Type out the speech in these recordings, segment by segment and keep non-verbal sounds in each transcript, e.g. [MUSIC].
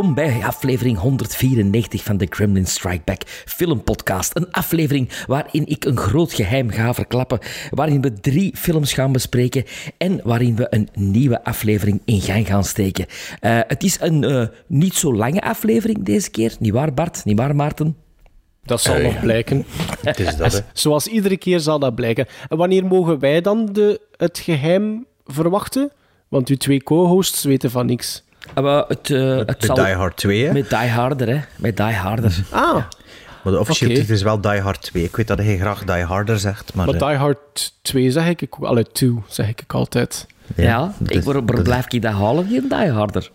Welkom bij aflevering 194 van de Gremlin Strike Back filmpodcast. Een aflevering waarin ik een groot geheim ga verklappen, waarin we drie films gaan bespreken en waarin we een nieuwe aflevering in gang gaan steken. Eh, het is een eh, niet zo lange aflevering deze keer, niet waar Bart, niet waar Maarten? Dat zal nog blijken. Het is dat, [LAUGHS] hè. Zoals iedere keer zal dat blijken. En wanneer mogen wij dan de, het geheim verwachten? Want uw twee co-hosts weten van niks. Ah, eh, het Met zal Die Hard 2, hè. met Die Harder, hè? Met Die Harder. [LAUGHS] Ah, Maar de officiële Oké. titel is wel Die Hard 2. Ik weet dat hij graag Die Harder zegt, maar... maar eh, Die Hard 2 zeg ik ook. Allee, 2 zeg ik ook altijd. Ja, dat ik, dat- blijf ik dat halen, die Die Harder?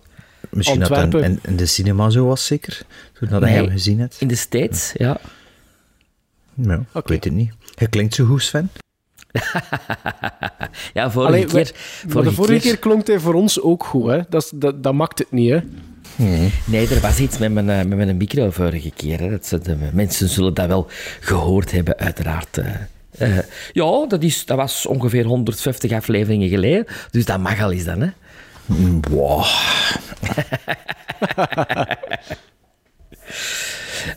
Misschien dat in, in de cinema zo was, zeker? Toen dat Nee. hij hem gezien hebt. In de States, ja. Ja, ik Oké. weet het niet. Hij klinkt zo goed, Sven. [LAUGHS] Ja, vorige Allee, keer... Maar de vorige keer klonk hij voor ons ook goed, hè? Dat, dat, dat maakt het niet, hè? Nee, er was iets met mijn, eh, met mijn micro vorige keer. Hè. Dat ze, de mensen zullen dat wel gehoord hebben, uiteraard. eh. Eh, ja, dat, is, dat was ongeveer 150 afleveringen geleden. Dus dat mag al eens dan, hè. Wow. [LAUGHS]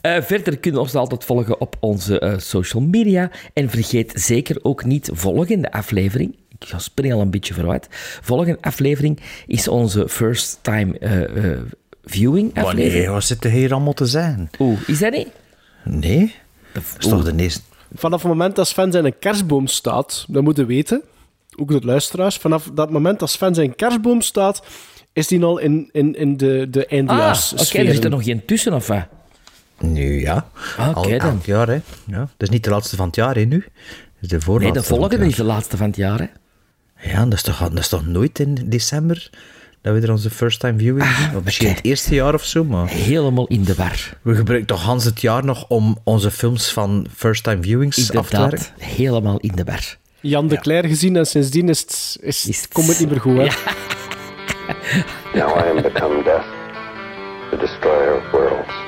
Eh, verder kunnen we ons altijd volgen op onze eh, social media. En vergeet zeker ook niet volgende aflevering. Ik ga springen al een beetje vooruit. Volgende aflevering is onze first time eh, eh, viewing aflevering. Wanneer, wat zit er hier allemaal te zijn? Oeh, is dat niet? Nee? Dat is toch de eerste... Vanaf het moment dat Sven zijn een kerstboom staat, dat moeten we weten, ook de luisteraars, vanaf dat moment dat Sven zijn kerstboom staat, is die al in, in, in de, de Ah, eindejaars oké, er zit er nog geen tussen, of wat? Nu ja. Ah, oké Al dan. jaar, hè. Ja. Dat is niet de laatste van het jaar, hè, nu. Dat is de Nee, de volgende is de laatste van het jaar, hè? Ja, dat is, toch, dat is toch nooit in december dat we er onze first time viewing doen? Of misschien het eerste jaar of zo, maar... Helemaal in de war. We gebruiken toch Hans het jaar nog om onze films van first time viewings af te werken? Helemaal in de war. Jan de Cler gezien en sindsdien is het, is, Is het- komt het niet meer goed, hè? Ja. Now I am become death, the destroyer of worlds.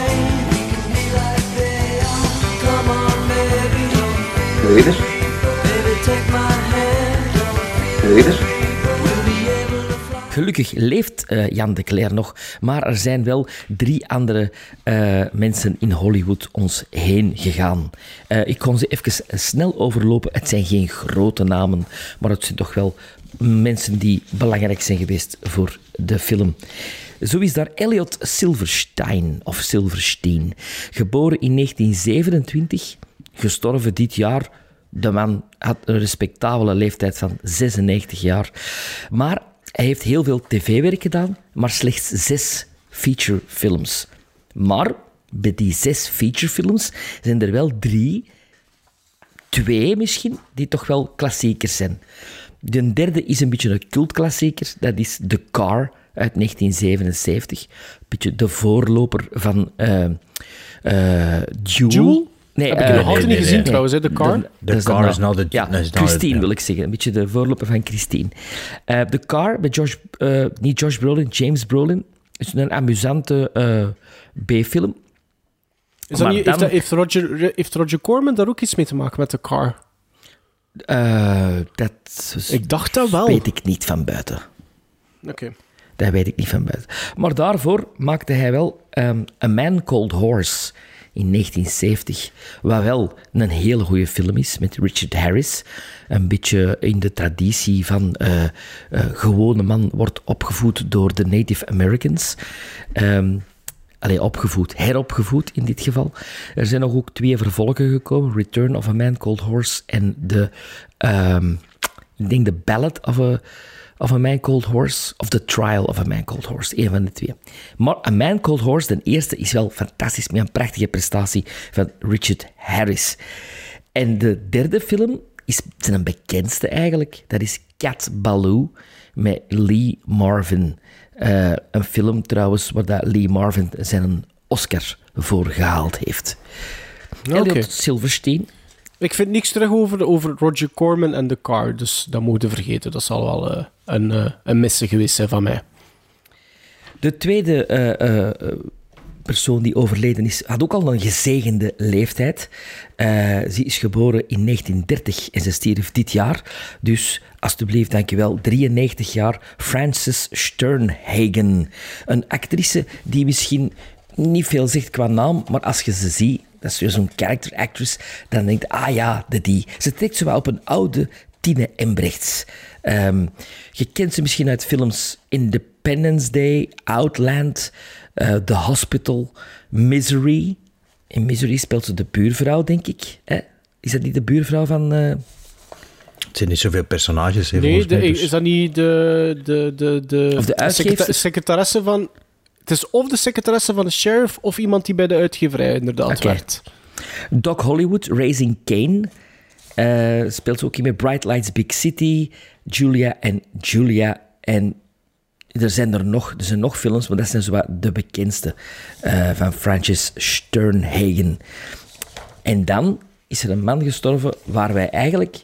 It? Gelukkig leeft eh, Jan de Cler nog, maar er zijn wel drie andere eh, mensen in Hollywood ons heen gegaan. Eh, ik kon ze even snel overlopen. Het zijn geen grote namen, maar het zijn toch wel mensen die belangrijk zijn geweest voor de film. Zo is daar Elliot Silverstein, of Silverstein, geboren in 1927, gestorven dit jaar. De man had een respectabele leeftijd van 96 jaar. Maar hij heeft heel veel tv-werk gedaan, maar slechts zes featurefilms. Maar bij die zes featurefilms zijn er wel drie, twee misschien, die toch wel klassiekers zijn. De derde is een beetje een cultklassieker, dat is The Car uit 1977. Een beetje de voorloper van. Duel? Nee, Heb ik eh, nog altijd nee, niet gezien trouwens, hè, The Car? De, Car de is nou de- Ja, de- Christine wil ik zeggen. Een beetje de voorloper van Christine. Eh The Car, met Josh, eh, niet Josh Brolin, James Brolin. is een amusante eh, B-film. Is dat niet, heeft, Roger, heeft Roger Corman daar ook iets mee te maken met de car? Eh, dat Ik dacht dat wel. weet ik niet van buiten. Oké. Dat weet ik niet van buiten. Maar daarvoor maakte hij wel ehm, A Man Called Horse in 1970. Wat wel een hele goede film is met Richard Harris. Een beetje in de traditie van eh, eh, gewone man wordt opgevoed door de Native Americans. Ehm Allee, opgevoed, heropgevoed in dit geval. Er zijn nog ook twee vervolgen gekomen: Return of a Man Called Horse en de, ehm, ik denk de Ballad of a, of A Man Called Horse of The Trial of a Man Called Horse. Een van de twee. Maar A Man Called Horse, de eerste, is wel fantastisch met een prachtige prestatie van Richard Harris. En de derde film is zijn bekendste eigenlijk. Dat is Cat Ballou met Lee Marvin. Eh, een film trouwens waar dat Lee Marvin zijn Oscar voor gehaald heeft. Oké. Elliot Silverstein. Ik vind niks terug over, over Roger Corman en The Car, dus dat moeten vergeten. Dat zal wel eh, een, eh, een missen geweest zijn van mij. De tweede eh, persoon die overleden is, had ook al een gezegende leeftijd. Ze is geboren in 1930 en ze stierf dit jaar. Dus alsjeblieft, dankjewel. 93 jaar, Frances Sternhagen. Een actrice die misschien niet veel zegt qua naam, maar als je ze ziet, dat is weer zo'n character actress, dan denkt ah ja, de die. Ze trekt zo wel op een oude Tine Embrechts. Ehm, je kent ze misschien uit films Independence Day, Outland, eh, The Hospital, Misery. In Misery speelt ze de buurvrouw, denk ik. Hè? Is dat niet de buurvrouw van... eh, Het zijn niet zoveel personages, hè, Nee, de, mij, dus- is dat niet de, de, de, de, Of de secretaresse van... Het is of de secretaresse van de sheriff of iemand die bij de uitgeverij inderdaad Oké. werkt. Doc Hollywood, Raising Kane. eh, speelt ook in met Bright Lights Big City, Julia en Julia. En er zijn er nog, er zijn nog films, maar dat zijn zo de bekendste eh, van Francis Sternhagen. En dan is er een man gestorven waar wij eigenlijk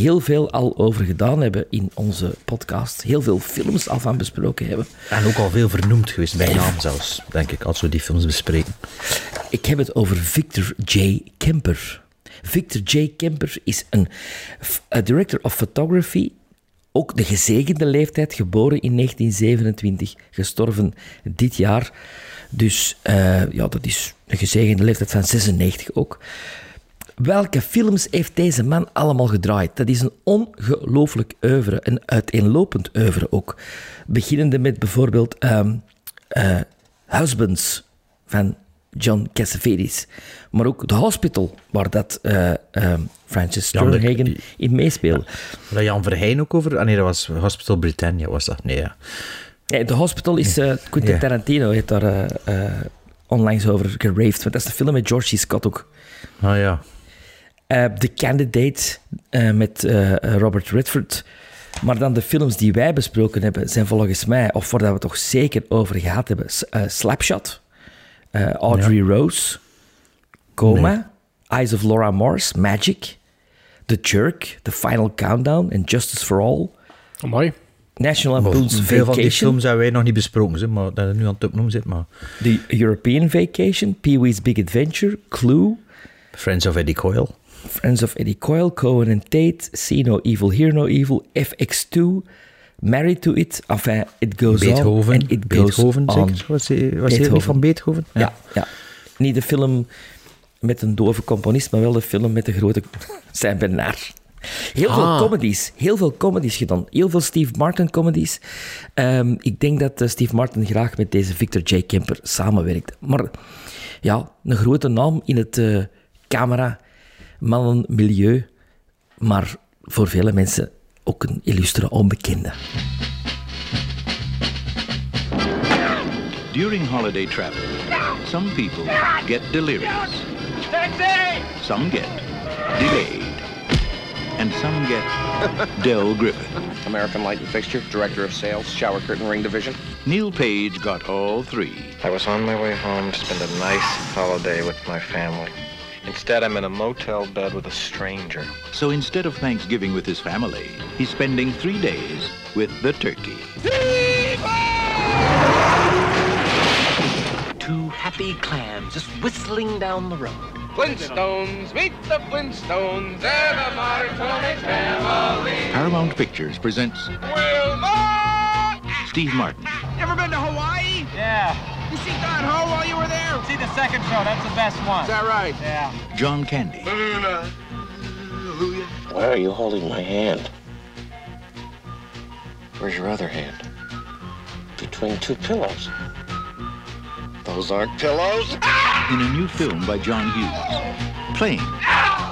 heel veel al over gedaan hebben in onze podcast. Heel veel films al van besproken hebben. En ook al veel vernoemd geweest, bij naam zelfs, denk ik, als we die films bespreken. Ik heb het over Victor J. Kemper. Victor J. Kemper is een a director of photography, ook de gezegende leeftijd, geboren in 1927, gestorven dit jaar. Dus eh, ja, dat is een gezegende leeftijd van 96 ook. Welke films heeft deze man allemaal gedraaid? Dat is een ongelooflijk oeuvre, een uiteenlopend oeuvre ook. Beginnende met bijvoorbeeld ehm, eh, Husbands van John Cassavetes. Maar ook The Hospital, waar dat eh, ehm, Francis Ja, Sternhagen in meespeelde. Daar Jan Verheyen ook over... Ah nee, dat was Hospital Britannia, was dat? Nee, ja. Ja, The Hospital is... Quentin Ja. Tarantino heeft daar onlangs over geraved. Want dat is de film met George C. Scott ook. Ah ja. Eh, The Candidate eh, met eh, Robert Redford. Maar dan de films die wij besproken hebben, zijn volgens mij, of waar dat we toch zeker over gehad hebben, eh, Slapshot, eh, Audrey Rose, Coma, Eyes of Laura Morse, Magic, The Jerk, The Final Countdown en Justice for All, Amai. National Lampoon's veel van die Vacation, films hebben wij nog niet besproken, zeg, maar dat het nu aan het opnoemen zit. Maar The European Vacation, Pee-wee's Big Adventure, Clue, Friends of Eddie Coyle. Friends of Eddie Coyle, Cohen and Tate, See No Evil, Hear No Evil, FX2, Married to It, enfin, It Goes On Beethoven. and It Goes Beethoven, On. Was hij was hij van Beethoven? Ja, ja. Niet de film met een dove componist, maar wel de film met de grote [LAUGHS] Saint Bernard. Heel veel Ah. comedies, heel veel comedies gedaan. Heel veel Steve Martin comedies. Ehm, ik denk dat eh, Steve Martin graag met deze Victor J. Kemper samenwerkt. Maar ja, een grote naam in het eh camera, mannenmilieu, maar voor vele mensen ook een illustere onbekende. During holiday travel, some people get delirious. Some get delayed. And some get Del Griffin. American Lighting Fixture, Director of Sales, Shower Curtain Ring Division. Neil Page got all three. I was on my way home to spend a nice holiday with my family. Instead, I'm in a motel bed with a stranger. So instead of Thanksgiving with his family, he's spending three days with the turkey. Two happy clams just whistling down the road. Flintstones, meet the Flintstones, they're the Marconi family. Paramount Pictures presents Steve Martin, Ever been to Hawaii? Yeah. You see Don Ho while you were there? See the second show, that's the best one. Is that right? Yeah. John Candy, Why are you holding my hand? Where's your other hand? Between two pillows. Those aren't pillows. in a new film by John Hughes. Planes,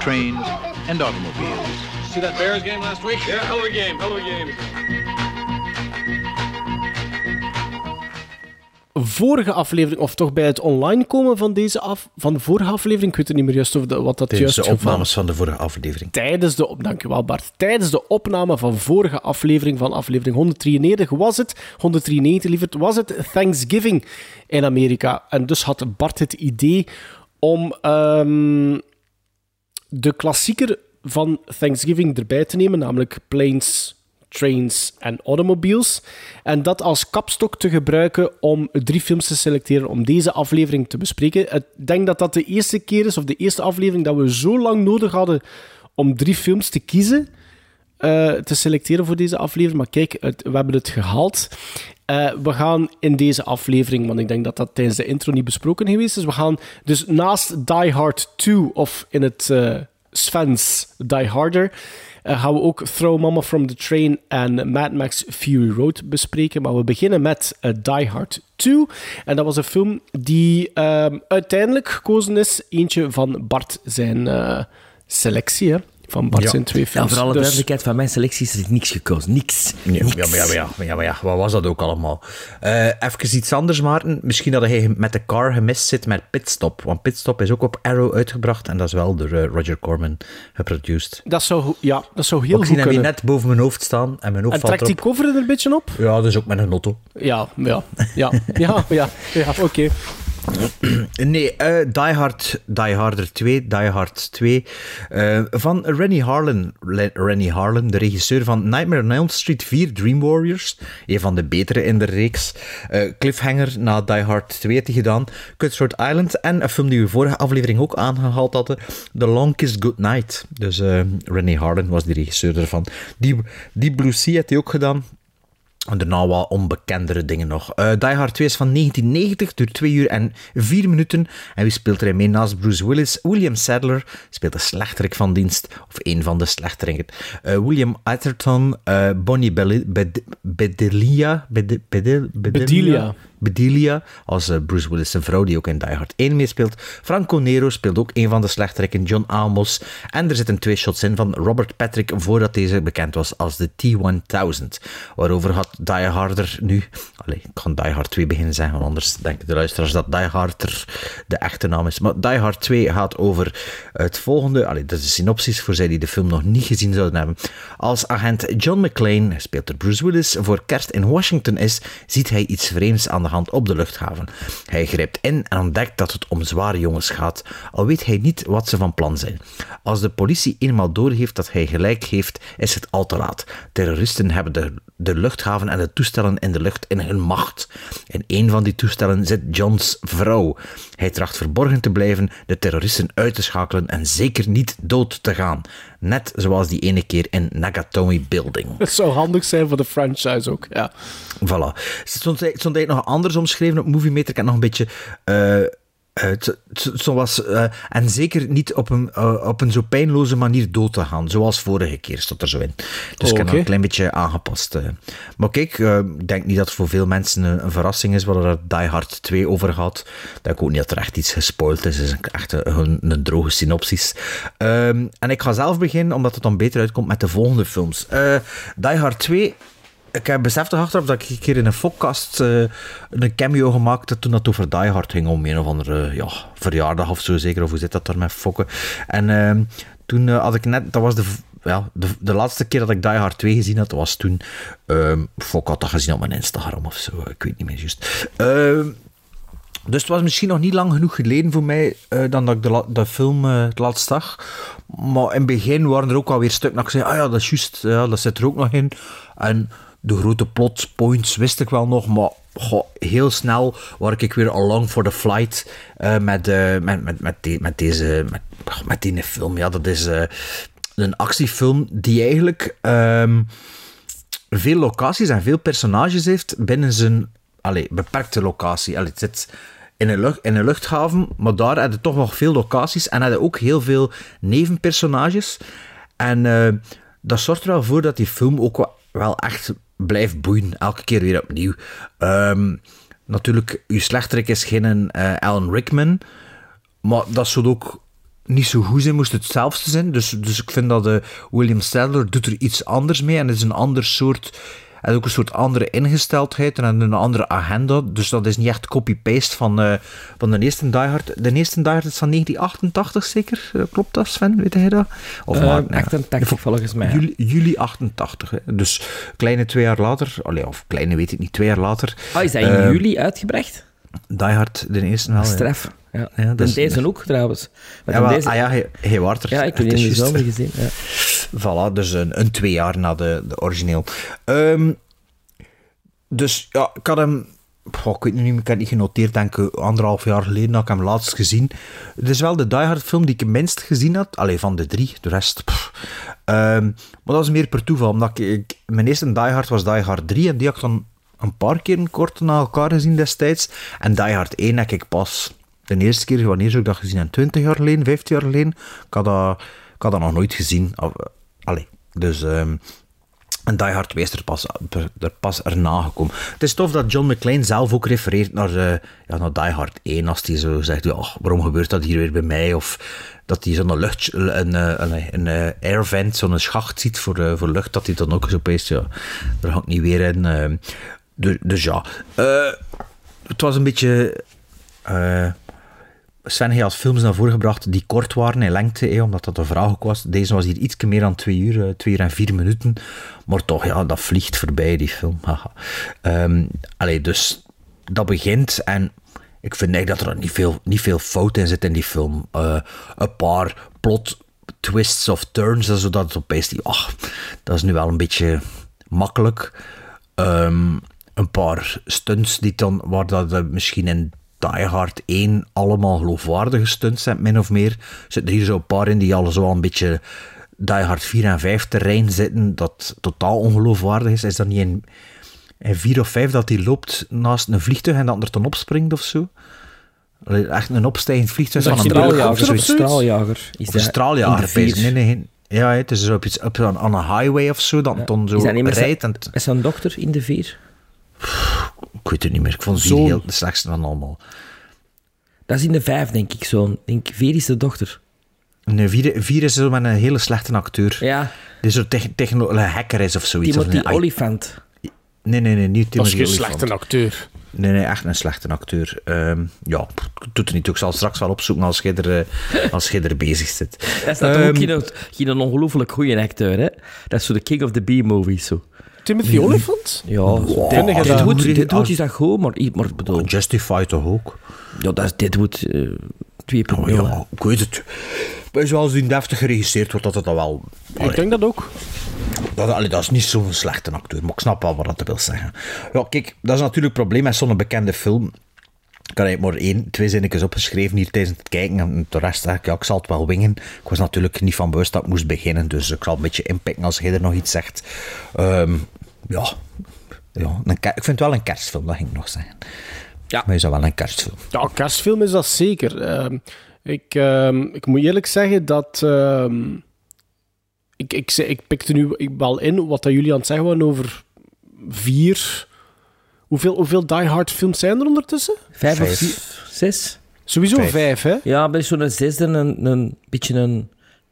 trains, and automobiles. See that Bears game last week? Yeah, hell of a game, hell of a game. Vorige aflevering, of toch bij het online komen van deze af, van de vorige aflevering, ik weet het niet meer juist of de, wat dat Tijdens juist de geval- opnames van de vorige aflevering. Tijdens de, dankjewel Bart, tijdens de opname van vorige aflevering, van aflevering 193, was het, 193 lieverd, was het Thanksgiving in Amerika. En dus had Bart het idee om ehm, de klassieker van Thanksgiving erbij te nemen, namelijk Planes, Trains en Automobiles. En dat als kapstok te gebruiken om drie films te selecteren om deze aflevering te bespreken. Ik denk dat dat de eerste keer is, of de eerste aflevering, dat we zo lang nodig hadden om drie films te kiezen. eh, te selecteren voor deze aflevering. Maar kijk, we hebben het gehaald. Eh, we gaan in deze aflevering, want ik denk dat dat tijdens de intro niet besproken geweest is. We gaan dus naast Die Hard 2, of in het eh Sven's Die Harder, eh, gaan we ook Throw Mama from the Train en Mad Max Fury Road bespreken. Maar we beginnen met eh, Die Hard 2. En dat was een film die ehm, uiteindelijk gekozen is. Eentje van Bart zijn eh, selectie, hè. Van Bart Ja. zijn twee Ja, films. voor alle Dus- duidelijkheid, van mijn selecties is er niks gekozen. Niks. Ja, Niks. ja, maar ja, maar ja, maar ja, maar ja, wat was dat ook allemaal? Eh even iets anders, Maarten. Misschien dat hij met de car gemist zit met Pitstop. Want Pitstop is ook op Arrow uitgebracht en dat is wel door eh, Roger Corman geproduced. Dat zou, ja, dat zou heel ik zie goed hem hier kunnen. net boven mijn hoofd staan en mijn hoofd En valt trekt die cover er een beetje op? Ja, dus ook met een auto. Ja, ja, ja, ja, ja, ja oké. Nee, eh, Die Hard, Die Harder 2, Die Hard 2, eh, van Rennie Harlan. Le- Rennie Harlan, de regisseur van Nightmare on Elm Street 4, Dream Warriors. Een van de betere in de reeks. Eh, Cliffhanger na Die Hard 2 heeft hij gedaan. Cutthroat Island en een film die we vorige aflevering ook aangehaald hadden. The Long Kiss Goodnight. Dus Rennie Harlan was die regisseur ervan. Die, die Blue Sea heeft hij ook gedaan. En daarna wat onbekendere dingen nog. Eh Die Hard 2 is van 1990, duurt 2 uur en 4 minuten. En wie speelt er mee naast Bruce Willis? William Sadler speelt de slechterik van dienst, of een van de slechteriken. Eh, William Atherton, eh, Bonnie Bedelia, Bede- Bedel- Bedelia. Bedelia, als eh, Bruce Willis zijn vrouw, die ook in Die Hard 1 meespeelt. Franco Nero speelt ook een van de slechteriken, John Amos. En er zitten twee shots in van Robert Patrick, voordat deze bekend was als de T-1000. Waarover gaat Die Harder nu... Allee, ik kan Die Hard 2 beginnen zeggen, want anders denken de luisteraars dat Die Harder de echte naam is. Maar Die Hard 2 gaat over het volgende... Allee, dat is de synopsis voor zij die de film nog niet gezien zouden hebben. Als agent John McClane, speelt door Bruce Willis, voor kerst in Washington is, ziet hij iets vreemds aan de hand op de luchthaven. Hij grijpt in en ontdekt dat het om zware jongens gaat, al weet hij niet wat ze van plan zijn. Als de politie eenmaal doorheeft dat hij gelijk heeft, is het al te laat. Terroristen hebben de, de luchthaven en de toestellen in de lucht in hun macht. In een van die toestellen zit Johns vrouw. Hij tracht verborgen te blijven, de terroristen uit te schakelen en zeker niet dood te gaan. Net zoals die ene keer in Nagatomi Building. [LAUGHS] Dat zou handig zijn voor de franchise ook, ja. Voilà. Het stond, het eigenlijk nog anders omschreven op Movie Meter. Ik heb nog een beetje... eh, het- het- Zo was, eh, en zeker niet op een, eh, op een zo pijnloze manier dood te gaan, zoals vorige keer stond er zo in. Dus ik heb een klein beetje aangepast. eh. Maar kijk, eh, ik denk niet dat het voor veel mensen een, een verrassing is waar er Die Hard 2 over gaat. Ik denk ook niet dat er echt iets gespoild is. Het is een, echt een, een droge synopsis. Ehm, en ik ga zelf beginnen, omdat het dan beter uitkomt met de volgende films. Eh, Die Hard 2 ik heb beseft achteraf dat ik een keer in een podcast eh, een cameo gemaakt heb toen dat over Die Hard ging, om een of andere ja, verjaardag of zo, zeker. Of hoe zit dat daar met fokken? En ehm, toen eh, had ik net, dat was de, ja, de, de laatste keer dat ik Die Hard 2 gezien had, was toen, ehm Fok had dat gezien op mijn Instagram of zo, ik weet niet meer juist. Ehm, dus het was misschien nog niet lang genoeg geleden voor mij eh, dan dat ik de, de film eh, het laatst zag. Maar in het begin waren er ook alweer stukken dat ik zei, ah ja, dat is juist, ja, dat zit er ook nog in. En de grote plot points wist ik wel nog, maar heel snel was ik weer along for the flight eh, met, eh, met, met, met, die- met deze met, met film. Ja, dat is eh, een actiefilm die eigenlijk... ehm, veel locaties en veel personages heeft binnen zijn allee, beperkte locatie. Allee, het zit in een, lucht, in een luchthaven, maar daar je toch nog veel locaties en je ook heel veel nevenpersonages. En dat zorgt er wel voor dat die film ook wel echt blijft boeien, elke keer weer opnieuw. Ehm, natuurlijk, uw slechterik is geen eh, Alan Rickman, maar dat zou ook niet zo goed zijn, moest het hetzelfde zijn. Dus, dus ik vind dat eh, William Sadler doet er iets anders mee en het is een ander soort En ook een soort andere ingesteldheid en een andere agenda. Dus dat is niet echt copy-paste van, eh, van de eerste Die Hard. De eerste Die Hard is van 1988 zeker? Eh, klopt dat, Sven? Weet jij dat? Of uh, 88 volgens mij. Juli, juli 88. Hè. Dus kleine twee jaar later. Allee, of kleine weet ik niet, twee jaar later. Oh, is dat in juli uitgebracht? Die Hard, de eerste wel. Stref. Ja. Ja, dus- deze ook trouwens. ja, maar, deze... Ah ja, hij, hij er. Ja, ik heb die in de zomer gezien. Ja. Voilà, dus een, een, twee jaar na de, de origineel. Um, dus ja, ik had hem... Ik weet niet meer, ik heb niet genoteerd, denk ik, anderhalf jaar geleden dat ik hem laatst gezien. Het is wel de Die Hard film die ik het minst gezien had. Alleen van de drie, de rest... Um, maar dat is meer per toeval, omdat ik, Mijn eerste Die Hard was Die Hard 3 en die had ik dan een paar keer kort na elkaar gezien destijds. En Die Hard 1 heb ik pas de eerste keer, wanneer zou ik dat gezien? En 20 jaar geleden, 15 jaar geleden. Had ik had dat nog nooit gezien. Allee, dus... Um, en Die Hard 2 is er pas, er pas erna gekomen. Het is tof dat John McClane zelf ook refereert naar, uh, ja, naar Die Hard 1. Als hij zo zegt, ja, waarom gebeurt dat hier weer bij mij? Of dat hij zo'n lucht, een, een, een, een airvent, zo'n schacht ziet voor, voor lucht. Dat hij dan ook zo opeens, ja, daar ik niet weer in. Uh, dus, dus ja, het was een beetje... Sven had films naar voren gebracht die kort waren in lengte, omdat dat een vraag ook was. Deze was hier iets meer dan twee uur, twee uur en vier minuten. Maar toch, ja, dat vliegt voorbij, die film. [LAUGHS] um, allee, dus dat begint en ik vind eigenlijk dat er niet veel, niet veel fout in zit in die film. Uh, een paar plot twists of turns, zodat het opeens die, ach, dat is nu wel een beetje makkelijk. Um, een paar stunts die dan, waar dat misschien in Die Hard 1 allemaal geloofwaardige stunts zijn, min of meer. Zitten er hier zo een paar in die al zo een beetje Die Hard 4 en 5 terrein zitten, dat totaal ongeloofwaardig is. Is dat niet in, in 4 of 5 dat hij loopt naast een vliegtuig en dat er dan opspringt of zo? Echt een opstijgend vliegtuig van een straaljager. Een straaljager. Is een straaljager, nee, nee, Ja, het is zo op, iets, op aan een highway of zo, dat ja. dan zo rijdt. En is zijn dochter in de vier? Ik weet het niet meer. Ik vond vier heel de slechtste van allemaal. Dat is in de vijf, denk ik zo. Denk, vier is de dochter. Nee, vier, vier is zo met een hele slechte acteur. Ja. Die zo techno een hacker is of zoiets. Timothy of een, Olifant. Nee, nee, nee, niet Timothy Dat is geen slechte acteur. Nee, nee, echt een slechte acteur. Um, ja, doet het niet. Ik zal straks wel opzoeken als je er, [LAUGHS] als je er bezig zit. Dat is um, ook geen, geen een ongelooflijk goede acteur, hè? Dat is zo de king of the B-movies, zo. Timothy Olyphant? Ja, wow. dit, dit, wordt, dit wordt is dat goed, maar, maar bedoel... Oh, Justify toch ook? Ja, dat is, dit wordt uh, 2.0. Oh, ja, ik weet het. Maar zoals die deftig geregisseerd wordt, dat het dan wel... Allee, ik denk dat ook. Dat, allee, dat is niet zo'n slechte acteur, maar ik snap wel wat dat wil zeggen. Ja, kijk, dat is natuurlijk het probleem met zo'n bekende film. Ik had maar één, twee zinnetjes opgeschreven hier tijdens het kijken. En de rest eigenlijk, ja, ik zal het wel wingen. Ik was natuurlijk niet van bewust dat ik moest beginnen. Dus ik zal een beetje inpikken als jij er nog iets zegt. Um, ja, ja een, ik vind het wel een kerstfilm, dat ging ik nog zeggen. Ja. Maar is dat wel een kerstfilm? Ja, kerstfilm is dat zeker. Uh, ik, uh, ik moet eerlijk zeggen dat... Uh, ik, ik, ik pikte nu wel in wat dat jullie aan het zeggen waren over vier... Hoeveel, hoeveel Die Hard films zijn er ondertussen? Vijf, vijf. of zes? Sowieso vijf, vijf hè? Ja, bij zo'n zesde een, een beetje een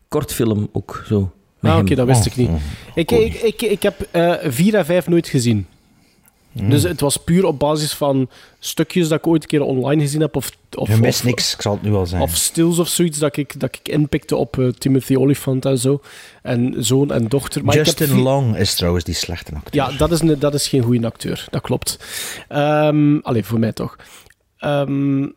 kortfilm ook zo. Ah, oké, dat wist ik niet. Ik, ik, ik, ik heb uh, vier en vijf nooit gezien. Mm. Dus het was puur op basis van stukjes dat ik ooit een keer online gezien heb. Of, of, Je mist niks, ik zal het nu al zeggen. Of stills of zoiets dat ik, dat ik inpikte op uh, Timothy Olyphant en zo. En zoon en dochter. Maar Justin. Long is trouwens die slechte acteur. Ja, dat is, een, dat is geen goede acteur. Dat klopt. Um, allee, voor mij toch. Um,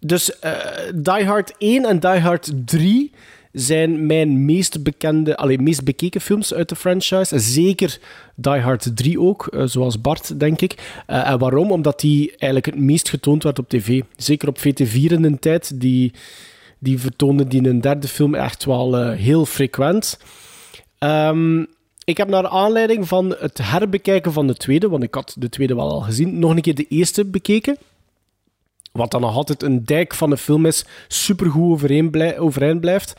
dus uh, Die Hard 1 en Die Hard 3 zijn mijn meest bekende, alleen meest bekeken films uit de franchise. Zeker Die Hard 3 ook, uh, zoals Bart, denk ik. Uh, en waarom? Omdat die eigenlijk het meest getoond werd op tv. Zeker op VT4 in een tijd. Die, die vertoonde die een derde film echt wel uh, heel frequent. Um, ik heb naar aanleiding van het herbekijken van de tweede, want ik had de tweede wel al gezien, nog een keer de eerste bekeken. Wat dan nog altijd een dijk van een film is, supergoed overeind blijft.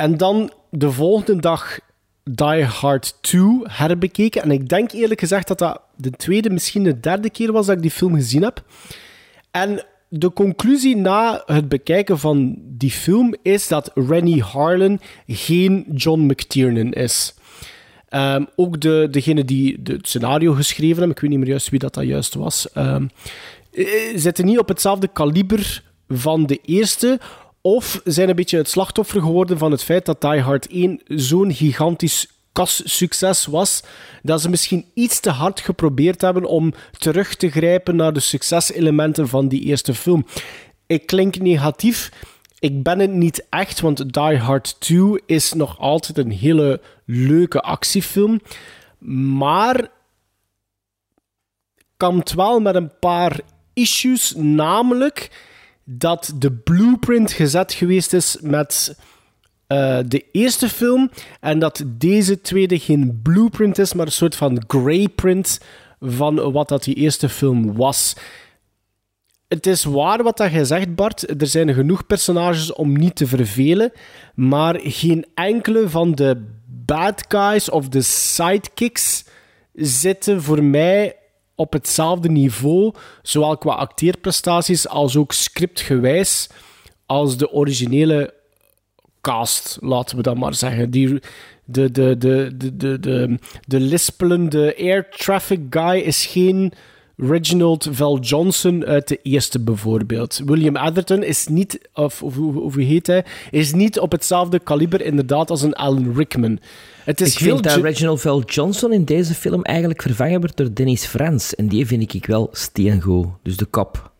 En dan de volgende dag Die Hard 2 herbekeken. En ik denk eerlijk gezegd dat dat de tweede, misschien de derde keer was dat ik die film gezien heb. En de conclusie na het bekijken van die film is dat Rennie Harlan geen John McTiernan is. Ehm, ook de, degene die het scenario geschreven hebben, ik weet niet meer juist wie dat, dat juist was, ehm, eh, zitten niet op hetzelfde kaliber van de eerste. Of zijn een beetje het slachtoffer geworden van het feit dat Die Hard 1 zo'n gigantisch kassucces was, dat ze misschien iets te hard geprobeerd hebben om terug te grijpen naar de succeselementen van die eerste film. Ik klink negatief. Ik ben het niet echt, want Die Hard 2 is nog altijd een hele leuke actiefilm. Maar komt wel met een paar issues, namelijk dat de blueprint gezet geweest is met uh, de eerste film en dat deze tweede geen blueprint is, maar een soort van greyprint van wat dat die eerste film was. Het is waar wat dat jij zegt, Bart. Er zijn genoeg personages om niet te vervelen, maar geen enkele van de bad guys of de sidekicks zitten voor mij op hetzelfde niveau, zowel qua acteerprestaties als ook scriptgewijs, als de originele cast, laten we dat maar zeggen. Die, de, de, de, de, de, de, de lispelende air traffic guy is geen Reginald Val Johnson uit de eerste bijvoorbeeld. William Atherton is niet, of, of, hoe heet hij, is niet op hetzelfde kaliber inderdaad als een Alan Rickman. Het is ik vind dat Reginald Val Johnson in deze film eigenlijk vervangen wordt door Dennis Frans. En die vind ik wel steengo. Dus de kop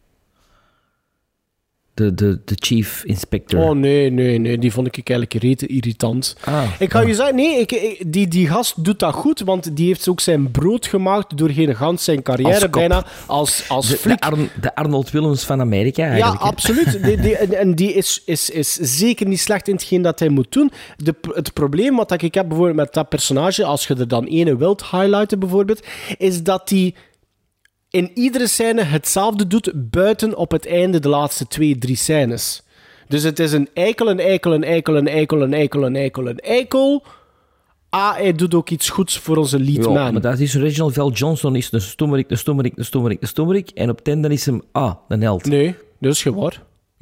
de, de, de chief inspector. Oh nee, nee, nee, die vond ik eigenlijk rete irritant. Ah, ik ga je zeggen, nee, ik, die, die gast doet dat goed, want die heeft ook zijn brood gemaakt door geen gans zijn carrière bijna als, als de. De, de, Arnold Willems van Amerika eigenlijk. Ja, absoluut. die, die, [LAUGHS] en die is, is, is zeker niet slecht in hetgeen dat hij moet doen. De, het probleem wat ik heb bijvoorbeeld met dat personage, als je er dan ene wilt highlighten bijvoorbeeld, is dat die in iedere scène hetzelfde doet, buiten op het einde de laatste twee, drie scènes. Dus het is een eikel, een eikel, een eikel, een eikel, een eikel, een eikel, een eikel. Ah, hij doet ook iets goeds voor onze lead ja, maar dat is Reginald Val Johnson, is de stommerik, de stommerik, de stommerik, de stommerik. En op het einde is hem, ah, een held. Nee, dat is gewoon.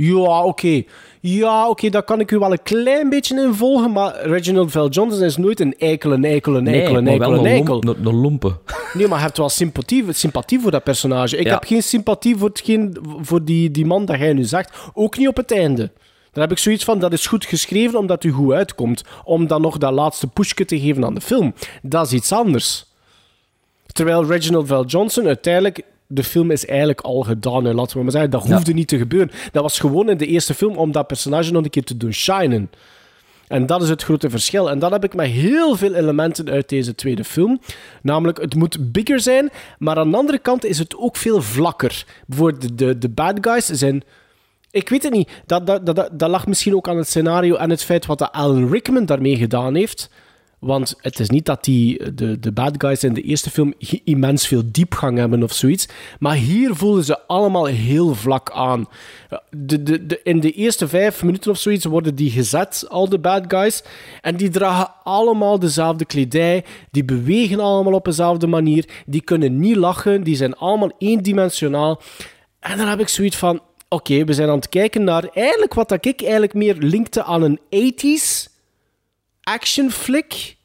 Ja, oké. Ja, oké, daar kan ik u wel een klein beetje in volgen, maar Reginald Val Johnson is nooit een eikel, een eikel, een eikel, een eikel, een eikel. Een, een lompe. Nee, maar je hebt wel sympathie, sympathie voor dat personage. Ik heb geen sympathie voor, hetgeen, voor die, die man dat jij nu zegt. Ook niet op het einde. Dan heb ik zoiets van, dat is goed geschreven omdat u goed uitkomt. Om dan nog dat laatste pushje te geven aan de film. Dat is iets anders. Terwijl Reginald Val Johnson uiteindelijk de film is eigenlijk al gedaan. Hè, laten we maar zeggen, dat hoefde niet te gebeuren. Dat was gewoon in de eerste film om dat personage nog een keer te doen shinen. En dat is het grote verschil. En dat heb ik met heel veel elementen uit deze tweede film. Namelijk, het moet bigger zijn, maar aan de andere kant is het ook veel vlakker. Bijvoorbeeld, de, de, de bad guys zijn... Ik weet het niet. Dat, dat, dat, dat lag misschien ook aan het scenario en het feit wat Alan Rickman daarmee gedaan heeft. Want het is niet dat die, de, de bad guys in de eerste film immens veel diepgang hebben of zoiets. Maar hier voelen ze allemaal heel vlak aan. De, de, in de eerste vijf minuten of zoiets worden die gezet, al de bad guys. En die dragen allemaal dezelfde kledij. Die bewegen allemaal op dezelfde manier. Die kunnen niet lachen. Die zijn allemaal eendimensionaal. En dan heb ik zoiets van... Oké, we zijn aan het kijken naar eigenlijk wat dat ik eigenlijk meer linkte aan een 80s action flick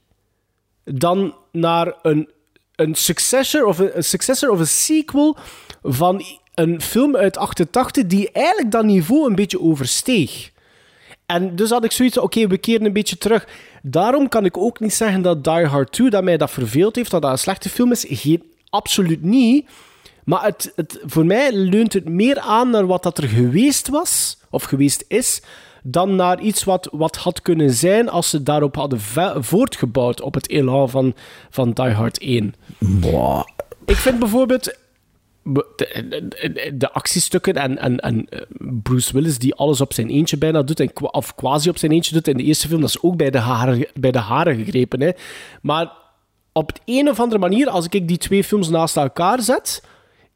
dan naar een, een successor of een, successor of een sequel van een film uit 88 die eigenlijk dat niveau een beetje oversteeg. En dus had ik zoiets oké, we keren een beetje terug. Daarom kan ik ook niet zeggen dat Die Hard 2, dat mij dat verveeld heeft, dat dat een slechte film is. Geen, absoluut niet. Maar het, het, voor mij leunt het meer aan naar wat dat er geweest was, of geweest is, dan naar iets wat, wat had kunnen zijn als ze daarop hadden voortgebouwd op het elan van, van Die Hard 1. Ik vind bijvoorbeeld de, de, actiestukken en, en, en eh, Bruce Willis die alles op zijn eentje bijna doet, en, of quasi op zijn eentje doet in de eerste film, dat is ook bij de haren, bij de haren gegrepen. Hè. Maar op een of andere manier, als ik die twee films naast elkaar zet,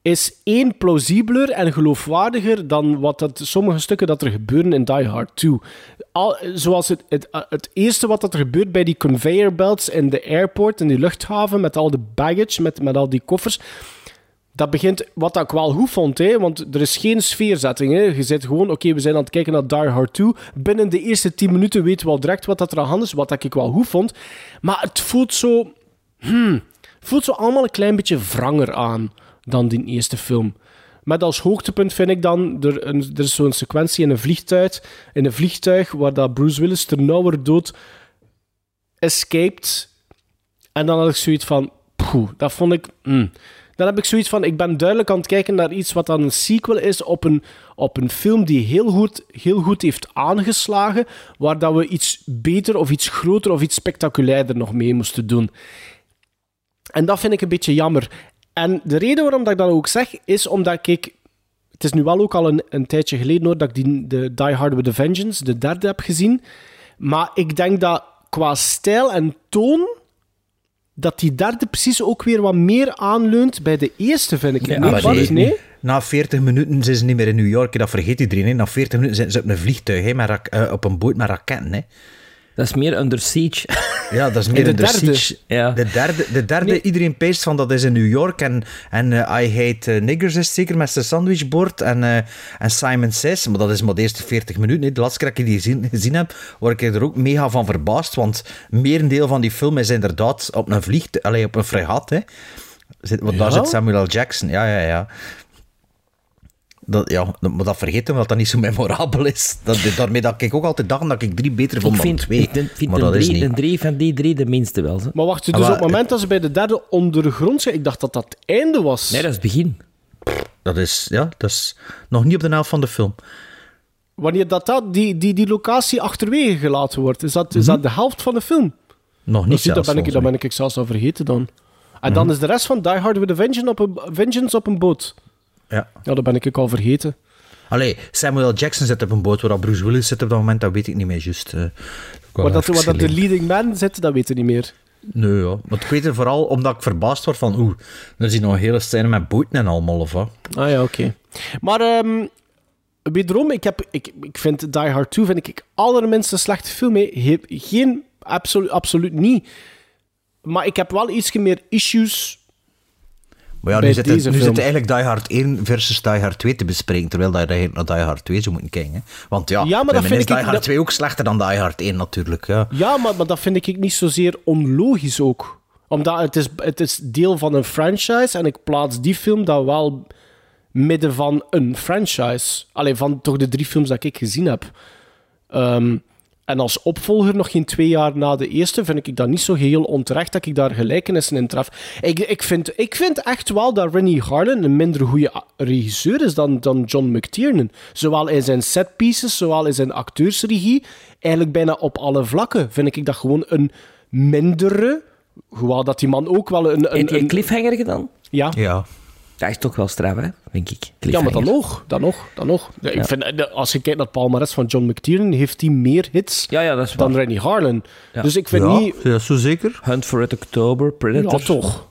is één plausibeler en geloofwaardiger dan wat dat, sommige stukken dat er gebeuren in Die Hard 2. Al, zoals het, het, het eerste wat dat er gebeurt bij die conveyor belts in de airport, in die luchthaven, met al de baggage, met, met al die koffers. dat begint, wat ik wel goed vond, hè, want er is geen sfeerzetting. Hè. Je zit gewoon, oké, we zijn aan het kijken naar Die Hard 2. Binnen de eerste 10 minuten weten we al direct wat dat er aan hand is, wat ik wel goed vond. Maar het voelt zo... Hmm, voelt zo allemaal een klein beetje wranger aan dan die eerste film. Met als hoogtepunt vind ik dan, er, een, er is zo'n sequentie in een vliegtuig, in een vliegtuig waar dat Bruce Willis ternauwernood escaped. En dan had ik zoiets van, poeh, dat vond ik... mm. Dan heb ik zoiets van, ik ben duidelijk aan het kijken naar iets wat dan een sequel is op een, op een film die heel goed, heel goed heeft aangeslagen, waar dat we iets beter of iets groter of iets spectaculairder nog mee moesten doen. En dat vind ik een beetje jammer. En de reden waarom dat ik dat ook zeg, is omdat ik... Het is nu wel ook al een, een tijdje geleden hoor, dat ik die, de Die Hard with a Vengeance, de derde, heb gezien. Maar ik denk dat qua stijl en toon, dat die derde precies ook weer wat meer aanleunt bij de eerste, vind ik. Nee, Bart? nee. nee? Na 40 minuten zijn ze niet meer in New York. Dat vergeet iedereen. Hè. Na 40 minuten zijn ze op een vliegtuig, hè, met eh, op een boot met raketten. Hè. Dat is meer Under Siege. Ja, dat is [LAUGHS] meer de een derde? siege. Ja. De derde, de derde iedereen peest van dat is in New York. En, en eh, I Hate eh, Niggers is zeker met zijn sandwichbord. En, eh, en Simon Says, maar dat is maar de eerste 40 minuten. De laatste keer dat ik die gezien, gezien heb, word ik er ook mega van verbaasd. Want merendeel van die film is inderdaad op een vliegtuig, op een fregat. Hè. Zit, want daar zit Samuel L. Jackson. Ja, ja, ja. Dat, ja, maar dat vergeten we dat niet zo memorabel is. Dat, daarmee dat ik ook altijd dacht dat ik drie beter vond ik dan vind, twee. ik vind- vind maar is drie, niet. een drie van die drie de minste wel. Zo. Maar wacht, dus Ah, maar- op het moment dat ze bij de derde onder de grond zijn, ik dacht dat dat het einde was. Nee, dat is het begin. Dat is, ja, dat is nog niet op de helft van de film. Wanneer dat, dat die, die, die locatie achterwege gelaten wordt, is dat, is dat de helft van de film? Nog niet dat, zelfs, ben ik, dat ben ik zelfs al vergeten dan. En dan is de rest van Die Hard with a Vengeance op een, Vengeance op een boot. Ja. Ja, dat ben ik al vergeten. Allee, Samuel Jackson zit op een boot waar Bruce Willis zit op dat moment, dat weet ik niet meer juist. eh. Waar dat, waar dat de leading man zit, dat weten we niet meer. Nee, ja. Maar ik weet het vooral omdat ik verbaasd word van, oeh, er is nog een hele scène met boten en allemaal, of wat? Ah ja, oké. Maar ehm wederom, ik, heb, ik, ik vind Die Hard 2 vind ik allerminst een slechte film. He- Geen, absolu absoluut niet. Maar ik heb wel iets meer issues. Maar ja, nu zit, nu zit eigenlijk Die Hard 1 versus Die Hard 2 te bespreken, terwijl dat je eigenlijk naar Die Hard 2 zou moeten kijken. Hè. Want ja, Ja, maar dat vind is Die ik- Hard dat- 2 ook slechter dan Die Hard 1 natuurlijk. Ja. Ja, maar, maar dat vind ik niet zozeer onlogisch ook. Omdat het is, het is deel van een franchise en ik plaats die film dan wel midden van een franchise. Alleen van toch de drie films dat ik gezien heb. Ehm, en als opvolger, nog geen twee jaar na de eerste, vind ik dat niet zo heel onterecht dat ik daar gelijkenissen in tref. Ik, ik, vind, ik vind echt wel dat Rennie Harlan een minder goede regisseur is dan, dan John McTiernan. Zowel in zijn setpieces, zowel in zijn acteursregie. Eigenlijk bijna op alle vlakken vind ik dat gewoon een mindere... Hoewel dat die man ook wel een... een, En, en een- cliffhanger gedaan? ja, ja. Dat is toch wel straf, hè, denk ik. ja, maar dan nog. Dan nog, dan nog. Ja, Ik vind, eh, als je kijkt naar het palmarès van John McTiernan, heeft hij meer hits Ja, ja, dat is dan Rennie Harlan. Ja. Dus ik vind ja, niet... ja, zo zeker? Hunt for Red October, Predator. Ja, toch.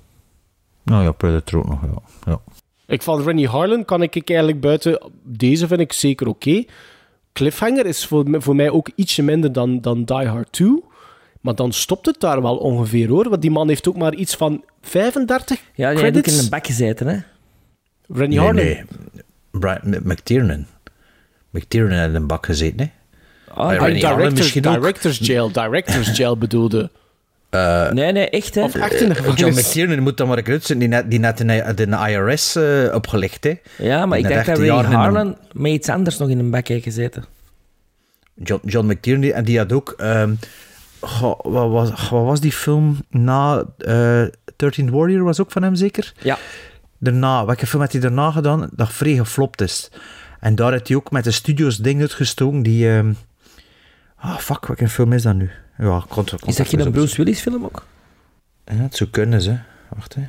Nou ja, Predator ook nog, ja. ja. Ik van Rennie Harlan kan ik ik eigenlijk buiten... Deze vind ik zeker oké. Cliffhanger is voor, voor mij ook ietsje minder dan, dan Die Hard 2. Maar dan stopt het daar wel ongeveer, hoor. Want die man heeft ook maar iets van 35 Ja, die heeft ook credits. in een bak gezeten, hè. Rennie Nee, Harlan. nee. McTiernan. McTiernan had in een bak gezeten, hè. Ah, Ah, directors, misschien ook. directors Jail. Directors Jail bedoelde. nee, nee, echt, hè. Of echt in de Eh, John. McTiernan moet dan maar een zijn, die net, die net in de, de IRS eh, opgelegd, hè. Ja, maar ik In de dacht dat Ray Harlan met iets anders nog in een bak heeft gezeten. John, John McTiernan, en die had ook... ehm, goh, wat, was, wat was die film na... eh 13th Warrior was ook van hem, zeker? Ja. Daarna, welke film heeft hij daarna gedaan? Dat vrij geflopt is. En daar heeft hij ook met de studios ding uitgestoken die... ehm, Ah, fuck, welke film is dat nu? Ja, kon, kon Is dat geen Bruce Willis film ook? Ja, het zou kunnen, ze. Wacht, hè.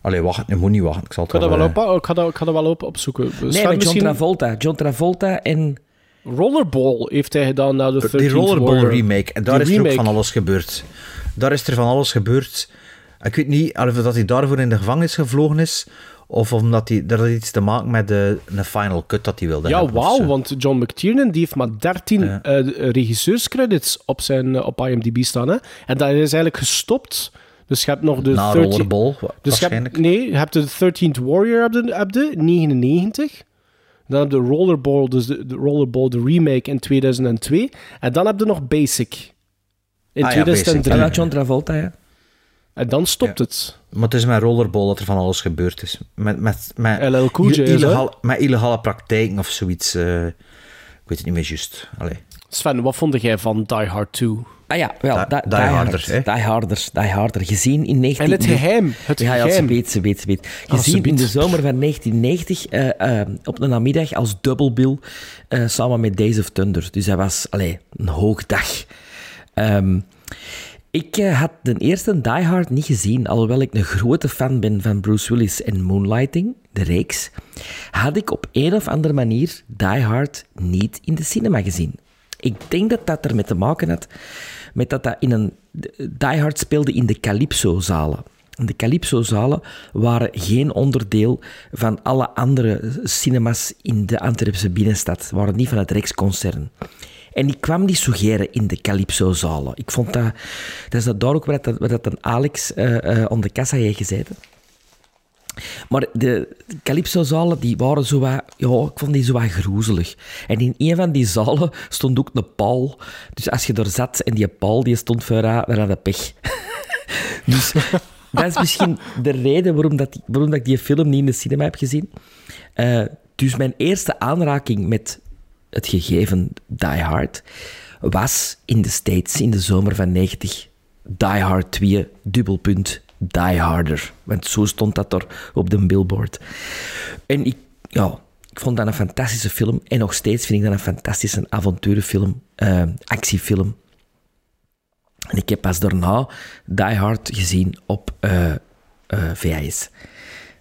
Allee, wacht, je moet niet wachten. Ik zal Ik het dat wel, eh, op, ik ga dat, ik ga dat wel op, opzoeken. Nee, met John misschien- Travolta. John Travolta en... Rollerball heeft hij gedaan na de 13th Die Rollerball Warrior. remake. En daar Die is er ook van alles gebeurd. Daar is er van alles gebeurd. Ik weet niet of dat hij daarvoor in de gevangenis gevlogen is, of omdat hij, dat had iets te maken met de, een final cut dat hij wilde Ja, hebben wauw, want John McTiernan die heeft maar 13 Ja. eh, regisseurscredits op zijn eh, op IMDb staan. Hè? En dat is eigenlijk gestopt Dus je hebt nog de Na 13 Rollerball, Dus je waarschijnlijk. hebt, nee, je hebt de 13th Warrior, heb je, heb je 99. Dan heb je Rollerball, dus de, de Rollerball, de remake in 2002. En dan heb je nog Basic. In Ah ja, 2003. En dat John Travolta, ja. En dan stopt het. Maar het is met Rollerball dat er van alles gebeurd is. Met, met, met, LL Cool J is, hè? illegaal, met illegale praktijken of zoiets. eh, ik weet het niet meer juist. Allee. Sven, wat vond jij van Die Hard 2? Ah ja, wel, Die- die, Die die, Harder, Hard, Die Harder, Die Harder. Gezien in 19... En het geheim, het ja, ja, geheim. ze weet, ze weet, ze weet. Gezien in de zomer van 1990 eh, eh, op een namiddag als dubbelbill eh, samen met Days of Thunder. Dus dat was allee, een hoogdag. Ehm, ik eh, had de eerste Die Hard niet gezien, alhoewel ik een grote fan ben van Bruce Willis en Moonlighting, de reeks, had ik op een of andere manier Die Hard niet in de cinema gezien. Ik denk dat dat ermee te maken had met dat dat in een... Die Hard speelde in de Calypso-zalen. En De Calypso-zalen waren geen onderdeel van alle andere cinemas in de Antwerpse binnenstad. Waren niet van het Rijksconcern. En ik kwam niet suggereren in de Calypso-zalen. Ik vond dat... Dat is dat daar ook waar dat, dat een Alex eh, om de kassa heeft gezeten. Maar de Calypso-zalen, die waren zo wat... Ja, ik vond die zo wat groezelig. En in een van die zalen stond ook een paal. Dus als je er zat en die paal die stond vooraan, dan had je pech. [LAUGHS] dus dat is misschien de reden waarom, dat, waarom dat ik die film niet in de cinema heb gezien. Eh, dus mijn eerste aanraking met het gegeven Die Hard was in de States in de zomer van 90 Die Hard 2, dubbelpunt, Die Harder. Want zo stond dat er op de billboard. En ik, ja, ik vond dat een fantastische film. En nog steeds vind ik dat een fantastische avonturenfilm, eh, actiefilm. En ik heb pas daarna Die Hard gezien op eh, eh, VHS.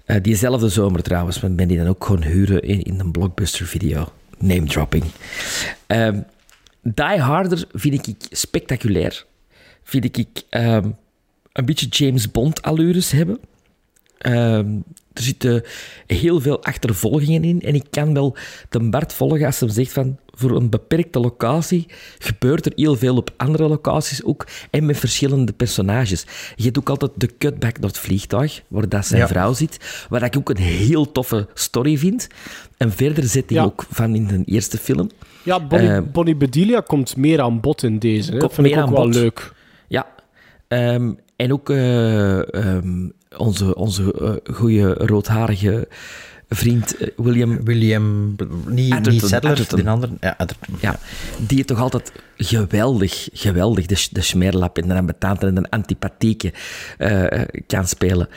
Eh, diezelfde zomer trouwens, want ben die dan ook gewoon huren in, in een blockbuster-video. Name dropping. Ehm, Die Harder vind ik spectaculair. Vind ik ehm, een beetje James Bond-allures hebben. Ehm, er zitten heel veel achtervolgingen in. En ik kan wel de Bart volgen als hij zegt van... Voor een beperkte locatie gebeurt er heel veel op andere locaties ook. En met verschillende personages. Je hebt ook altijd de cutback naar het vliegtuig, waar dat zijn Ja. vrouw zit. Waar ik ook een heel toffe story vind. En verder zit Ja. ook van in de eerste film. Ja, Bonnie, Eh, Bonnie Bedelia komt meer aan bod in deze. Hè? Dat Komt vind ik ook wel bod. leuk. Ja. Ehm, en ook eh, ehm, onze, onze eh, goede roodharige vriend eh, William... William, niet, Atherton, niet Sadler, Atherton. de andere. Ja, Atherton. Ja, die toch altijd geweldig, geweldig de, de smerlap en de ambetante en de antipathieke eh, kan spelen.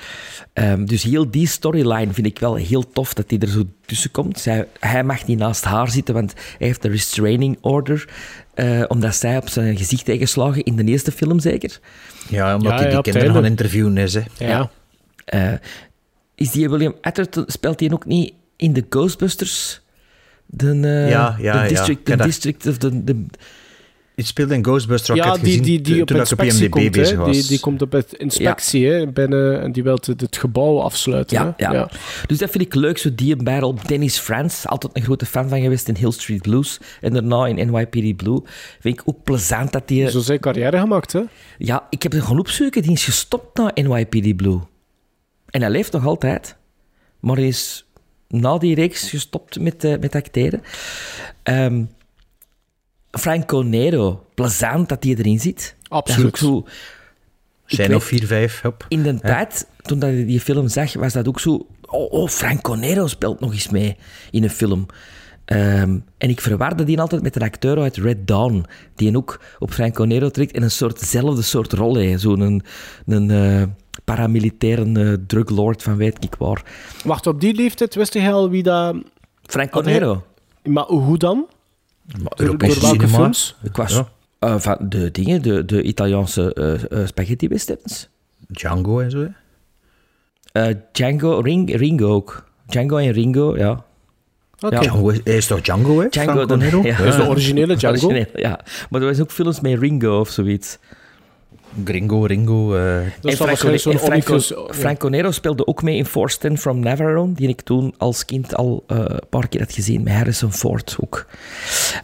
Ehm, dus heel die storyline vind ik wel heel tof dat hij er zo tussen komt. Zij, hij mag niet naast haar zitten, want hij heeft een restraining order. eh, omdat zij op zijn gezicht heeft geslagen, in de eerste film zeker. Ja, omdat Ja, hij ja, die het kinderen gaan interviewen is. Hè. Ja. Eh, is die William Atherton, speelt hij ook niet in de Ghostbusters? De, eh, Ja, ja, de ja. district, de Ja, dat- district of de, de, Het speelde in Ghostbusters, Ja, die, gezien die, die toen op ik op inspectie IMDb komt, bezig was. Die, die komt op het inspectie hè? Binnen, en die wil het, het gebouw afsluiten. Ja, hè? ja. Dus dat vind ik leuk, zo die een battle. Dennis Frans, altijd een grote fan van geweest in Hill Street Blues. En daarna in NYPD Blue. Vind ik ook plezant dat die... Zo zijn carrière gemaakt, hè? Ja, ik heb het gaan opzoeken. Die is gestopt na NYPD Blue. En hij leeft nog altijd. Maar hij is na die reeks gestopt met, eh, met acteren. Ehm Franco Nero, plezant dat hij erin zit. Absoluut. Dat is ook zo... Zijn nog vier, vijf. Hop. in de tijd, toen dat ik die film zag, was dat ook zo... Oh, oh Franco Nero speelt nog eens mee in een film. Ehm, en ik verwarde die altijd met een acteur uit Red Dawn, die ook op Franco Nero trekt en een soortzelfde soort rol heeft. Zo'n een, een eh, paramilitaire eh, druglord van weet ik waar. Wacht, op die leeftijd wist hij al wie dat... Franco Had hij- Nero. Maar hoe dan? Maar Door, Europees door welke cinema. films? Ik was Ja. eh, van de dingen, de, de Italiaanse eh, eh, spaghetti westerns. Django en zo. hè. Eh, Django, Ring, Ringo ook. Django en Ringo, ja. Oké. Ja. Django is, hij is toch Django, hè? Django, dan- Nero? [LAUGHS] ja. Dat is de originele Django. [LAUGHS] Ja. Maar er was ook films met Ringo of zoiets. Gringo, Ringo. eh, en Franco, en Franco, Nero speelde ook mee in 10 from Navarone, die ik toen als kind al eh, een paar keer had gezien, met Harrison Ford ook.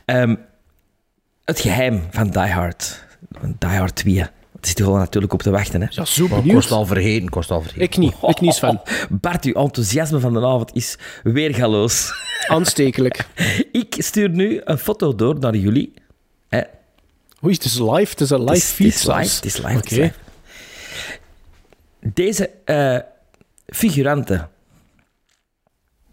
Ehm, het geheim van Die Hard, van Die Hard 2, Het zit er gewoon natuurlijk op te wachten. Hè. Ja, zo benieuwd. kost al vergeten, kost al vergeten. Ik niet. Ik niet, Sven. [LAUGHS] Bart, uw enthousiasme van de avond is weergaloos. Aanstekelijk. [LAUGHS] Ik stuur nu een foto door naar jullie. Hè. Oei, het is live. Het is een live feed Het is live. Het is. Deze eh, figuranten,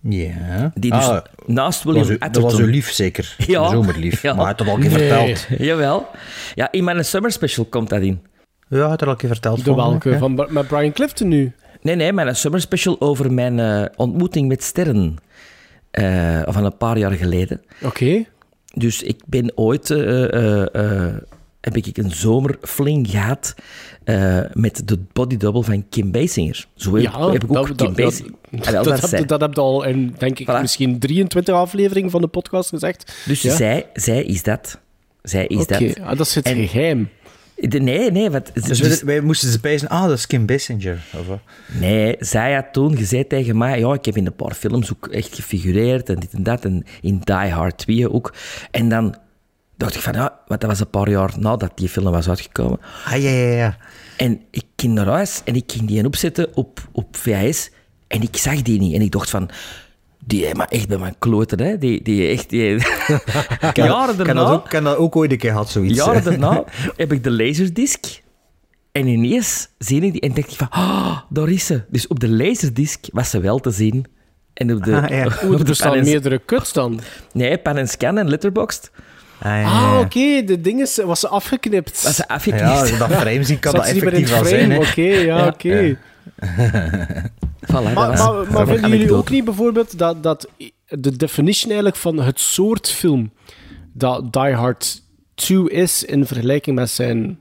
Ja. die dus Ah, naast dat William was, u, dat was uw lief zeker. [LAUGHS] Ja. Zomerlief. Ja. Maar hij had het al een keer Nee. verteld. Jawel. Ja, in mijn summer special komt dat in. Ja, hij had het al een keer verteld. De welke? Van, met Brian Clifton nu. Nee, nee, mijn summer special over mijn eh, ontmoeting met sterren. eh, van een paar jaar geleden. Oké. Dus ik ben ooit... eh, eh, eh, heb ik een zomerfling gehad eh, met de body double van Kim Basinger. Zo heb, Ja, heb ik ook dat- Kim Basinger... dat- Ah, dat, dat heb, je- dat heb je al in, denk ik, Voilà. misschien 23 afleveringen van de podcast gezegd. Dus Ja? zij, zij is dat. Zij is dat. ah, dat is het En- geheim. Nee, nee. Wat, Dus, dus- wij, wij moesten ze pijzen, ah, dat is Kim Basinger. Of, wat? Nee, zij had toen gezegd tegen mij... Ja, ik heb in een paar films ook echt gefigureerd en dit en dat. En in Die Hard 2 ook. En dan dacht ik van... Ja, want dat was een paar jaar nadat die film was uitgekomen. Ah, ja, ja, ja. En ik ging naar huis en ik ging die opzetten op, op VHS. En ik zag die niet. En ik dacht van... Die, maar echt bij mijn kloten, hè. Die, die echt... Die, [LAUGHS] jaren Ik heb daarna... dat ook, dat ook ooit een keer gehad, zoiets. Jaren [LAUGHS] daarna heb ik de laserdisc. En ineens zie ik die en denk ik van, ah, daar is ze. Dus op de laserdisc was ze wel te zien. En op de, Ah, ja. [LAUGHS] op Oeh, er pan en- meerdere cuts dan. Nee, pan en scan en letterboxd. Ah, ja, ja, Ah, oké, de ding is, was ze afgeknipt. Was ze afgeknipt. Ja, als je dat frame ziet, kan Zat dat ze niet meer in effectief wel zijn. Oké, ja, Ja. oké. Voilà, Maar, maar, maar vinden jullie ook niet bijvoorbeeld dat, dat de definition eigenlijk van het soort film dat Die Hard 2 is in vergelijking met zijn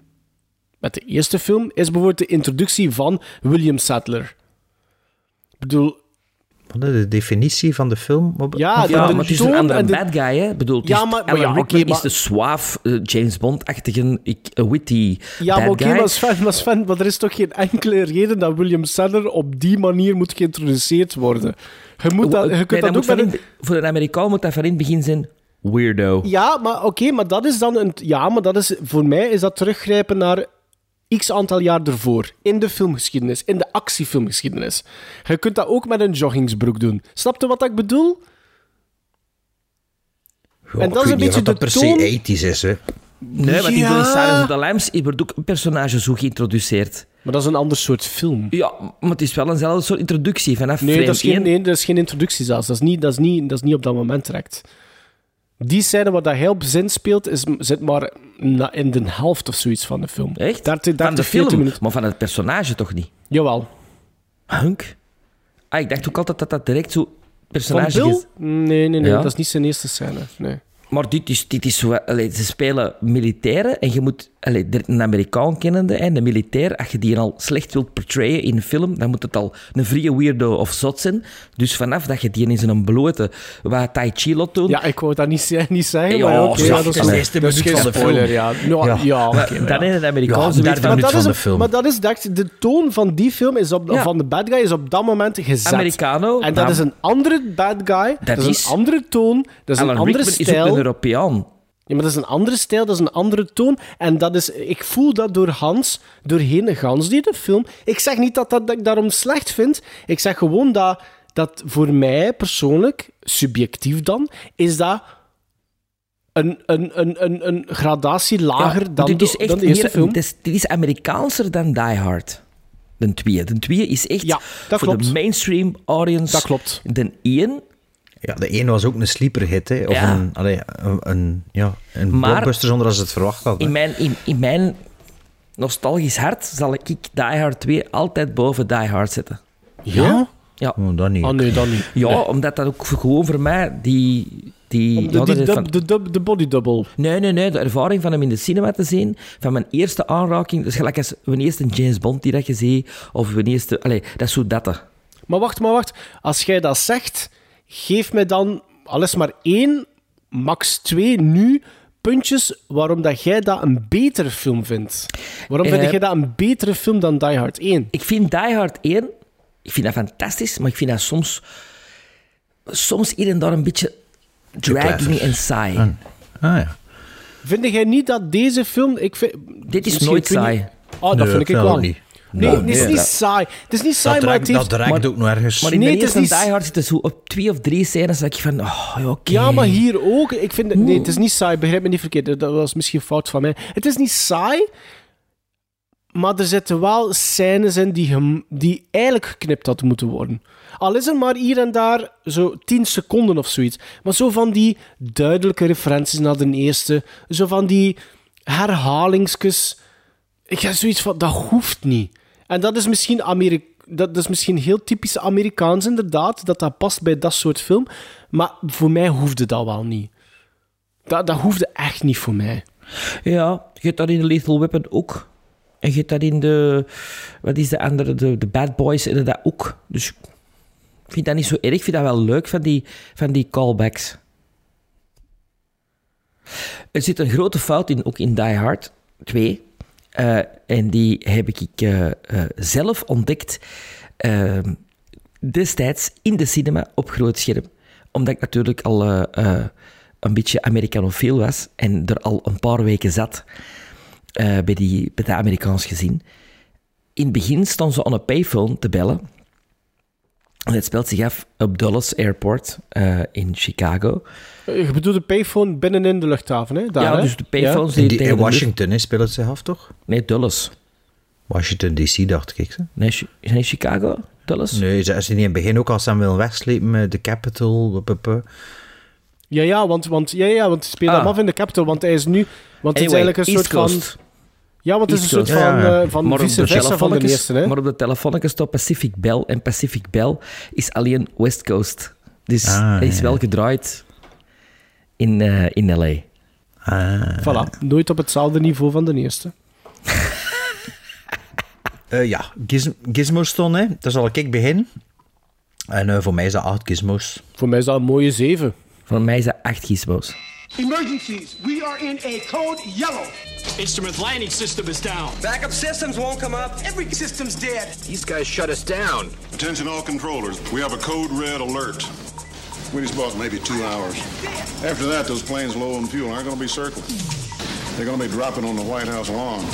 met de eerste film, is bijvoorbeeld de introductie van William Sadler. Ik bedoel, de definitie van de film? Ja, Ja, de maar het is een andere de- bad guy, hè. Bedoel, Ja, is- maar- maar ja, oké, maar- is de suave eh, James Bond-achtige, ik- eh, witty Ja, bad maar oké, guy. maar Sven, maar Sven, maar er is toch geen enkele reden dat William Sadler op die manier moet geïntroduceerd worden. Je, moet dat, je Nee, kunt dat dat ook in- een... Voor een Amerikaan moet dat van in het begin zijn weirdo. Ja, maar oké, maar dat is dan een... Ja, maar dat is... Voor mij is dat teruggrijpen naar x aantal jaar ervoor. In de filmgeschiedenis. In de actiefilmgeschiedenis. Je kunt dat ook met een joggingsbroek doen. Snap je wat ik bedoel? Ja, en ik dat is een niet beetje de per se toon- 80s is, hè. Nee, want in Ja. de Silence of the Lambs wordt ook een personage zo geïntroduceerd. Maar dat is een ander soort film. Ja, maar het is wel eenzelfde soort introductie. Vanaf Nee, frame dat is, geen, 1. nee, dat is geen introductie zelfs. Dat is niet, dat is niet, dat is niet op dat moment direct. Die scène waar dat hij op zin speelt, is, zit maar in de helft of zoiets van de film. Echt? 30, van de 30, 40 film, minuten. maar van het personage toch niet? Jawel. Hunk? Ah, ik dacht ook altijd dat dat direct zo Van personage Bill? is. Nee, nee, nee. Ja? Dat is niet zijn eerste scène. Nee. Maar dit is, dit is zo... Allee, ze spelen militairen en je moet... Allee, een Amerikaan kennende, en de militair, als je die al slecht wilt portrayen in een film, dan moet het al een vrije weirdo of zot zijn. Dus vanaf dat je die in zijn blote wat tai chi lot doen... Ja, ik wou dat niet, niet zeggen, Ja, maar ja, dat is de eerste minuut van de spoiler, film. ja. Nou, ja, Ja. maar dan ja. in het Amerikaans Ja, van- Maar minuut dat, is van de film. maar dat is dat, de toon van die film is op, Ja. van de bad guy is op dat moment gezet. Americano. En dat is een andere bad guy, dat, is is- een andere toon, dat is Alan een andere Rickman is ook stijl. een Europeaan. Ja, maar dat is een andere stijl, dat is een andere toon. En dat is, ik voel dat door Hans, doorheen gans die de film. Ik zeg niet dat, dat, dat ik daarom slecht vind. Ik zeg gewoon dat, dat voor mij persoonlijk, subjectief dan, is dat een, een, een, een, een gradatie lager Ja, dan, dit de, is echt dan de eerste meer- film. Dit is, dit is Amerikaanser dan Die Hard. De twee. De twee is echt Ja, voor klopt. de mainstream audience. Dat klopt. De één Ja, de ene was ook een sleeper hit, hè. Of Ja. een, allee, een, een, ja, een Maar- blockbuster zonder dat ze het verwacht hadden. In mijn, in, in mijn nostalgisch hart zal ik Die Hard 2 altijd boven Die Hard zetten. Ja? Ja, Oh, dat niet. Oh nee, dan niet. ja Nee. omdat dat ook gewoon voor mij die... die, ja, de, die is dub- van- de, dub- de body double. Nee, nee, nee. De ervaring van hem in de cinema te zien, van mijn eerste aanraking, dus gelijk als mijn eerste James Bond die dat je ziet, of mijn eerste... Allee, dat is zo dat. Maar wacht, maar wacht. Als jij dat zegt, geef mij dan alles maar één, max twee nu puntjes waarom dat jij dat een betere film vindt. Waarom Eh, vind jij dat een betere film dan Die Hard 1? Ik vind Die Hard 1, ik vind dat fantastisch, maar ik vind dat soms, soms hier en daar een beetje dragging en saai. Ah, ja. Vind jij niet dat deze film... Ik vind, Dit is nooit saai. niet- Oh, dat Nee, vind ik wel. niet. Nee, Nee, het is niet dat- saai. Het is niet saai, Dat maar het heeft... dat raakt ook nog ergens. Maar in Nee, de het is eerste niet- Die Hard zitten zo op twee of drie scènes dat ik van... Oh, ja, oké. Ja, maar hier ook. Ik vind het, nee, het is niet saai. Begrijp me niet verkeerd. Dat was misschien een fout van mij. Het is niet saai, maar er zitten wel scènes in die, gem- die eigenlijk geknipt hadden moeten worden. Al is er maar hier en daar zo 10 seconden of zoiets. Maar zo van die duidelijke referenties naar de eerste. Zo van die herhalingsjes. Ik heb zoiets van, dat hoeft niet. En dat is misschien Amerika dat is misschien heel typisch Amerikaans inderdaad, dat dat past bij dat soort film. Maar voor mij hoefde dat wel niet. Dat, dat hoefde echt niet voor mij. Ja, je hebt dat in Lethal Weapon ook. En je hebt dat in de... Wat is de andere? De, de Bad Boys dat ook. Dus ik vind dat niet zo erg. Ik vind dat wel leuk van die, van die callbacks. Er zit een grote fout in, ook in Die Hard 2. Eh, en die heb ik eh, zelf ontdekt eh, destijds in de cinema op groot scherm. Omdat ik natuurlijk al een beetje Americanofiel was en er al een paar weken zat bij, die, bij dat Amerikaans gezien. In het begin stonden ze aan een payphone te bellen. En het speelt zich af op Dulles Airport in Chicago. Eh, Je bedoelt de payphone binnenin de luchthaven, hè? Daar, ja, hè? dus de payphones In, die die, tegen in de lucht- Washington hè, speelt het zich af, toch? Nee, Dulles. Washington DC, dacht ik. Ze. Nee, is het in Chicago? Dulles? Nee, ze ze niet in het begin ook al samen willen wegslepen met de wup. Ja, ja, want, want, ja, ja, want speel hem Ah. af in de Capitol, want hij is nu... Want het is eigenlijk een East soort Coast. van... Ja, want het is een soort van, Ja, ja. eh, van vice de versa van de eerste, hè? maar op de telefoonnetjes staat Pacific Bell. En Pacific Bell is alleen West Coast. Dus Ah, hij is ja. wel gedraaid in, eh, in L.A. Ah. Voilà, nooit op hetzelfde niveau van de eerste. [LAUGHS] Eh, ja, Giz Gizmos stond, hè. Daar zal ik beginnen. En eh, voor mij is dat acht gizmos. Voor mij is dat een mooie zeven. Voor mij is dat acht gizmos. Emergencies. We are in a code yellow. Instrument landing system is down. Backup systems won't come up. Every system's dead. These guys shut us down. Attention all controllers. We have a code red alert. Wheaties boss, maybe two hours. After that, those planes low on fuel aren't going to be circled. They're going to be dropping on the White House lawn.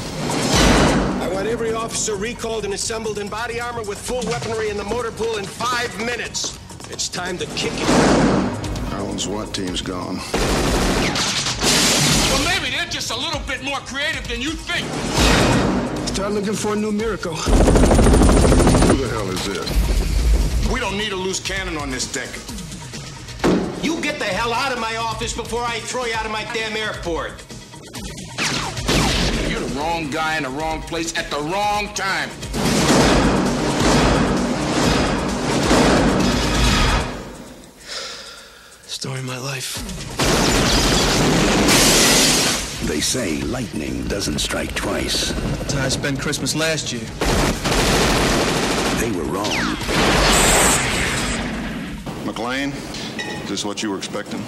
I want every officer recalled and assembled in body armor with full weaponry in the motor pool in five minutes. It's time to kick it. Our own SWAT team's gone. Well, maybe they're just a little bit more creative than you think. Start looking for a new miracle. Who the hell is this? We don't need a loose cannon on this deck. You get the hell out of my office before I throw you out of my damn airport. You're the wrong guy in the wrong place at the wrong time. Story of my life. They say lightning doesn't strike twice. That's how I spent Christmas last year. They were wrong. McLean, is this what you were expecting?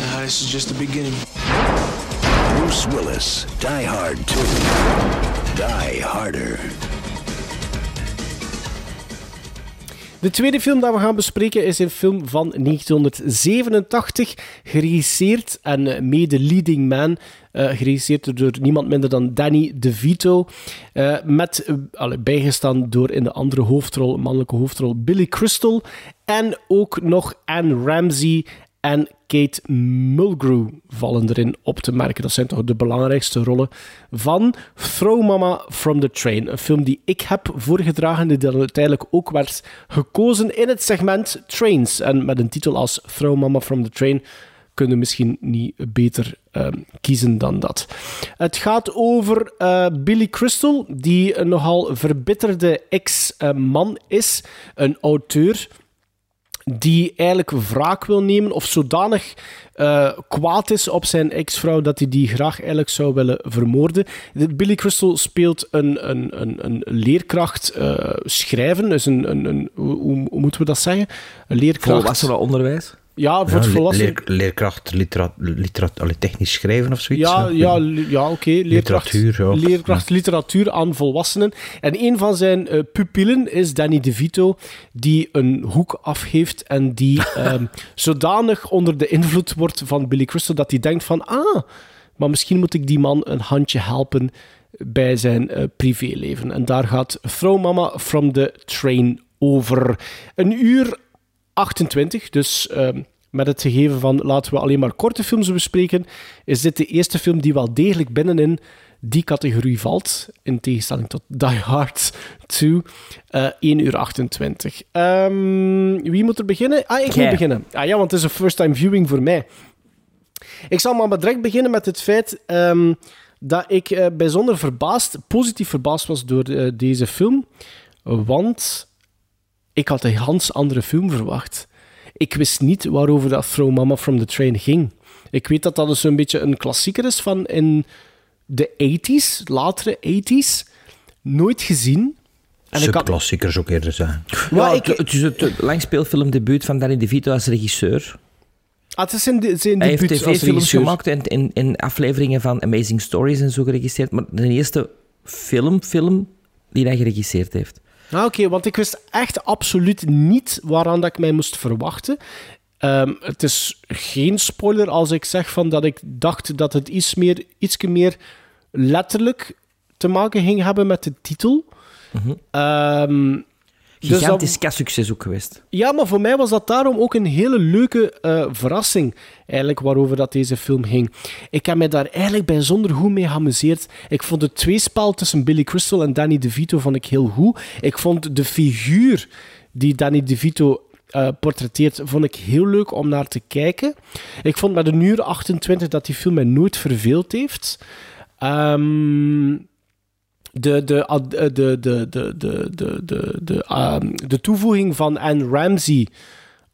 Nah, this is just the beginning. Bruce Willis, Die Hard 2. Die Harder. De tweede film dat we gaan bespreken is een film van 1987, geregisseerd en eh, mede leading man, eh, geregisseerd door niemand minder dan Danny DeVito, eh, met allee, bijgestaan door in de andere hoofdrol, mannelijke hoofdrol, Billy Crystal en ook nog Anne Ramsey en Kate Mulgrew vallen erin op te merken. Dat zijn toch de belangrijkste rollen van Throw Mama from the Train. Een film die ik heb voorgedragen, die dan uiteindelijk ook werd gekozen in het segment Trains. En met een titel als Throw Mama from the Train kunnen misschien niet beter ehm, kiezen dan dat. Het gaat over eh, Billy Crystal, die een nogal verbitterde ex-man is, een auteur die eigenlijk wraak wil nemen of zodanig eh, kwaad is op zijn ex-vrouw dat hij die graag eigenlijk zou willen vermoorden. De- Billy Crystal speelt een, een, een, een leerkracht eh, schrijven, dus een, een, een hoe moeten we dat zeggen? Een leerkracht... Volwassenen onderwijs. Ja, voor Ja, het le- volwassen... leer- leerkracht, litera, litera, allee, technisch schrijven of zoiets. Ja, ja, li- ja oké. Leerkracht, Literatuur, ja. leerkracht literatuur aan volwassenen. En een van zijn eh, pupillen is Danny DeVito, die een hoek afgeeft en die [LAUGHS] ehm, zodanig onder de invloed wordt van Billy Crystal dat hij denkt van, ah, maar misschien moet ik die man een handje helpen bij zijn uh, privéleven. En daar gaat Throw Mama from the Train over. Een uur 28, dus ehm, met het gegeven van laten we alleen maar korte films bespreken, is dit de eerste film die wel degelijk binnenin die categorie valt, in tegenstelling tot Die Hard 2, uh, 1 uur 28. Um, wie moet er beginnen? Ah, ik moet beginnen. Ah ja, want het is een first-time viewing voor mij. Ik zal maar direct beginnen met het feit um, dat ik uh, bijzonder verbaasd, positief verbaasd was door uh, deze film, want ik had een ganz andere film verwacht. Ik wist niet waarover dat Throw Mama from the Train ging. Ik weet dat dat dus een beetje een klassieker is van in de 80s, latere 80s. Nooit gezien. En Subklassiekers ook eerder zijn. Ja, ik, het, is het langspeelfilmdebuut van Danny DeVito als regisseur. Ah, het is zijn, zijn Hij heeft tv-films gemaakt en in, in afleveringen van Amazing Stories en zo geregisseerd. Maar de eerste film, film die hij geregisseerd heeft. Ah, Oké, want ik wist echt absoluut niet waaraan dat ik mij moest verwachten. Ehm, het is geen spoiler als ik zeg van dat ik dacht dat het iets meer, ietsje meer letterlijk te maken ging hebben met de titel. Mm Gigantisch dus succes ook geweest. Ja, maar voor mij was dat daarom ook een hele leuke uh, verrassing, eigenlijk, waarover dat deze film ging. Ik heb mij daar eigenlijk bijzonder goed mee geamuseerd. Ik vond het tweespel tussen Billy Crystal en Danny DeVito vond ik heel goed. Ik vond de figuur die Danny DeVito uh, portretteert, vond ik heel leuk om naar te kijken. Ik vond met een uur 28 dat die film mij nooit verveeld heeft. Um, de, de, de, de, de, de, de, de, de, um, de toevoeging van Anne Ramsey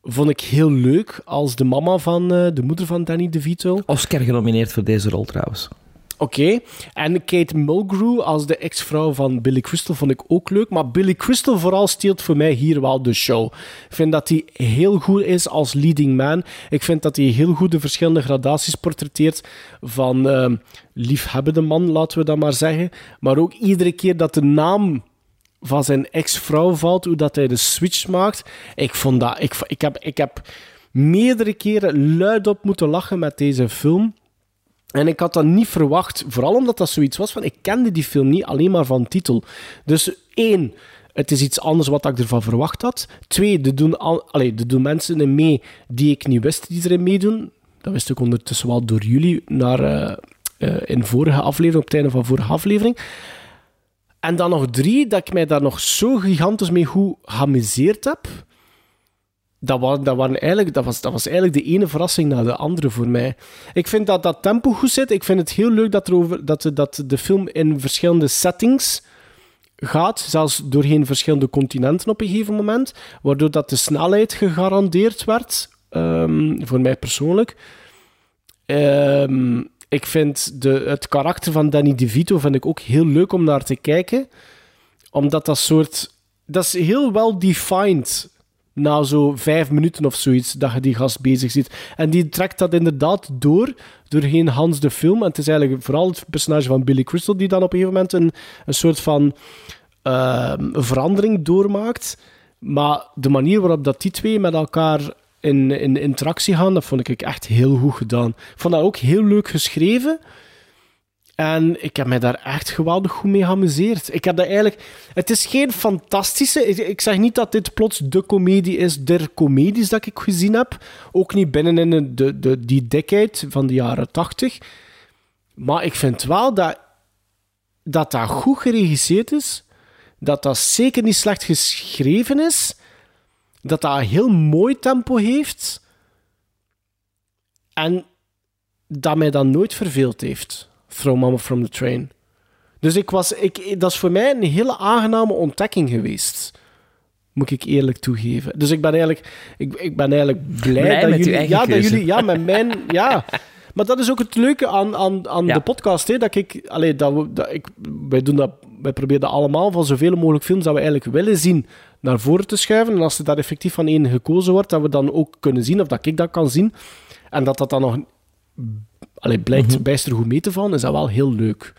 vond ik heel leuk als de mama van uh, de moeder van Danny DeVito. Oscar genomineerd voor deze rol trouwens. Oké. En Kate Mulgrew als de ex-vrouw van Billy Crystal vond ik ook leuk. Maar Billy Crystal vooral steelt voor mij hier wel de show. Ik vind dat hij heel goed is als leading man. Ik vind dat hij heel goed de verschillende gradaties portretteert van uh, liefhebbende man, laten we dat maar zeggen. Maar ook iedere keer dat de naam van zijn ex-vrouw valt, hoe dat hij de switch maakt. Ik vond dat... Ik, ik, heb, ik heb meerdere keren luidop moeten lachen met deze film. En ik had dat niet verwacht, vooral omdat dat zoiets was van ik kende die film niet alleen maar van titel. Dus één, het is iets anders wat ik ervan verwacht had. Twee, er doen, al, allez, er doen mensen mee die ik niet wist die erin meedoen. Dat wist ik ondertussen wel door jullie naar, uh, uh, in vorige aflevering, op het einde van vorige aflevering. En dan nog drie, dat ik mij daar nog zo gigantisch mee goed geamuseerd heb dat, was, dat, waren eigenlijk, dat, was, dat was eigenlijk de ene verrassing na de andere voor mij. Ik vind dat dat tempo goed zit. Ik vind het heel leuk dat, er over, dat, dat de film in verschillende settings gaat, zelfs doorheen verschillende continenten op een gegeven moment, waardoor dat de snelheid gegarandeerd werd, um, voor mij persoonlijk. Um, ik vind de, het karakter van Danny DeVito vind ik ook heel leuk om naar te kijken, omdat dat soort... Dat is heel wel defined na zo vijf minuten of zoiets dat je die gast bezig ziet. En die trekt dat inderdaad door, doorheen Hans de film. En het is eigenlijk vooral het personage van Billy Crystal die dan op een gegeven moment een, een soort van uh, verandering doormaakt. Maar de manier waarop dat die twee met elkaar in, in interactie gaan, dat vond ik echt heel goed gedaan. Ik vond dat ook heel leuk geschreven. En ik heb mij daar echt geweldig goed mee geamuseerd. Ik heb dat eigenlijk... Het is geen fantastische... Ik, zeg niet dat dit plots de comedie is der comedies dat ik gezien heb. Ook niet binnen in de, de, die decade van de jaren tachtig. Maar ik vind wel dat, dat dat goed geregisseerd is. Dat dat zeker niet slecht geschreven is. Dat dat een heel mooi tempo heeft. En dat mij dat nooit verveeld heeft. Throw Mama from the Train. Dus ik was, ik, dat is voor mij een hele aangename ontdekking geweest. Moet ik eerlijk toegeven. Dus ik ben eigenlijk, ik, ik ben eigenlijk blij, dat jullie. Ja, dat jullie. Ja, met mijn. Ja. [LAUGHS] Maar dat is ook het leuke aan, aan, aan de podcast. Hè, dat ik, allee, dat we, dat ik, wij, doen dat, wij proberen dat allemaal van zoveel mogelijk films dat we eigenlijk willen zien naar voren te schuiven. En als er daar effectief van één gekozen wordt, dat we dan ook kunnen zien, of dat ik dat kan zien. En dat dat dan nog allee, blijkt mm -hmm. bijster goed mee te vallen, is dat wel heel leuk.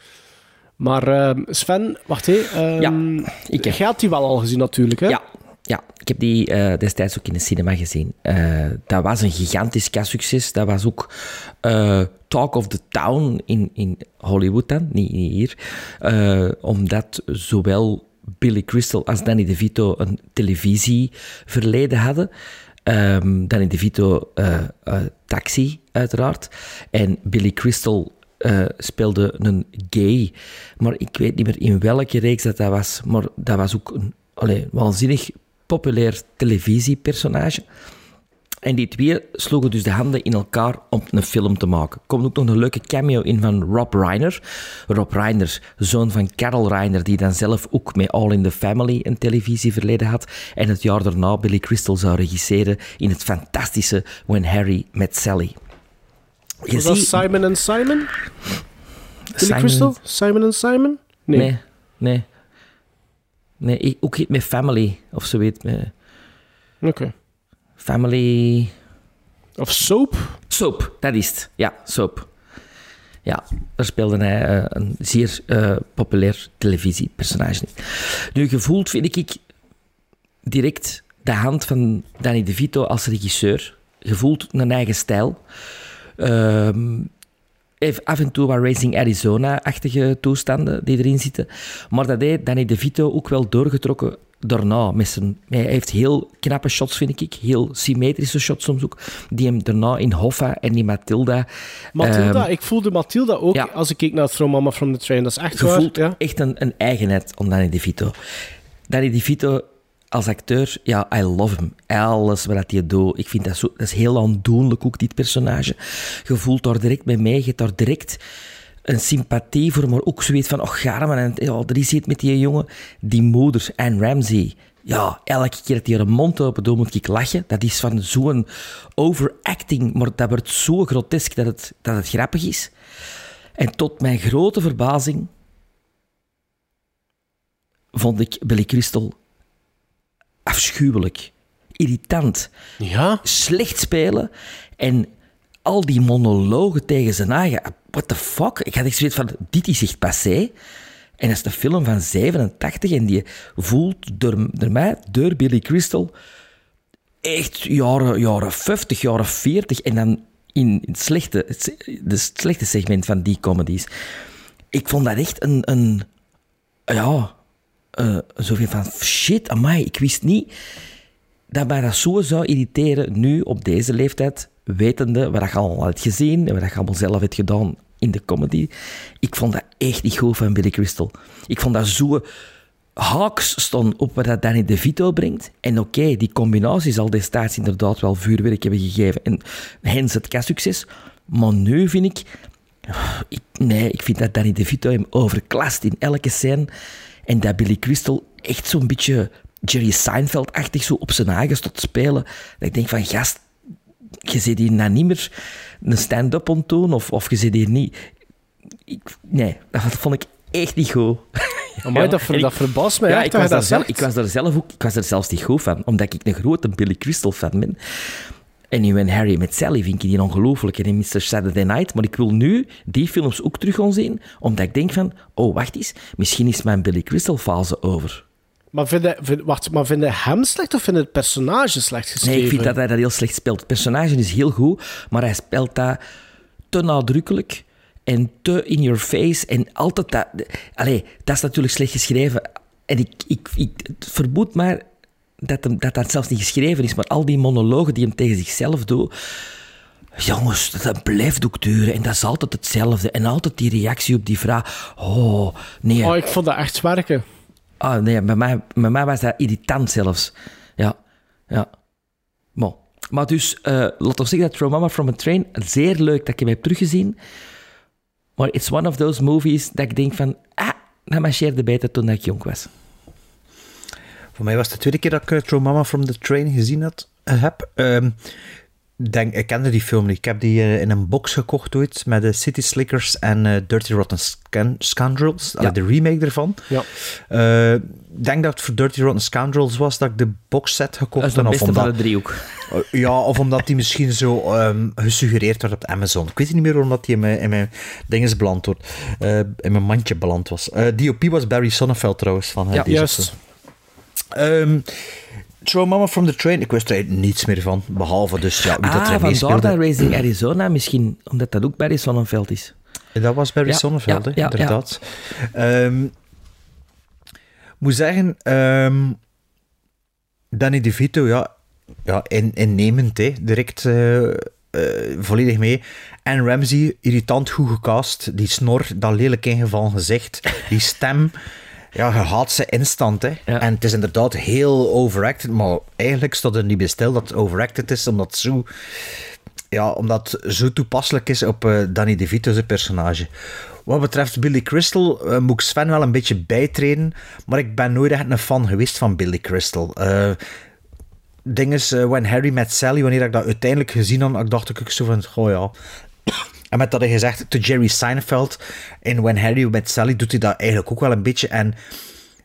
Maar uh, Sven, wacht hé. Um, ja, ik heb... Jij had die wel al gezien natuurlijk, hè? Ja, Ja, ik heb die eh, destijds ook in de cinema gezien. Uh, dat was een gigantisch succes. Dat was ook uh, Talk of the Town in, in Hollywood dan, niet, niet hier. omdat zowel Billy Crystal als Danny DeVito een televisieverleden hadden. Um, Danny DeVito Taxi, uiteraard. En Billy Crystal speelde een gay. Maar ik weet niet meer in welke reeks dat, dat was. Maar dat was ook een allee, waanzinnig populair televisiepersonage. En die twee sloegen dus de handen in elkaar om een film te maken. Er komt ook nog een leuke cameo in van Rob Reiner. Rob Reiner, zoon van Carol Reiner, die dan zelf ook met All in the Family een televisieverleden had. En het jaar daarna Billy Crystal zou regisseren in het fantastische When Harry Met Sally. Je Was dat Simon and Simon? Billy Crystal? Simon and Simon? Nee. Nee, nee. Nee, ook niet met Family of zoiets. Oké. Okay. Family... Of Soap? Soap, dat is het. Ja, Soap. Ja, daar speelde hij uh, een zeer uh, populair televisiepersonage in. Nu, gevoeld vind ik direct de hand van Danny DeVito als regisseur. Gevoeld een eigen stijl. Ehm heeft af en toe wat Racing Arizona-achtige toestanden die erin zitten. Maar dat heeft Danny DeVito ook wel doorgetrokken daarna. Met zijn, hij heeft heel knappe shots, vind ik. Heel symmetrische shots soms ook. Die hem daarna in Hoffa en in Matilda... Matilda, um, ik voelde Matilda ook als ik keek naar Throw Mama from the Train. Dat is echt waar. Ja. echt een, een eigenheid om Danny DeVito. Danny DeVito als acteur, ja, I love him. Alles wat hij doet. Ik vind dat, zo, dat is heel aandoenlijk, ook dit personage. Je voelt daar direct bij mij, je hebt daar direct een sympathie voor, maar ook zoiets van, oh, Garman, en ja, er is iets met die jongen. Die moeder, Anne Ramsey. Ja, elke keer dat hij haar mond open doet, moet ik lachen. Dat is van zo'n overacting, maar dat wordt zo grotesk dat het, dat het grappig is. En tot mijn grote verbazing vond ik Billy Crystal afschuwelijk, irritant, ja? slecht spelen en al die monologen tegen zijn eigen. What the fuck? Ik had echt zoiets van, dit is echt passé. En dat is een film van 87 en die voelt door, door mij, door Billy Crystal, echt jaren, jaren 50, jaren 40 en dan in het slechte, het slechte segment van die comedies. Ik vond dat echt een, een ja, uh, zoveel van shit, amai, ik wist niet dat mij dat zo zou irriteren nu op deze leeftijd, wetende wat je al had gezien en wat je allemaal zelf hebt gedaan in de comedy. Ik vond dat echt niet goed van Billy Crystal. Ik vond dat zo haaks stond op wat Danny DeVito brengt. En oké, die combinatie zal destijds inderdaad wel vuurwerk hebben gegeven. En hens het succes. Maar nu vind ik, ik... Nee, ik vind dat Danny DeVito hem overklast in elke scène. En dat Billy Crystal echt zo'n beetje Jerry Seinfeld-achtig zo op zijn eigen tot spelen. Dat ik denk van, gast, je zit hier nou niet meer een stand-up ontdoen of, of je zit hier niet... Ik, nee, dat vond ik echt niet goed. [LAUGHS] Ja, dat, ver, dat verbaast mij ja, ik was, dat zelf, ik was er zelf ook, ik was er zelfs niet goed van, omdat ik een grote Billy Crystal fan ben. En nu in Harry met Sally vind ik die ongelooflijk. En in Mr. Saturday Night. Maar ik wil nu die films ook terug gaan zien. Omdat ik denk van, oh, wacht eens. Misschien is mijn Billy Crystal fase over. Maar vind je, vind, wacht, maar hem slecht of vind je het personage slecht geschreven? Nee, ik vind dat hij dat heel slecht speelt. Het personage is heel goed, maar hij speelt dat te nadrukkelijk en te in your face. En altijd dat... Allee, dat is natuurlijk slecht geschreven. En ik, ik, ik vermoed maar dat, hem, dat dat zelfs niet geschreven is, maar al die monologen die hem tegen zichzelf doet. Jongens, dat blijft ook duren en dat is altijd hetzelfde. En altijd die reactie op die vraag. Oh, nee. Oh, ik vond dat echt werken. Ah, nee, bij mij, bij mij was dat irritant zelfs. Ja, ja. Bon. Maar dus, uh, laat ons zeggen dat Throw Mama from a Train, zeer leuk dat ik hem heb teruggezien. Maar it's one of those movies dat ik denk van, ah, dat marcheerde beter toen ik jong was. Voor mij was het de tweede keer dat ik Throw Mama from the Train gezien had, uh, heb. Um, denk, ik kende die film niet. Ik heb die uh, in een box gekocht ooit met de City Slickers en Dirty Rotten Scan Scoundrels, ja. de remake ervan. Ja. Ik denk dat het voor Dirty Rotten Scoundrels was dat ik de boxset gekocht heb. Dat is de beste van de driehoek. ja, of omdat die misschien zo um, gesuggereerd werd op Amazon. Ik weet niet meer waarom dat die in mijn, in mijn dinges beland wordt. in mijn mandje beland was. DOP was Barry Sonnenfeld trouwens. Van, ja, juist. Um, Throw Mama from the Train. Ik wist er niets meer van. Behalve dus, ja, wie dat Ah, er vandaar dat Racing Arizona misschien, omdat dat ook Barry Sonnenfeld is. Dat was Barry Ja, ja, inderdaad. Ehm, moet zeggen, ehm, Danny DeVito, ja, ja in, innemend, hè, direct eh, eh, volledig mee. En Ramsey, irritant goed gecast. Die snor, dat lelijk ingevallen gezicht. Die stem, ja, je haat ze instant. Hè. En het is inderdaad heel overacted, maar eigenlijk staat er niet bij stil dat het overacted is, omdat het zo ja, omdat zo toepasselijk is op eh, Danny DeVito's personage. Wat betreft Billy Crystal eh, moet ik Sven wel een beetje bijtreden, maar ik ben nooit echt een fan geweest van Billy Crystal. Eh ding is, When Harry Met Sally, wanneer ik dat uiteindelijk gezien had, ik dacht ik zo van, goh ja... En met dat hij gezegd, to Jerry Seinfeld in When Harry Met Sally doet hij dat eigenlijk ook wel een beetje. En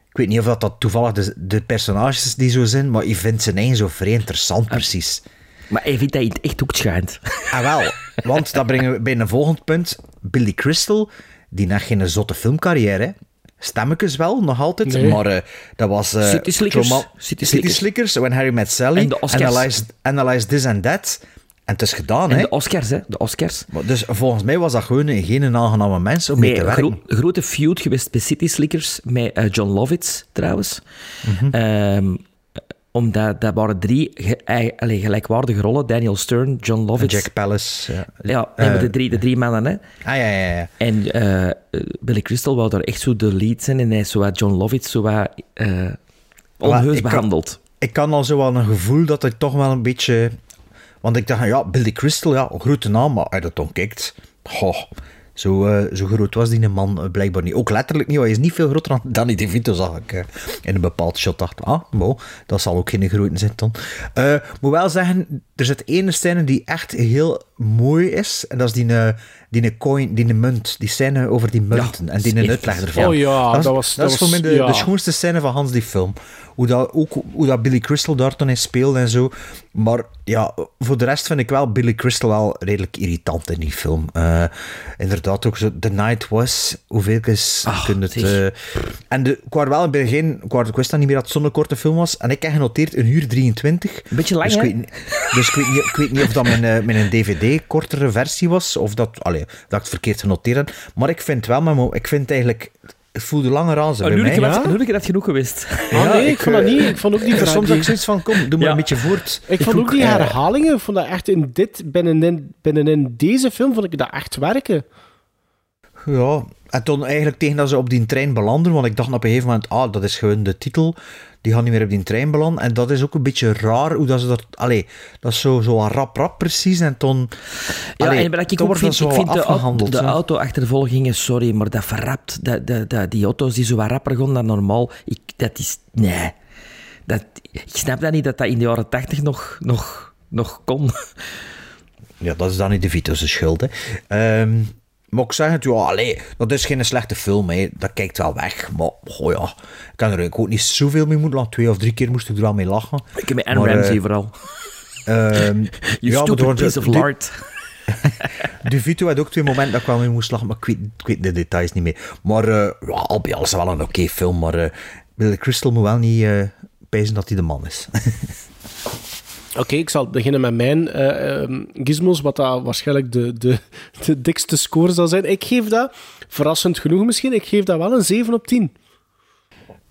ik weet niet of dat, dat toevallig de, de personages die zo zijn, maar je vindt zijn eigen zo vrij interessant, precies. Maar hij vindt dat hij het echt ook schijnt. Ah, wel. Want dat brengen we bij een volgend punt. Billy Crystal, die net geen zotte filmcarrière, hè. Stemmekes wel, nog altijd. Nee. Maar eh, dat was... eh, City Slickers. City When Harry Met Sally. En de Oscars. Analyze, Analyze This and That. En het is gedaan, En hè. de Oscars, hè. De Oscars. Maar Dus volgens mij was dat gewoon een- geen aangename mens om mee te werken. gro- grote feud geweest bij City Slickers met eh, John Lovitz, trouwens. Mhm. Ehm, omdat dat waren drie ge- allee, gelijkwaardige rollen. Daniel Stern, John Lovitz. Jack Palance. Ja, Ja, nee, maar Eh, de, drie, de drie mannen, hè. Ah, ja, ja, ja. En eh, Billy Crystal wou daar echt zo de lead zijn. En hij is zo wat John Lovitz zo wat onheus kan- behandeld. Ik kan al zo wel een gevoel dat hij toch wel een beetje... Want ik dacht, ja, Billy Crystal, ja, grote naam, maar als je dat dan kijkt... Goh, zo, eh, zo groot was die man eh, blijkbaar niet. Ook letterlijk niet, want hij is niet veel groter dan Danny DeVito, zag ik. in een bepaald shot dacht ah, bo, dat zal ook geen grote zijn dan. Eh, moet wel zeggen, er zit ene scène die echt heel mooi is. En dat is die, die coin, die munt. Die scène over die munten. en die echt- uitleg ervan. Oh ja, dat was- dat is voor was- mij de, ja. de schoonste scène van Hans die film. Hoe dat, ook hoe dat Billy Crystal daar toen in speelde en zo. Maar ja, voor de rest vind ik wel Billy Crystal wel redelijk irritant in die film. Eh, inderdaad, ook zo The Night Was. Hoeveel is kun het... eh, en de, ik was wel in het begin... Ik, was- ik wist dan niet meer dat het zo'n korte film was. En ik heb genoteerd een uur 23. Een beetje lang, dus ik hè? weet, niet- dus ik weet, niet, ik weet niet of dat mijn, eh, mijn dvd kortere versie was. Of dat, allee, dat ik het verkeerd genoteerd heb. Maar ik vind wel... maar Ik vind eigenlijk... Het voelde langer aan ze Oh, nu heb ik dat- nu heb ik dat genoeg geweest. Ah, nee, ik vond dat niet. Ik vond ook die Soms verhaal- heb ik zoiets van, kom, doe maar Ja. een beetje voort. Ik vond ook die eh, herhalingen, ik vond dat echt in dit, binnenin, binnenin deze film, vond ik dat echt werken. Ja, en toen eigenlijk tegen dat ze op die trein belanden, want ik dacht op een gegeven moment, ah, dat is gewoon de titel, die gaan niet meer op die trein belanden. En dat is ook een beetje raar, hoe dat ze dat... Allee, dat is zo, zo rap rap precies, en toen... Ja, en wat ik ook vind, ik vind de, de auto-achtervolgingen, sorry, maar dat verrapt. Dat, dat, dat, die auto's die zo wat rapper gaan dan normaal, ik, dat is... Nee. Dat, ik snap dat niet, dat dat in de jaren tachtig nog, nog, nog kon. Ja, dat is dan niet de Vito's schuld, hè. Ehm, maar ik zeg het, ja, allee, dat is geen slechte film, hè. Dat kijkt wel weg, maar, goh ja, ik kan er eigenlijk ook niet zoveel mee moeten lachen. Twee of drie keer moest ik er wel mee lachen. Ik heb met Anne Ramsey vooral. Ehm, [LAUGHS] You ja, stupid piece of lard. [LAUGHS] De Vito had ook twee momenten dat ik wel mee moest lachen, maar ik weet, ik weet de details niet meer. Maar eh, ja, al bij al is het wel een oké film, maar eh Billy Crystal moet wel niet uh, pijzen dat hij de man is. [LAUGHS] Oké, ik zal beginnen met mijn eh, ehm, gizmos, wat dat waarschijnlijk de, de, de dikste score zal zijn. Ik geef dat, verrassend genoeg misschien, ik geef dat wel een 7 op 10.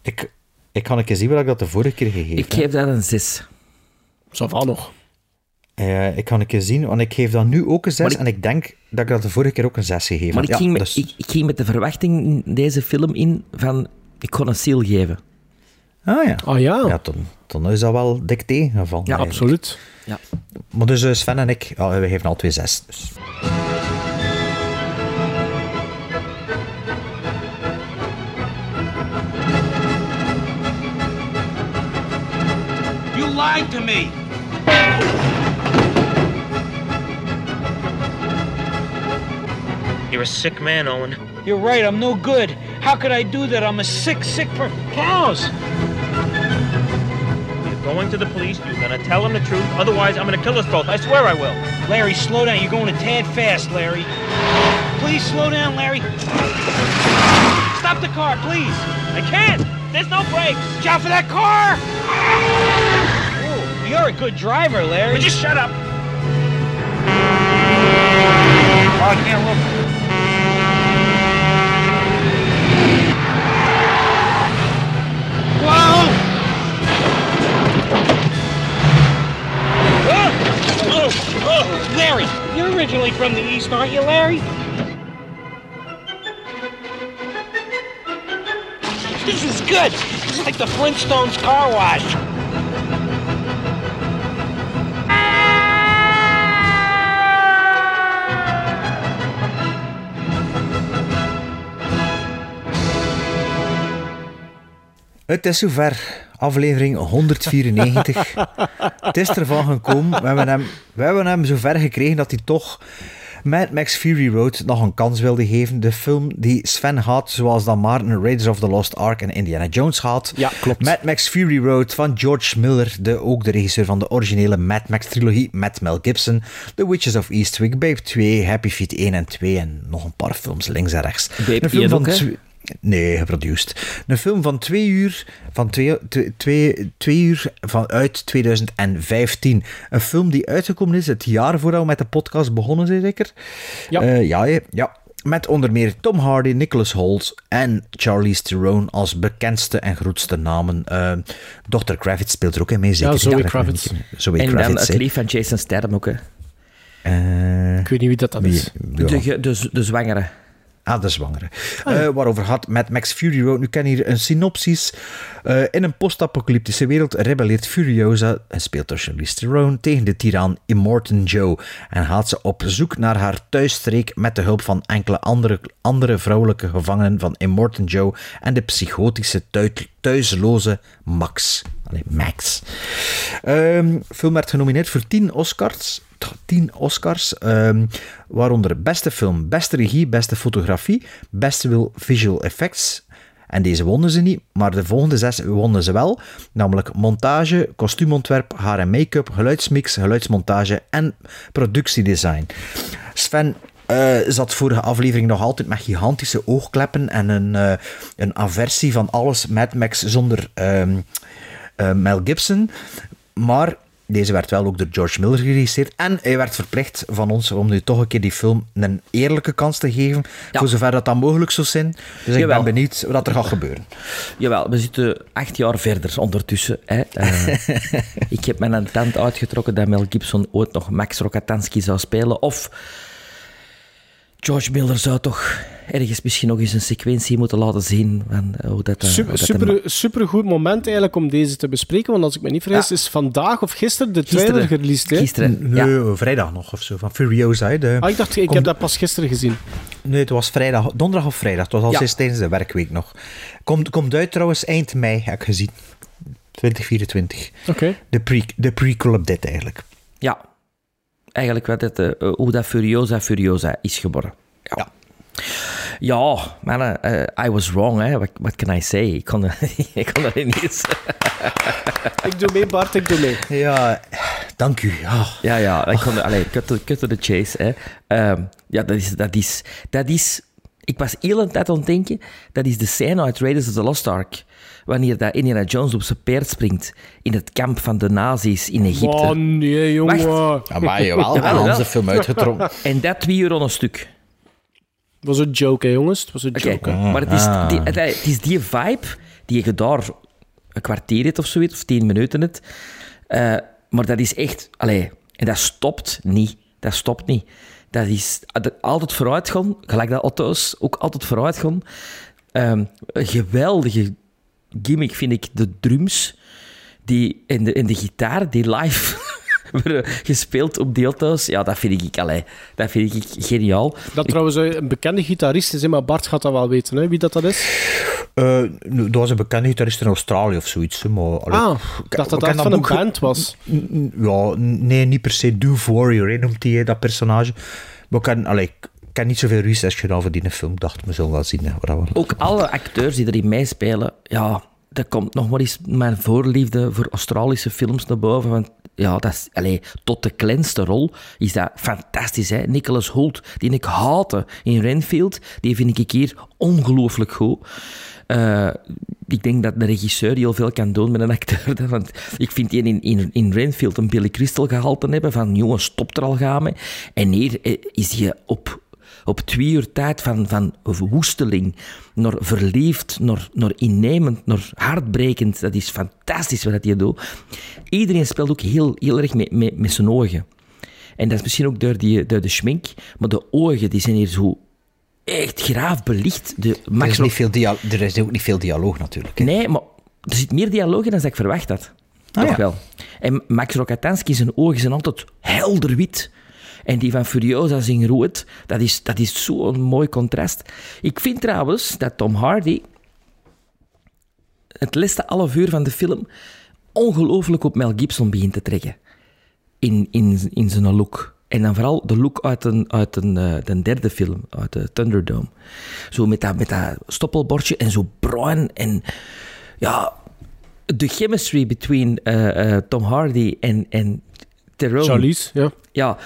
ik, ik kan een keer zien waar ik dat de vorige keer gegeven Ik geef dat een 6. Zo van nog. Uh, ik kan een keer zien, want ik geef dat nu ook een 6 ik, en ik denk dat ik dat de vorige keer ook een 6 gegeven Maar heb. ik, ging met, dus... ik, ik, ging met de verwachting in deze film in van, ik kon een seal geven. Ah ja. Ah ja. ja dan, dan is dat wel dik tegengevallen. Ja, eigenlijk. absoluut. Ja. Maar dus uh, Sven en ik, oh, we geven al twee 6. Dus. You lied to me! You're a sick man, Owen. You're right, I'm no good. How could I do that? I'm a sick, sick per cows. Going to the police, you're gonna tell them the truth, otherwise I'm gonna kill us both. I swear I will. Larry, slow down. You're going a tad fast, Larry. Please slow down, Larry. Stop the car, please. I can't! There's no brakes! Watch out for that car! Ooh, you're a good driver, Larry. Would you shut up? Oh, I can't look. Whoa! Originally from the East, aren't you, Larry? This is good. Is like the Flintstones car wash. Het is zover. Aflevering 194. [LAUGHS] het is ervan gekomen. We hebben, hem, we hebben hem zover gekregen dat hij toch Mad Max Fury Road nog een kans wilde geven. De film die Sven had, zoals dan Martin Raiders of the Lost Ark en Indiana Jones had. Ja, klopt. Mad Max Fury Road van George Miller, de, ook de regisseur van de originele Mad Max trilogie met Mel Gibson. The Witches of Eastwick, Babe 2, Happy Feet 1 en 2 en nog een paar films links en rechts. Babe een film 1 van ook, Nee, geproduced. Een film van twee uur, van twee, twee, twee, twee uur vanuit 2015. Een film die uitgekomen is het jaar voordat we met de podcast begonnen zijn, zeker? Ja. Eh, ja, ja, ja. Met onder meer Tom Hardy, Nicholas Holt en Charlize Theron als bekendste en grootste namen. Eh Dr. Kravitz speelt er ook in mee, zeker? Ja, Zoe dat Kravitz. Zoe en dan het lief van Jason Statham ook, hè. Eh, Ik weet niet wie dat, dat wie- is. ja. De, ge- de, de zwangere. Ah, de zwangere. Waarover gaat met Max Fury Road. Nu ken hier een synopsis. Eh, in een post-apocalyptische wereld rebelleert Furiosa, en speelt door Charlize Theron, tegen de tiran Immortan Joe. En gaat ze op zoek naar haar thuisstreek met de hulp van enkele andere, andere vrouwelijke gevangenen van Immortan Joe en de psychotische thuisloze Max. Allee, Max. Ehm film werd genomineerd voor 10 Oscars. 10 Oscars, ehm, waaronder beste film, beste regie, beste fotografie, beste visual effects. En deze wonnen ze niet, maar de volgende zes wonnen ze wel. Namelijk montage, kostuumontwerp, haar en make-up, geluidsmix, geluidsmontage en productiedesign. Sven eh, zat vorige aflevering nog altijd met gigantische oogkleppen en een, eh, een aversie van alles Mad Max zonder eh, Mel Gibson. Maar deze werd wel ook door George Miller geregisseerd. En hij werd verplicht van ons om nu toch een keer die film een eerlijke kans te geven. Voor zover dat dat mogelijk zou zijn. Dus ik ben benieuwd wat er gaat gebeuren. Jawel, we zitten acht jaar verder ondertussen. Hè. Eh, [LAUGHS] ik heb mijn tand uitgetrokken dat Mel Gibson ooit nog Max Rokatansky zou spelen. Of George Miller zou toch ergens misschien nog eens een sequentie moeten laten zien. Van hoe dat, eh, Super, hoe dat super, hem- super goed moment eigenlijk om deze te bespreken. Want als ik me niet vergis, is vandaag of gisteren de trailer Gisteren. gereleased. Hè? Gisteren, Nee, vrijdag nog of zo. Van Furiosa. hè, De, Ah, ik dacht, ik heb dat pas gisteren gezien. Nee, het was vrijdag, donderdag of vrijdag. Het was al Ja. sinds tijdens de werkweek nog. Komt, komt uit trouwens eind mei, heb ik gezien. 2024. Oké. De, pre, de prequel op dit eigenlijk. Ja, eigenlijk wat het, eh, hoe dat Furiosa Furiosa is geboren. Ja. Ja, man, eh, I was wrong, hè. What, what can I say? Ik kon, er- [LAUGHS] ik kon er niet eens... [LAUGHS] Ik doe mee, Bart, ik doe mee. Ja, dank u. Ja, Ja, ja, ik kon... Allee, cut to, cut to the chase, hè. Ehm, ja, dat is, dat is... Dat is... Ik was heel een tijd aan het denken, dat is de scène uit Raiders of the Lost Ark. Wanneer dat Indiana Jones op zijn paard springt in het kamp van de nazi's in Egypte. Oh nee, jongen. Wacht. Ja, maar jawel, Jawel, we hebben jawel. onze film uitgetrokken. En dat twee uur aan een stuk. Het was een joke, hè, jongens. Het was een joke. hè. maar het is, Ah. die, het, het is die vibe die je daar een kwartier hebt of zoiets, of tien minuten hebt. Eh, maar dat is echt... Allee, en dat stopt niet. Dat stopt niet. Dat is altijd vooruit gaan, gelijk dat auto's ook altijd vooruit gaan. Ehm, geweldige gimmick vind ik de drums die, en, de, en de gitaar die live worden gespeeld op auto's. Ja, dat vind ik, allee, dat vind ik geniaal. Dat trouwens eh, een bekende gitarist is, maar Bart gaat dat wel weten, hè, wie dat, dat is. Eh, dat was een bekende gitarist in Australië of zoiets. Maar, allee, Ah, ik dacht dat dat van een band was. Ja, nee, niet per se. Doof Warrior hè, noemt hij dat personage. Maar ik ken, allee, ik niet zoveel research gedaan voor die film. Ik dacht, we zullen wel zien. Hè. Ook alle acteurs die erin meespelen, ja, dat komt nog maar eens mijn voorliefde voor Australische films naar boven. Want ja, dat is, tot de kleinste rol is dat fantastisch. Hè? Nicholas Hoult, die ik haatte in Renfield, die vind ik hier ongelooflijk goed. Eh, ik denk dat de regisseur heel veel kan doen met een acteur. [LAUGHS] Want ik vind die in, in, in Rainfield een Billy Crystal gehalte hebben van jongens, stop er al gaan mee. En hier eh, is hij op, op twee uur tijd van, van woesteling naar verliefd, naar, naar innemend, naar hartbrekend. Dat is fantastisch wat hij doet. Iedereen speelt ook heel, heel erg met, met, met zijn ogen. En dat is misschien ook door, die, door de schmink, maar de ogen die zijn hier zo echt graaf belicht. De er, is niet veel er is ook niet veel dialoog natuurlijk. hè. Nee, maar er zit meer dialoog in dan dat ik verwacht had. Ah, Toch ja. wel. En Max Rokatansky, zijn ogen zijn altijd helder wit. En die van Furiosa zijn rood. Dat is, dat is zo'n mooi contrast. Ik vind trouwens dat Tom Hardy het laatste half uur van de film ongelooflijk op Mel Gibson begint te trekken. In, in, in zijn look. En dan vooral de look uit een, uit een, eh, de derde film, uit de Thunderdome. Zo met dat, met dat stoppelbordje en zo bruin. En ja, de chemistry between eh, eh, Tom Hardy en, en Tyrone. Charlize, ja. Ja,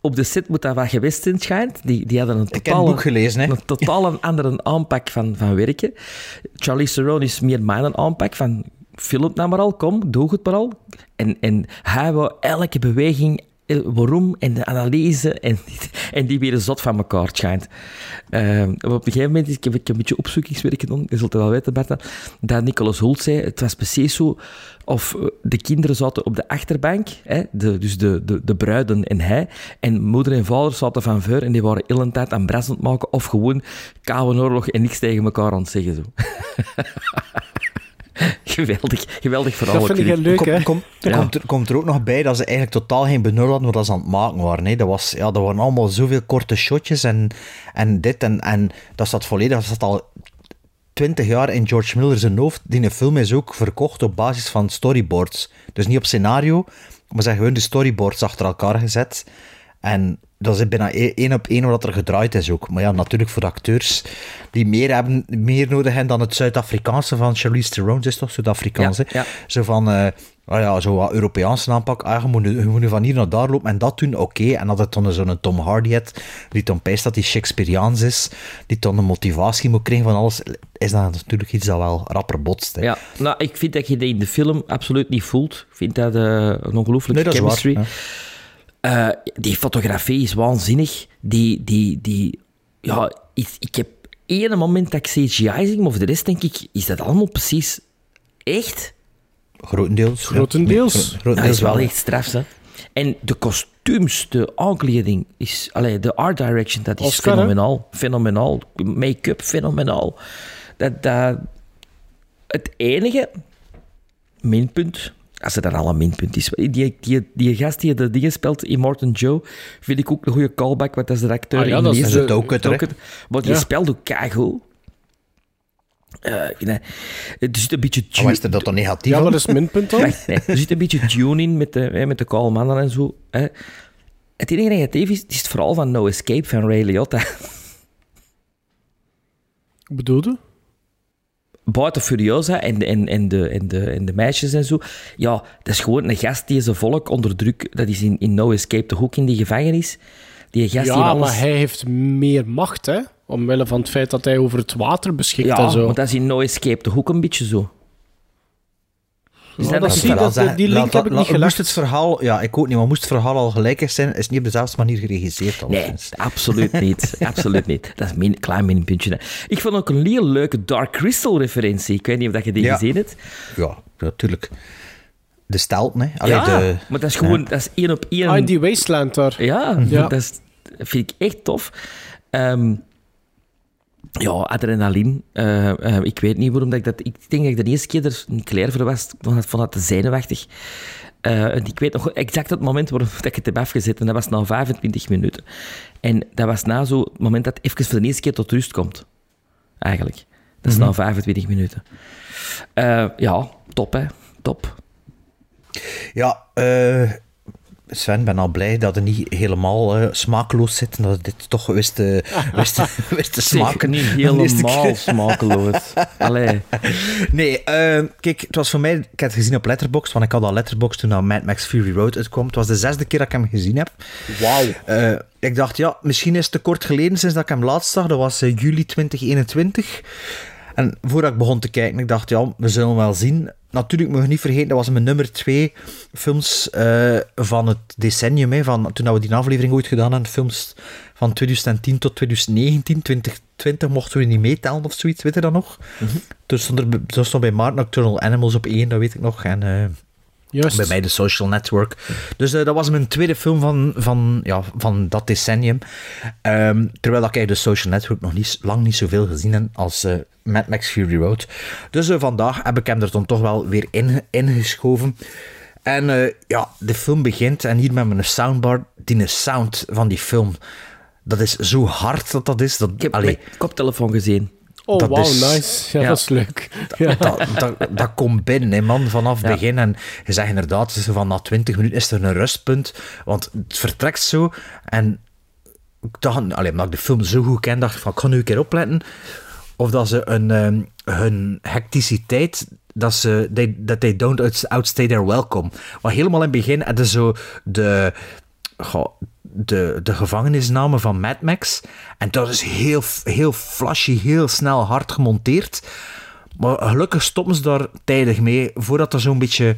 op de set moet dat wat geweest zijn, schijnt. Die, die hadden een totaal, boek gelezen, hè. een totaal een andere aanpak van, van werken. Charlize Theron is meer mijn aanpak van... Film het nou maar al, kom, doe het maar al. En, en hij wou elke beweging, waarom en de analyse. En, [LAUGHS] en die weer zot van elkaar schijnt. Eh, op een gegeven moment, ik heb, ik een beetje opzoekingswerk gedaan, je zult het wel weten, Bertha, dat Nicolas Holt zei, het was precies zo of eh, de kinderen zaten op de achterbank, hè, de, dus de, de, de bruiden en hij, en moeder en vader zaten van voor en die waren heel een tijd aan bras aan het maken of gewoon koude oorlog en niks tegen elkaar aan het zeggen. Zo. [LAUGHS] [LAUGHS] geweldig, geweldig verhaal. Dat vind ik heel leuk, hè? Kom- kom- Ja. komt, er, komt er ook nog bij dat ze eigenlijk totaal geen benul hadden wat ze aan het maken waren. Hè. Dat, was, ja, dat waren allemaal zoveel korte shotjes en, en dit. En, en dat staat volledig, dat staat al twintig jaar in George Miller zijn hoofd. Die film is ook verkocht op basis van storyboards. Dus niet op scenario, maar ze hebben gewoon de storyboards achter elkaar gezet. En dat is bijna e- één op één wat er gedraaid is ook. Maar ja, natuurlijk voor de acteurs die meer, hebben, meer nodig hebben dan het Zuid-Afrikaanse van Charlize Theron. Is toch Zuid-Afrikaans, Ja, ja. Zo van, ah ja, zo wat Europeaanse aanpak. Ah, je, moet, nu- je moet nu van hier naar daar lopen en dat doen, oké. En dat het dan zo'n Tom Hardy heeft, die dan pijst dat hij Shakespeareaans is, die dan een motivatie moet krijgen van alles, is dat natuurlijk iets dat wel rapper botst. Hè. Ja, nou, ik vind dat je dat in de film absoluut niet voelt. Ik vind dat eh, een ongelooflijke Nee, dat is waar, Eh, die fotografie is waanzinnig. Die, die, die, ja, ik, ik heb één moment dat ik CGI zie, maar voor de rest denk ik, is dat allemaal precies echt? Grotendeels. ja. Grotendeels. Ja, Dat grotendeels is wel echt straf, hè. En de kostuums, de aankleding, is, allee, de art direction, dat is Oscar, hè? fenomenaal. Fenomenaal. Make-up, fenomenaal. Dat, dat, het enige minpunt, als het dan al een minpunt is, die, die, die gast die de dingen speelt, Immortan Joe, vind ik ook een goede callback, want dat is de acteur Ah ja, in dat is Het ook het. Maar die Ja. speelt ook keigoed. Eh, nee. Het zit een beetje... Maar is er dat dan negatief Ja, wat is minpunt dan? Nee, er zit een beetje tune in met de, hè, met de kale mannen en zo. Hè. Het enige negatief is, is het verhaal van No Escape van Ray Liotta. Ik bedoelde? Buiten Furiosa en, de- en, en, de, en, de, en de meisjes en zo. Ja, dat is gewoon een gast die zijn volk onder druk... Dat is in, in No Escape toch ook in die gevangenis. Die gast die Ja, alles... maar hij heeft meer macht, hè? Omwille van het feit dat hij over het water beschikt Ja, en zo. maar dat is in No Escape toch ook een beetje zo. Dus dat, dat is zie- Laat dat- zeggen, die link heb ik niet gelegd. Moest het verhaal, ja, ik ook niet, maar moest het verhaal al gelijk zijn, is niet op dezelfde manier geregisseerd. Nee, absoluut [LAUGHS] niet. absoluut niet. Dat is een klein minpuntje. Ik vond ook een heel leuke Dark Crystal-referentie. Ik weet niet of dat je die Ja. gezien hebt. Ja, natuurlijk. De stelt, nee. Allee, ja, de, maar dat is gewoon dat is één op één. Ah, in die wasteland daar. Ja, Ja. dat is, vind ik echt tof. Ehm, ja, adrenaline. Eh, eh, ik weet niet waarom dat ik dat... Ik denk dat ik de eerste keer er niet klaar voor was. Vond dat- te zenuwachtig. En ik weet nog exact het moment waarop dat ik het heb afgezet. En dat was na 25 minuten. En dat was na zo het moment dat het even voor de eerste keer tot rust komt. Eigenlijk. Dat is na 25 minuten. Eh, ja, top hè. Top. Ja, eh, Sven, ben al blij dat het niet helemaal eh, smakeloos zit. En dat het dit toch wist te, [LAUGHS] wist wist te smaken. niet [LAUGHS] helemaal smakeloos. [LAUGHS] Allee. Nee, eh, kijk, het was voor mij... Ik heb het gezien op Letterboxd, want ik had al Letterboxd toen Mad Max Fury Road uitkwam. Het was de zesde keer dat ik hem gezien heb. Wauw. ik dacht, ja, misschien is het te kort geleden sinds dat ik hem laatst zag. Dat was eh, juli 2021. En voordat ik begon te kijken, ik dacht, ja, we zullen wel zien. Natuurlijk moet je niet vergeten, dat was mijn nummer twee films uh, van het decennium. Hè, van, toen we die aflevering ooit gedaan hebben, films van 2010 tot 2019, 2020 mochten we niet meetellen of zoiets, weet je dat nog? Mm -hmm. Toen stond er toen stond bij Maart Nocturnal Animals op één, dat weet ik nog. En uh, Juist. bij mij de Social Network. Dus uh, dat was mijn tweede film van, van, ja, van dat decennium. Um, terwijl ik eigenlijk de Social Network nog niet, lang niet zoveel gezien heb als uh, Mad Max Fury Road. Dus uh, vandaag heb ik hem er dan toch wel weer in, ingeschoven. En ja, de film begint en hier met mijn soundbar. Die sound van die film, dat is zo hard dat dat is. Dat, ik heb allee, mijn koptelefoon gezien. Oh, wow, is, nice. Ja, ja, dat is leuk. Ja. Dat, dat, dat, komt binnen, hè, man, vanaf het ja. begin. En je zegt inderdaad, van na 20 minuten is er een rustpunt. Want het vertrekt zo. En ik dacht, alleen, omdat ik de film zo goed ken, dacht ik van, ik ga nu een keer opletten. Of dat ze een, um, hun hecticiteit, dat ze, they, that they don't outstay their welcome. Maar helemaal in het begin hadden zo de... Goh, de, de gevangenisnamen van Mad Max. En dat is heel, heel flashy, heel snel hard gemonteerd. Maar gelukkig stoppen ze daar tijdig mee, voordat er zo'n beetje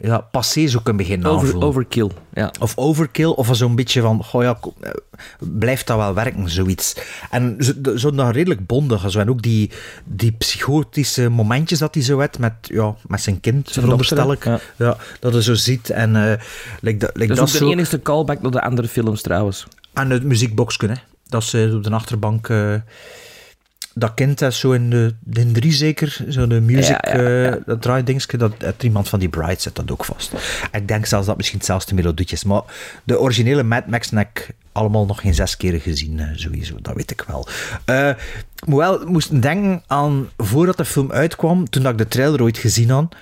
ja, passé zo kan beginnen Over, Overkill, ja. Of overkill, of zo'n beetje van, goh ja, blijft dat wel werken, zoiets. En zo, zo dan redelijk bondig, zo. en ook die, die psychotische momentjes dat hij zo had met, ja, met zijn kind, veronderstel ik. Ja. ja. dat je zo ziet. En, uh, like dat, like dat is dat de zo... enigste callback naar de andere films, trouwens. En het muziekboxje, hè. Dat ze op de achterbank... Uh, dat kind dat zo in de, de drie zeker, zo de music, ja, ja, ja. Uh, dat draaidingske, dat iemand van die Bright zet dat ook vast. Ik denk zelfs dat misschien hetzelfde melodietje is, maar de originele Mad Max ik allemaal nog geen zes keren gezien, uh, sowieso, dat weet ik wel. Uh, wel, moest denken aan, voordat de film uitkwam, toen ik de trailer ooit gezien had,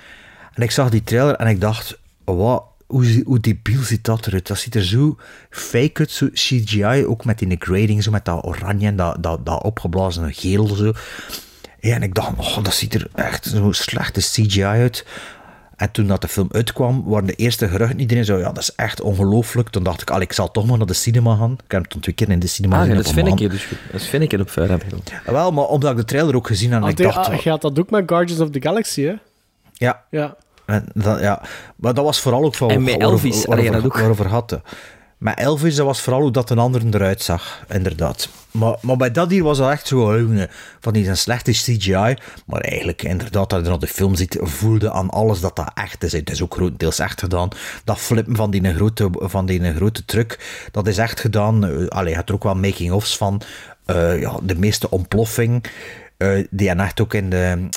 en ik zag die trailer en ik dacht, wat hoe, hoe debiel ziet dat eruit? Dat ziet er zo fake uit, zo CGI, ook met die grading, zo met dat oranje en dat, dat, dat opgeblazen geel. Zo. En ik dacht, oh, dat ziet er echt zo slechte CGI uit. En toen dat de film uitkwam, waren de eerste geruchten. Iedereen zo, ja, dat is echt ongelooflijk. Toen dacht ik, al, ik zal toch maar naar de cinema gaan. Ik heb het twee keer in de cinema ah. Ja, dat vind ik dus Dat vind ik op verder. Wel, maar omdat ik de trailer ook gezien had, ik dacht... Je had dat ook met Guardians of the Galaxy, hè? Ja. Ja. En dat, ja, maar dat was vooral ook van... En met Elvis, waarover, dat ook. waarover had. Met Elvis, dat was vooral hoe dat een ander eruit zag, inderdaad. Maar, maar bij dat hier was dat echt zo van die zijn slechte CGI. Maar eigenlijk, inderdaad, dat je naar de film ziet, voelde aan alles dat dat echt is. Het is ook grotendeels echt gedaan. Dat flippen van die grote, van die grote truck, dat is echt gedaan. Allee, je hebt er ook wel making-ofs van. Uh, ja, de meeste ontploffing. Uh, die hebben echt ook in de.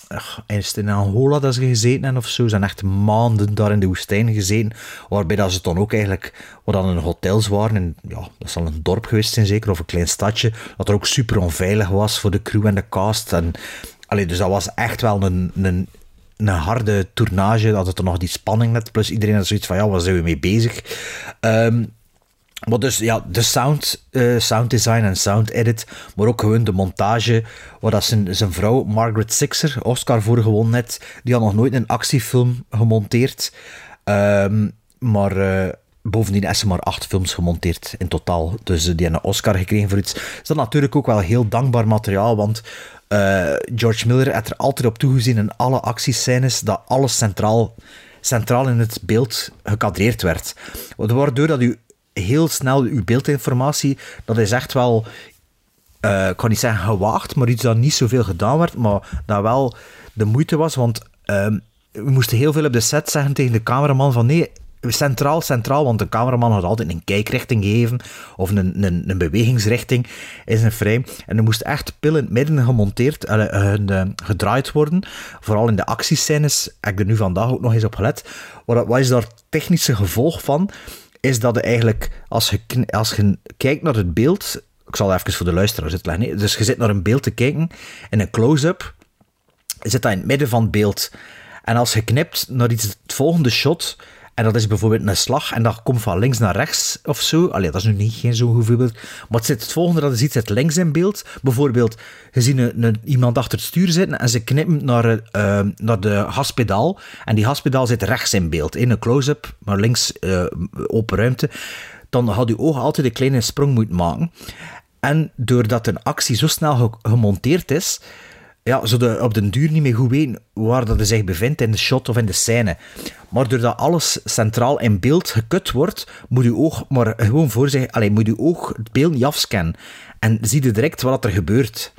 Is in Angola dat ze gezeten hebben of zo? Ze zijn echt maanden daar in de woestijn gezeten. Waarbij dat ze dan ook eigenlijk. Wat dan in hotels waren. En, ja, dat zal een dorp geweest zijn zeker. Of een klein stadje. Dat er ook super onveilig was voor de crew en de cast. En, allee, dus dat was echt wel een, een, een harde tournage. Dat het er nog die spanning net. Plus iedereen had zoiets van: ja, waar zijn we mee bezig? Um, maar dus ja, de sound, uh, sound design en sound edit, maar ook gewoon de montage, waar dat zijn, zijn vrouw, Margaret Sixer, Oscar voor gewonnen net, die had nog nooit een actiefilm gemonteerd. Um, maar uh, bovendien is ze maar acht films gemonteerd in totaal. Dus die hebben een Oscar gekregen voor iets. Is dat natuurlijk ook wel heel dankbaar materiaal, want George Miller heeft er altijd op toegezien in alle actiescènes dat alles centraal, centraal in het beeld gekadreerd werd. Waardoor dat u heel snel uw beeldinformatie, dat is echt wel, uh, ik kan niet zeggen gewaagd, maar iets dat niet zoveel gedaan werd, maar dat wel de moeite was, want uh, we moesten heel veel op de set zeggen tegen de cameraman van nee, centraal, centraal, want de cameraman had altijd een kijkrichting gegeven of een, een, een bewegingsrichting in zijn frame. En er moest echt pil in het midden gemonteerd, uh, gedraaid worden. Vooral in de actiescènes, heb ik er nu vandaag ook nog eens op gelet. Wat, wat is daar technische gevolg van? Is dat je eigenlijk, als je, als je kijkt naar het beeld, ik zal even voor de luisteraars uitleggen, dus je zit naar een beeld te kijken, in een close-up, zit dat in het midden van het beeld. En als je knipt naar iets, het volgende shot, en dat is bijvoorbeeld een slag en dat komt van links naar rechts of zo. Allee, dat is nu niet geen zo'n voorbeeld. Maar het, zit, het volgende dat je ziet, zit links in beeld. Bijvoorbeeld, je ziet een, iemand achter het stuur zitten en ze knippen naar, uh, naar de gaspedaal. En die gaspedaal zit rechts in beeld. In een close-up, maar links uh, open ruimte. Dan had je ogen altijd een kleine sprong moeten maken. En doordat een actie zo snel gemonteerd is, ja, zo de, op den duur niet meer goed weten waar dat hij zich bevindt in de shot of in de scène. Maar doordat alles centraal in beeld gekut wordt, moet je oog maar gewoon voor zich, alleen moet je oog het beeld niet afscannen. En zie je direct wat er gebeurt.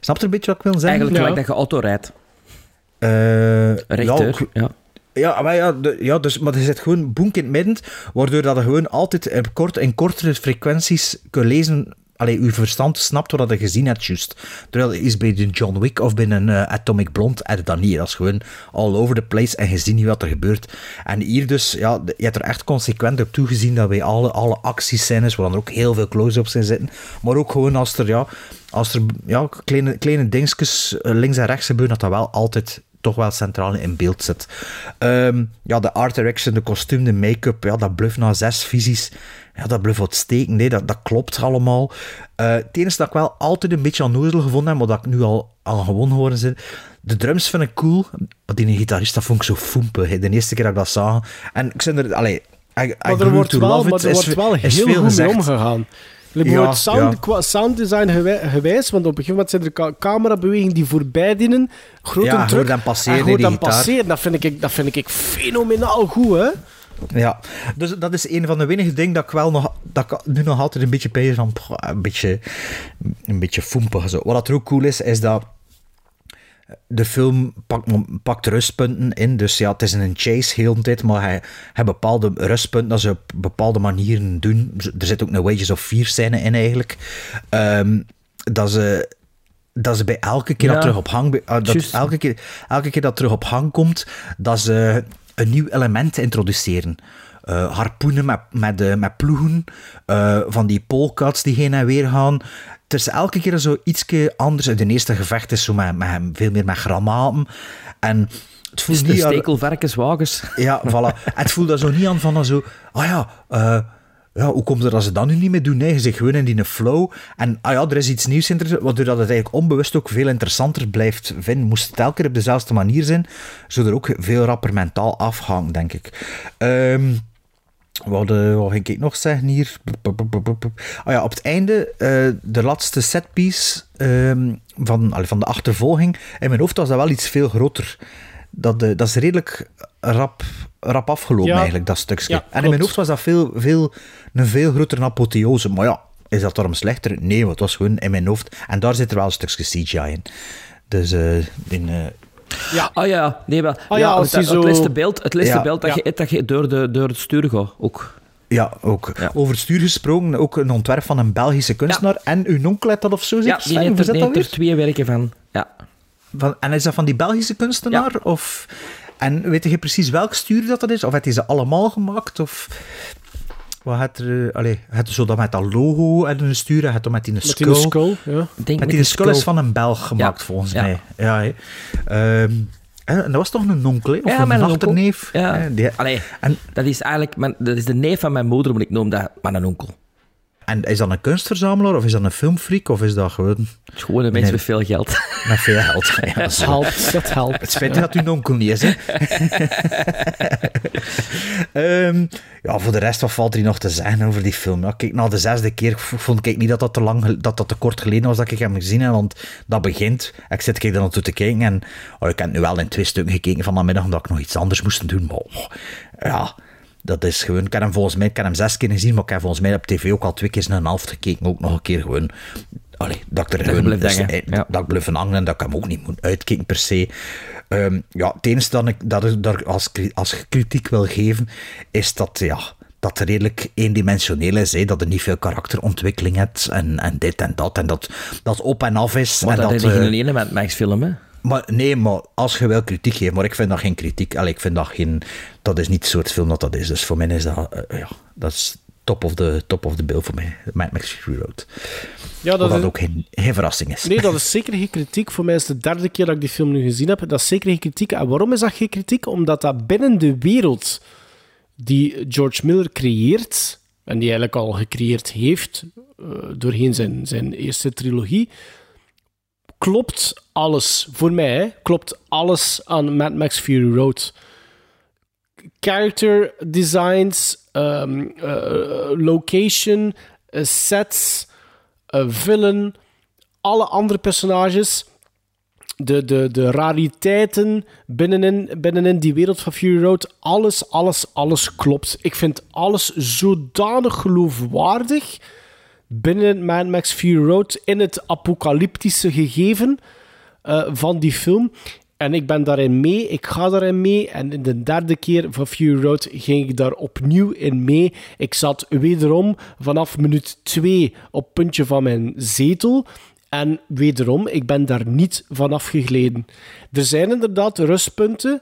Snap je een beetje wat ik wil zeggen? Eigenlijk gelijk dat je auto rijdt. Eh, Rechter, ja, ja. Maar, ja, de, ja dus, maar je zit gewoon boek in het midden, waardoor dat je gewoon altijd in, kort, in kortere frequenties kunt lezen. Allee, uw verstand snapt wat je gezien hebt, juist. Terwijl is bij een John Wick of bij een eh, Atomic Blonde, heb je dat niet. Dat is gewoon all over the place en je ziet niet wat er gebeurt. En hier dus, ja, je hebt er echt consequent op toegezien dat bij alle, alle actiescènes, waar dan ook heel veel close-ups in zitten, maar ook gewoon als er, ja, als er ja, kleine, kleine dingetjes eh, links en rechts gebeuren, dat dat wel altijd toch wel centraal in beeld zit. Ehm, ja, de art direction, de kostuum, de make-up, ja, dat bluff na zes visies. Ja, dat bluff uitstekend, nee, dat, dat klopt allemaal. Uh, het enige dat ik wel altijd een beetje onnozel gevonden heb, maar dat ik nu al, al gewoon horen zit. De drums vind ik cool. Die gitarist, dat vond ik zo foempe. De eerste keer dat ik dat zag. En ik zit er, allee, I, I maar er wordt wel, maar er wordt wel heel goed mee omgegaan. Ja, sound, ja. Qua sounddesign gewijs, want op een gegeven moment zijn er camerabewegingen die voorbij dienen. Grote ja, druk. dan passeren. En dan passeren. Dat vind, ik, dat vind ik fenomenaal goed, hè? Ja, dus dat is een van de weinige dingen dat ik wel nog, dat ik nu nog altijd een beetje bij van, een beetje, een beetje foempig. Zo. Wat er ook cool is, is dat de film pakt, pakt rustpunten in. Dus ja, het is een chase heel de tijd, maar hij, hij bepaalde rustpunten dat ze op bepaalde manieren doen. Er zit ook een Wages of Fear scène in eigenlijk. Um, dat ze dat ze bij elke keer Ja. dat terug op hang, uh, dat elke, keer, elke keer dat terug op hang komt, dat ze een nieuw element introduceren. Eh, harpoenen met, met, eh, met ploegen, eh, van die polkats die heen en weer gaan. Het is elke keer zo ietsje anders. De eerste gevecht is zo met, met, veel meer met granaten. En het voelt Dus niet stekelvarkenswagens. ja, voilà. Het voelt dat zo niet aan van zo... Ah ja, ja, hoe komt het dat ze dat nu niet meer doen? Nee, je zit gewoon in die flow. En ah ja, er is iets nieuws waardoor dat het eigenlijk onbewust ook veel interessanter blijft vinden. Moest het elke keer op dezelfde manier zijn, zou er ook veel rapper mentaal afhangen, denk ik. Ehm wat, eh, wat ging ik nog zeggen hier? Ah ja, op het einde, eh, de laatste setpiece ehm, van, van de achtervolging, in mijn hoofd was dat wel iets veel groter. Dat, dat is redelijk rap, rap afgelopen Ja. eigenlijk, dat stukje. Ja, en in mijn hoofd was dat veel, veel, een veel grotere apotheose. Maar ja, is dat daarom slechter? Nee, want het was gewoon in mijn hoofd. En daar zit er wel een stukje CGI in. Dus eh, in, eh, Ja. Ah ja, nee, maar Ah ja, ja, als het, die het zo- laatste beeld, het laatste Ja. beeld dat, Ja. je, dat je door, de, door het stuur gaat, ook. ja, ook. Over het stuur gesproken, ook een ontwerp van een Belgische kunstenaar. En uw onkel had dat of zo, Ja, zeker? die heeft er, er twee werken van. Ja. Van, en is dat van die Belgische kunstenaar? Of, en weet je precies welk stuur dat, dat is? Of heeft hij ze allemaal gemaakt? Of wat had er... eh, Allee, zo dat met dat logo en een stuur, het met die Met skull. die skull, ja. Denk Met met die skull is van een Belg gemaakt, Ja. volgens Ja. mij. Ja. Ehm, en dat was toch een onkel? Of Ja, een achterneef? Ja. die- Allee, en, dat is eigenlijk mijn, dat is de neef van mijn moeder, maar ik noem dat mijn onkel. En is dat een kunstverzamelaar? Of is dat een filmfreak? Of is dat gewoon Het is gewoon een mens Nee. met veel geld. met veel [LAUGHS] geld? Ja, Dat zo. helpt, dat helpt. Het spijt me dat uw onkel niet is, hè. [LAUGHS] Ehm, ja, voor de rest, wat valt er hier nog te zeggen over die film? Ja, kijk, na de zesde keer vond ik niet dat dat te, lang, dat dat te kort geleden was dat ik hem gezien heb, want dat begint. Ik zit kijk, daar naartoe te kijken en oh, ik heb nu wel in twee stukken gekeken vanmiddag, omdat ik nog iets anders moest doen, maar oh, ja... Dat is gewoon, ik heb hem volgens mij, ik heb hem zes keer gezien, maar ik heb volgens mij op tv ook al twee keer een half gekeken, ook nog een keer gewoon. Allee, dat ik er je gewoon, dus, ja. dat ik blijf hangen en dat ik hem ook niet moet uitkijken per se. Ehm, ja, het enige dat ik, dat ik daar als, als kritiek wil geven, is dat, ja, dat het redelijk eendimensioneel is. Dat er niet veel karakterontwikkeling hebt en, en dit en dat. En dat dat op en af is. Maar en dat, dat, is geen ene met Max film, hè. maar nee, maar als je wel kritiek geeft, maar ik vind dat geen kritiek. Allee, ik vind dat geen. Dat is niet het soort film dat dat is. Dus voor mij is dat. eh, ja, dat is top of the, top of the bill voor mij. Mad Max Fury Road. Ja, dat dat is, ook geen, geen verrassing is. nee, dat is [LAUGHS] zeker geen kritiek. Voor mij is het de derde keer dat ik die film nu gezien heb. Dat is zeker geen kritiek. En waarom is dat geen kritiek? Omdat dat binnen de wereld die George Miller creëert, en die eigenlijk al gecreëerd heeft eh, doorheen zijn, zijn eerste trilogie, klopt alles. Voor mij hè, klopt alles aan Mad Max Fury Road. Character designs, um, uh, location, uh, sets, uh, villain, alle andere personages. de, de, de rariteiten binnenin, binnenin die wereld van Fury Road. Alles, alles, alles klopt. Ik vind alles zodanig geloofwaardig binnen Mad Max Fury Road in het apocalyptische gegeven van die film. En ik ben daarin mee, ik ga daarin mee. En in de derde keer van Fury Road ging ik daar opnieuw in mee. Ik zat wederom vanaf minuut 2 op het puntje van mijn zetel. En wederom, ik ben daar niet van afgegleden. Er zijn inderdaad rustpunten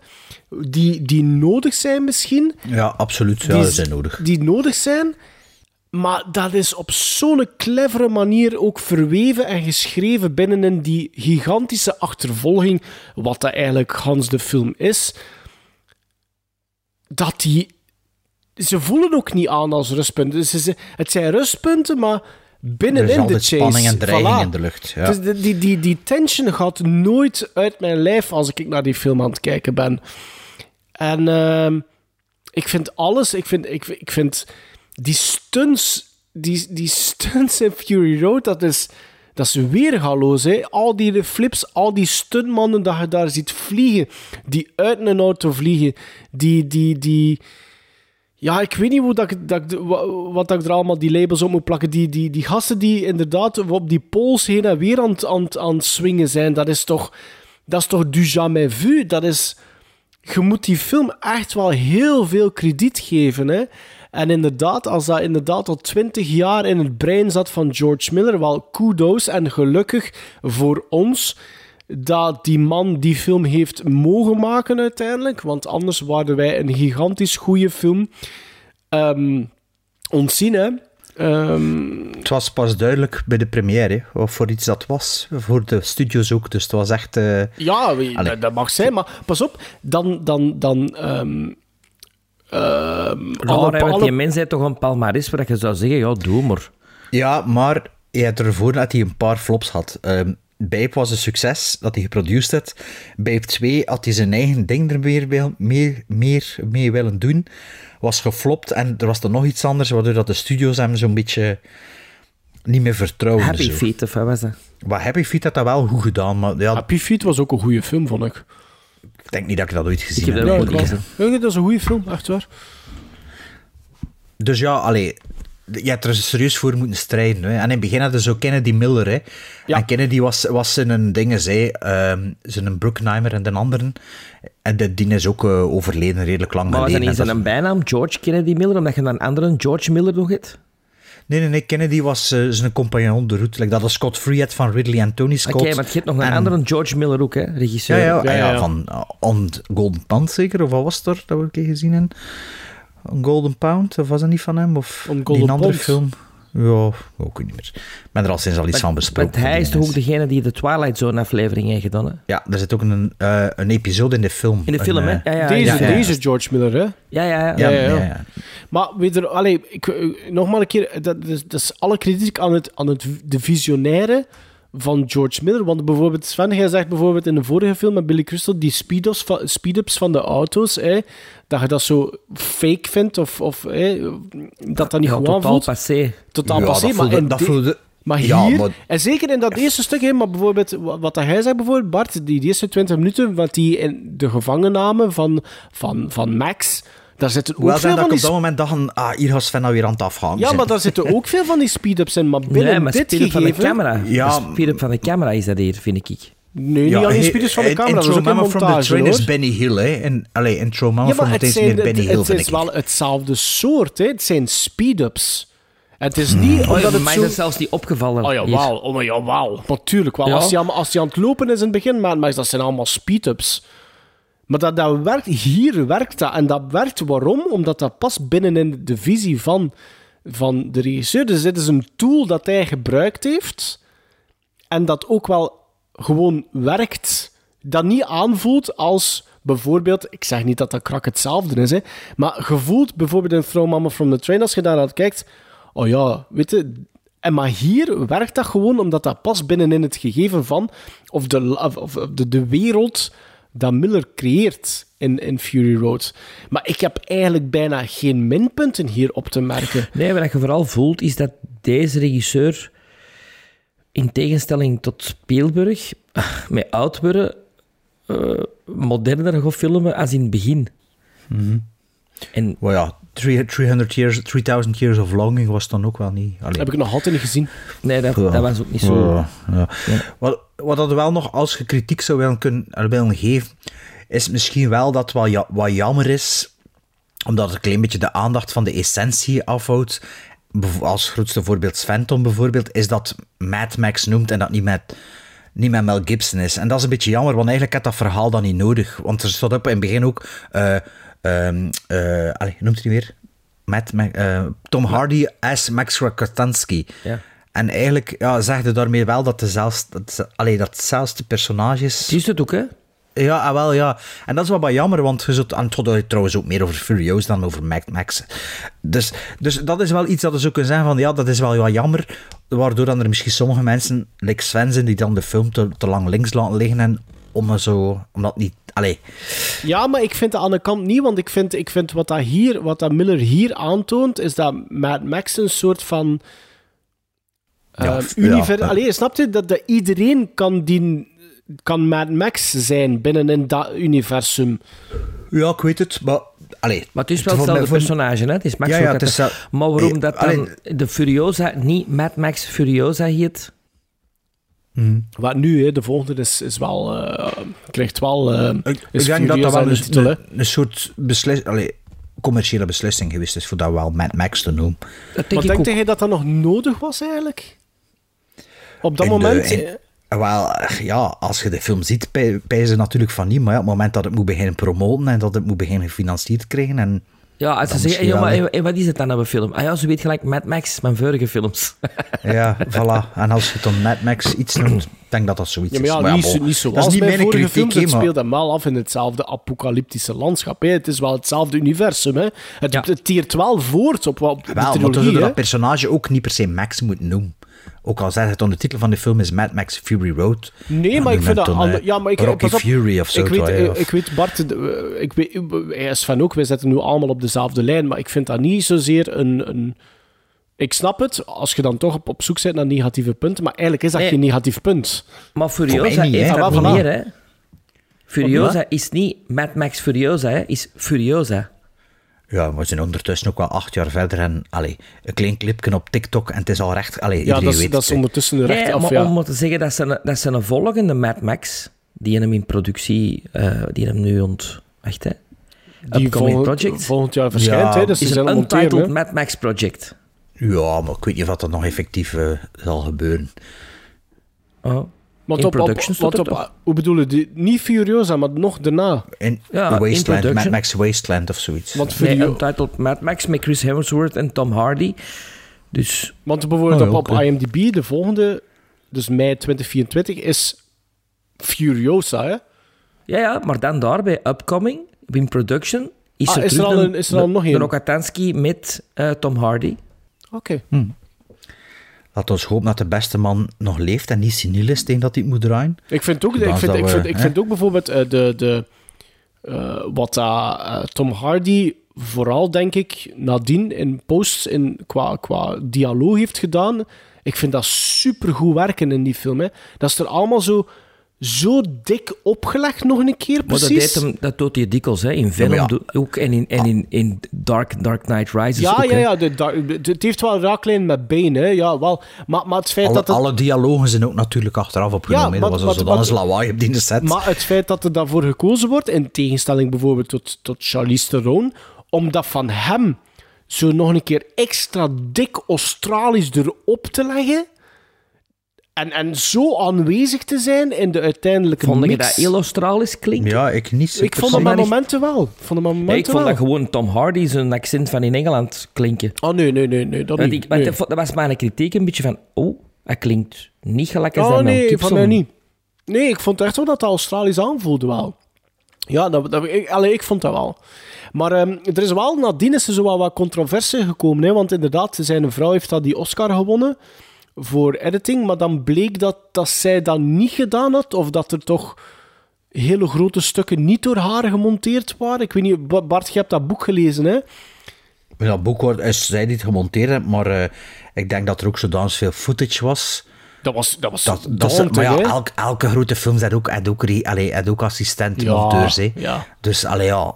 die, die nodig zijn misschien. Ja, absoluut. Ja, die zijn nodig. Die nodig zijn. Maar dat is op zo'n clevere manier ook verweven en geschreven binnenin die gigantische achtervolging, wat dat eigenlijk Hans de film is. Dat die. Ze voelen ook niet aan als rustpunten. Ze, het zijn rustpunten, maar binnenin de chase. spanning en dreiging in de lucht. Ja. Dus die, die, die tension gaat nooit uit mijn lijf als ik naar die film aan het kijken ben. En uh, ik vind alles, ik vind, ik, ik vind die stunts, die, die stunts in Fury Road, dat is, dat is weergaloos. Hè? Al die flips, al die stuntmannen dat je daar ziet vliegen, die uit een auto vliegen, die, die, die, ja, ik weet niet hoe dat, dat, wat dat ik er allemaal die labels op moet plakken. Die, die, die gasten die inderdaad op die pols heen en weer aan, aan, aan het swingen zijn, dat is toch, dat is toch du jamais vu. Dat is, je moet die film echt wel heel veel krediet geven. Hè? En inderdaad, als dat inderdaad al twintig jaar in het brein zat van George Miller, wel kudos en gelukkig voor ons dat die man die film heeft mogen maken uiteindelijk. Want anders waren wij een gigantisch goede film um, ontzien, hè. Um, het was pas duidelijk bij de première wat voor iets dat was. Voor de studios ook. Dus het was echt. Uh... Ja, dat, dat, mag zijn. Maar pas op, dan. dan, dan um, alle, alle... die mens heeft toch een palmaris waar je zou zeggen: ja, doe maar. Ja, maar hij had ervoor dat hij een paar flops had. Um, Babe was een succes dat hij geproduceerd had. Babe 2 had hij zijn eigen ding er meer, meer, meer mee willen doen. Was geflopt en er was er nog iets anders, waardoor dat de studios hem zo'n beetje niet meer vertrouwen. Happy zo. Feet, of wat was dat? Maar Happy Feet had dat wel goed gedaan. Maar ja, Happy Feet was ook een goede film, vond ik. Ik denk niet dat ik dat ooit gezien ik heb. ook gezien. Ja, dat is een goede film, echt waar. Dus ja, allee, je hebt er serieus voor moeten strijden. Hè. En in het begin hadden ze zo Kennedy Miller. Hè. Ja. En Kennedy was, was zijn dingen, zei, um, zijn Bruckheimer en de anderen. En de, die is ook uh, overleden, redelijk lang maar geleden. Maar was dat een bijnaam, George Kennedy Miller, omdat je dan een andere George Miller nog hebt? Nee, nee, nee. Kennedy was uh, zijn compagnon de route. Like dat is Scott Free had van Ridley en Tony Scott. Oké, okay, maar je hebt nog een en... andere George Miller ook, hè? Regisseur. Ja, ja, ja, ja, ja. van uh, On Golden Pand zeker, of wat was er dat we een keer gezien hebben? Een Golden Pound, of was dat niet van hem? Of een die andere film? Ja, ook niet meer. Ik ben er al sinds al iets van besproken. Want hij is toch ook degene die de Twilight Zone aflevering heeft gedaan, hè? Ja, er zit ook een, uh, een episode in de film. In de film, een, hè? Ja, ja, deze, ja, ja. deze George Miller, hè? Ja, ja, ja. ja, Maar weet er, allee, ik, nog maar een keer, dat, dat, is, dat is alle kritiek aan, het, aan het, de visionaire van George Miller. Want bijvoorbeeld, Sven, jij zegt bijvoorbeeld in de vorige film met Billy Crystal, die speed-ups van, speed van de auto's, hè, dat je dat zo fake vindt, of, of hè, dat dat niet ja, gewoon totaal passé. Totaal Ja, passé, dat maar, dat de- voelde- maar hier, Ja, maar- en zeker in dat eerste stuk, hè, maar bijvoorbeeld wa- wat hij zegt bijvoorbeeld, Bart, die, die eerste 20 minuten, wat die in de gevangenname van, van, van Max, daar zitten ook veel dat van ik op dat moment dacht, ah, hier gaat Sven nou weer aan het afhangen. ja, maar daar zitten ook veel van die speed-ups in. Maar binnen Nee, maar dit speed-up van de gegeven... camera. Ja. De speed-up van de camera is dat hier, vind ik. Nee, niet alleen speed-ups van de camera, dat is ook een Trauma from the montage, Train is hoor. Benny Hill, hè. En, allee, in Trauma Ja, from maar the het, Train is meer Benny Hill, het is ik. wel hetzelfde soort. Hè. Het zijn speed-ups. Het is niet Oh, omdat ja, het mij zo... is dat zelfs niet opgevallen. Oh ja, wauw. Oh, ja, wauw. Natuurlijk wel. Ja. Als, hij, aan- als hij aan het lopen is in het begin, maar, maar dat zijn allemaal speed-ups. Maar dat, dat werkt, hier werkt dat. En dat werkt waarom? Omdat dat past binnenin de visie van, van de regisseur. Dus dit is een tool dat hij gebruikt heeft. En dat ook wel gewoon werkt. Dat niet aanvoelt als bijvoorbeeld... Ik zeg niet dat dat krak hetzelfde is, hè, maar je voelt bijvoorbeeld in Throw Mama from the Train, als je daar naar kijkt... Oh ja, weet je... En maar hier werkt dat gewoon omdat dat past binnenin het gegeven van... Of de, of, of de, de wereld dat Miller creëert in, in Fury Road. Maar ik heb eigenlijk bijna geen minpunten hier op te merken. Nee, wat je vooral voelt, is dat deze regisseur in tegenstelling tot Spielberg, met oud worden, eh, moderner gaan filmen als in het begin. En, Well, ja, 300 years, 3000 Years of Longing was dan ook wel niet. Allee. Heb ik nog altijd niet gezien. Nee, dat, Ja. dat was ook niet zo. Ja, ja. Wat, wat dat wel nog als je kritiek zou willen, kunnen, willen geven, is misschien wel dat wat, ja, wat jammer is, omdat het een klein beetje de aandacht van de essentie afhoudt. Als grootste voorbeeld Phantom bijvoorbeeld, is dat Mad Max noemt en dat niet met, niet met Mel Gibson is. En dat is een beetje jammer, want eigenlijk had dat verhaal dan niet nodig. Want er stond op in het begin ook, eh ehm eh, allee, hoe noemt hij weer? Matt, Ma- eh, Tom Hardy as Max Rokatansky. Ja. En eigenlijk ja, zeg je daarmee wel dat, dezelfde, dat, ze- allee, dat hetzelfde personages... Het is het ook, hè? Ja, ah, wel, ja. En dat is wel wat jammer, want je zult... En het trouwens ook meer over Furioos dan over Mad Max. Dus, dus dat is wel iets dat je zo kunt zeggen van, ja, dat is wel wat jammer, waardoor dan er misschien sommige mensen, like Sven zijn, die dan de film te, te lang links laten liggen en om zo... Omdat niet... Allee, Ja, maar ik vind aan de kant niet, want ik vind, ik vind wat, dat hier, wat dat Miller hier aantoont, is dat Mad Max een soort van... Ja, eh, f- univer- ja, ja. Allee, snap je? Dat, dat iedereen kan, die, kan Mad Max zijn binnen in dat universum. Ja, ik weet het, maar... Allee, Maar het is wel hetzelfde personage, hè? Het is Max Ja, ja, het is Maar waarom Eh, dat dan allee- de Furiosa niet Mad Max Furiosa heet? Wat nu, hè, de volgende is, is wel, eh, krijgt wel. eh, Ik, is ik denk dat Furiosa dat wel een, titel, een, een soort beslis, allee, commerciële beslissing geweest is voor dat wel Mad Max te noemen. Dat Maar denkt jij dat dat nog nodig was eigenlijk? Op dat In de- moment. in- wel, eh, ja, als je de film ziet, pij- pijzen ze natuurlijk van niet. Maar ja, op het moment dat het moet beginnen promoten en dat het moet beginnen gefinancierd krijgen. En Ja, als ze zeggen, ja, maar eh, wat is het dan aan een film? Ah ja, ze weet gelijk Mad Max, mijn vorige films. [LAUGHS] ja, voilà. En als je het dan Mad Max iets noemt, denk dat dat zoiets Ja, maar ja, is. niet, bon, zo- niet dat zoals is niet mijn vorige kritiek, films. Het maar- speelt hem wel af in hetzelfde apocalyptische landschap. Hè. Het is wel hetzelfde universum. Hè. Het, het tiert wel voort op, wat- op de Wel, maar trilogie. dat dat personage ook niet per se Max moet noemen. Ook al zegt het onder de titel van de film is Mad Max Fury Road. Nee, Dan maar ik vind dat... dan, ja, maar ik, Rocky pas op, Fury of zo. Ik weet, toch, ja, of- ik weet Bart, eh, ik weet, hij is van ook, wij zitten nu allemaal op dezelfde lijn, maar ik vind dat niet zozeer een... een ik snap het, als je dan toch op, op zoek bent naar negatieve punten, maar eigenlijk is dat Nee. geen negatief punt. Maar Furiosa mij niet, heeft hè. dat meer, hè? Furiosa is niet Mad Max Furiosa, hè? Is Furiosa. Ja, maar we zijn ondertussen ook wel acht jaar verder en allee, een klein clipje op TikTok en het is al recht. Allee, Ja, iedereen dat is, weet dat is ondertussen de recht Nee, af, maar ja. om maar te zeggen dat ze, een, dat ze een volgende Mad Max, die hem in productie, eh, die hem nu ont... Wacht, hè? Die volgend, project. volgend jaar verschijnt, Ja, hè, dus ze is zijn een monteren, Untitled. Mad Max project. Ja, maar ik weet niet of dat nog effectief eh, zal gebeuren. Oh. Want In op, op, production op, toch? hoe bedoel je, die, niet Furiosa, maar nog daarna. In Ja, The in Wasteland, Mad. Max Wasteland of zoiets. Want, Nee, Furio- Untitled Mad Max met Chris Hemsworth en Tom Hardy. Dus want bijvoorbeeld Oh, ja, op, op. IMDb, de volgende, dus mei 2024, is Furiosa, hè? Ja, ja, maar dan daarbij Upcoming, in production, is Ah, er, is er al een- een- is er al nog de één? Rokatansky met eh, Tom Hardy. Oké. Laat ons hopen dat de beste man nog leeft en niet seniel is tegen dat hij het moet draaien. Ik vind ook, ik vind, dat ik vind, ik hè? vind ook bijvoorbeeld eh, de, de, eh, wat dat, eh, Tom Hardy vooral, denk ik, nadien in posts in, qua, qua dialoog heeft gedaan. Ik vind dat supergoed werken in die film. Hè. Dat is er allemaal zo, zo dik opgelegd nog een keer, Maar dat, precies. deed hem, dat doet hij dikwijls, hè. in Venom Ja, ook en, in, en in, in Dark, Dark Knight Rises ja, ook. ja, hè. ja. De, daar- de- het heeft wel een raaklijn met Bane, hè. Ja, wel. Maar, maar het feit Alle, dat het... alle dialogen zijn ook natuurlijk achteraf opgenomen. Ja, maar- dat was maar- zo maar- dan eens lawaai op die set. Maar het feit dat er daarvoor gekozen wordt, in tegenstelling bijvoorbeeld tot, tot Charlize Theron, om dat van hem zo nog een keer extra dik Australisch erop te leggen en, en zo aanwezig te zijn in de uiteindelijke Vond je mix. dat heel Australisch klinkt? ja, ik niet. ik vond met niet- momenten wel. Ik vond het met Ja, momenten ik vond wel. dat gewoon Tom Hardy zijn accent van in Engeland klinken. Oh nee, nee, nee, nee dat niet. ik, want nee. dat was mijn kritiek een beetje van, oh, hij klinkt niet gelijk als Oh dat nee, van mij niet. Nee, ik vond echt wel dat dat Australisch aanvoelde wel. Ja, dat, dat, ik, allee, ik vond dat wel. Maar ehm, er is wel, nadien is er zo wel wat controverse gekomen. Hè, want inderdaad, zijn vrouw heeft dat die Oscar gewonnen voor editing. Maar dan bleek dat, dat zij dat niet gedaan had. Of dat er toch hele grote stukken niet door haar gemonteerd waren. Ik weet niet, Ba- Bart, je hebt dat boek gelezen, hè? Dat boek wordt, is zij niet gemonteerd, maar eh, ik denk dat er ook zodanig veel footage was Dat was, dat was Dat, dat is, daunting, maar ja, elk, elke grote film heeft ook, heeft ook, allee, heeft ook assistenten Ja, monteurs. Hè. ja. Dus allee, ja,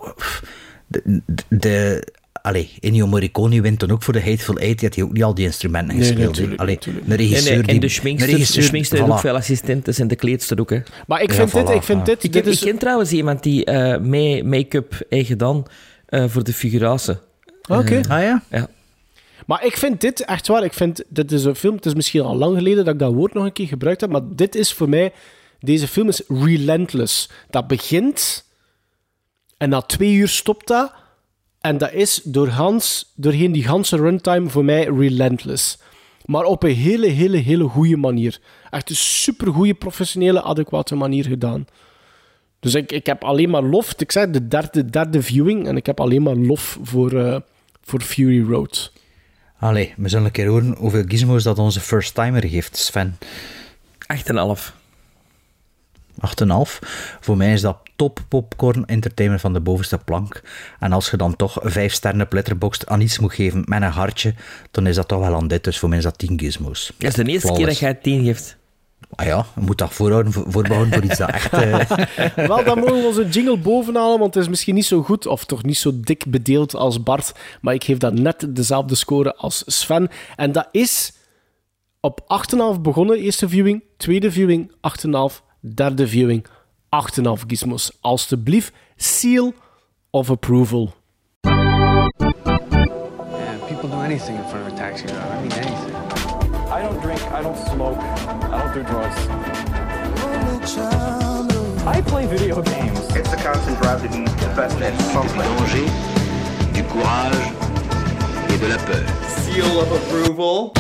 de, de allee, Ennio Morricone wint dan ook voor de Hateful Eight. Die had hij ook niet al die instrumenten Nee, gespeeld. natuurlijk, allee, natuurlijk. Een regisseur en, en, die... en de schminkster, regisseur- de schminkster ook veel assistenten en de kleedster ook. Hè. Maar ik Ja, vind dit, voilà, ik vind ja. dit, Ik, dit is... ik ken trouwens iemand die eh, mee- make-up heeft gedaan eh, voor de figuratie. Oké. Ah ja? Ja. Maar ik vind dit echt waar. Ik vind dit is een film. Het is misschien al lang geleden dat ik dat woord nog een keer gebruikt heb. Maar dit is voor mij. Deze film is relentless. Dat begint. En na twee uur stopt dat. En dat is door Hans, doorheen die ganse runtime voor mij relentless. Maar op een hele, hele, hele goede manier. Echt een super goede, professionele, adequate manier gedaan. Dus ik, ik heb alleen maar lof. Ik zei de derde, derde viewing. En ik heb alleen maar lof voor, eh, voor Fury Road. Allee, we zullen een keer horen hoeveel gizmos dat onze first timer geeft, Sven. 8,5. 8,5. Voor mij is dat top popcorn entertainment van de bovenste plank. En als je dan toch 5 sterren op Letterboxd aan iets moet geven met een hartje, dan is dat toch wel aan dit. Dus voor mij is dat 10 gizmos. Dat is de eerste keer dat jij het 10 geeft. Ah ja, je moet dat voorhouden, voor- voorbouwen voor iets dat echt... eh, [LAUGHS] Wel, dan mogen we onze jingle bovenhalen, want het is misschien niet zo goed, of toch niet zo dik bedeeld als Bart, maar ik geef dat net dezelfde score als Sven. En dat is op 8,5 begonnen, eerste viewing, tweede viewing, 8,5, derde viewing, 8,5 gizmos. Alsjeblieft, seal of approval. Yeah, people do anything in front of a taxi driver. I mean anything. I don't drink, I don't smoke, I don't do drugs. I play video games. It's the constant drive to be the best at. Du danger, du courage et de la peur. Seal of approval.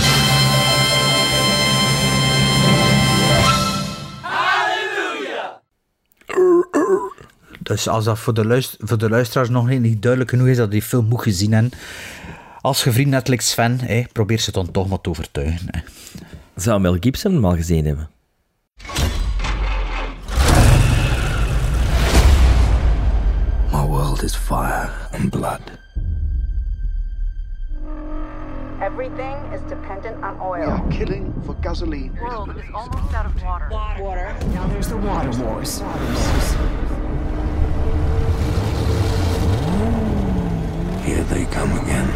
Dus als dat voor de, luister, voor de luisteraars nog niet- niet duidelijk genoeg is dat die film moet gezien hebben, als je vriend Netflix fan, hè, probeer ze dan toch maar te overtuigen. Hè. Zou Mel Gibson hem al gezien hebben? My world is fire and blood. Everything is dependent on oil. are killing for gasoline. The world is almost out of water. Water. Now there's the water wars. Here they come again.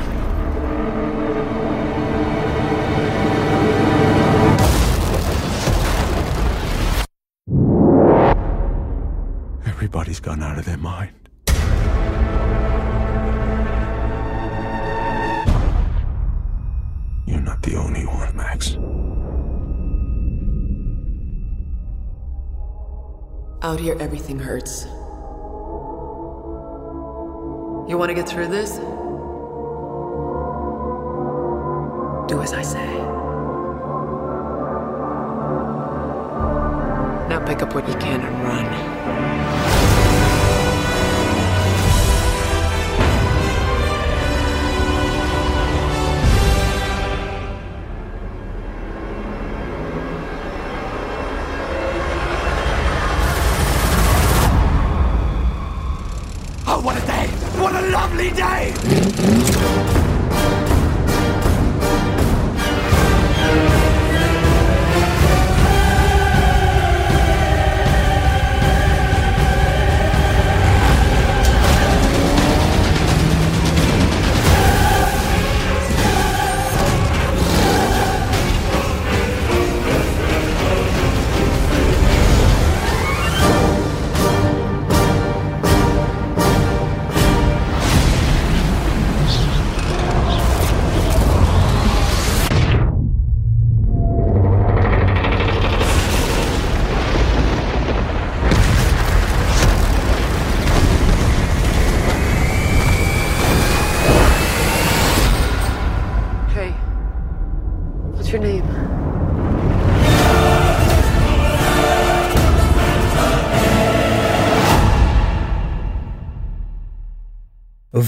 Everybody's gone out of their mind. You're not the only one, Max. Out here, everything hurts. You want to get through this? Do as I say. Now pick up what you can and run.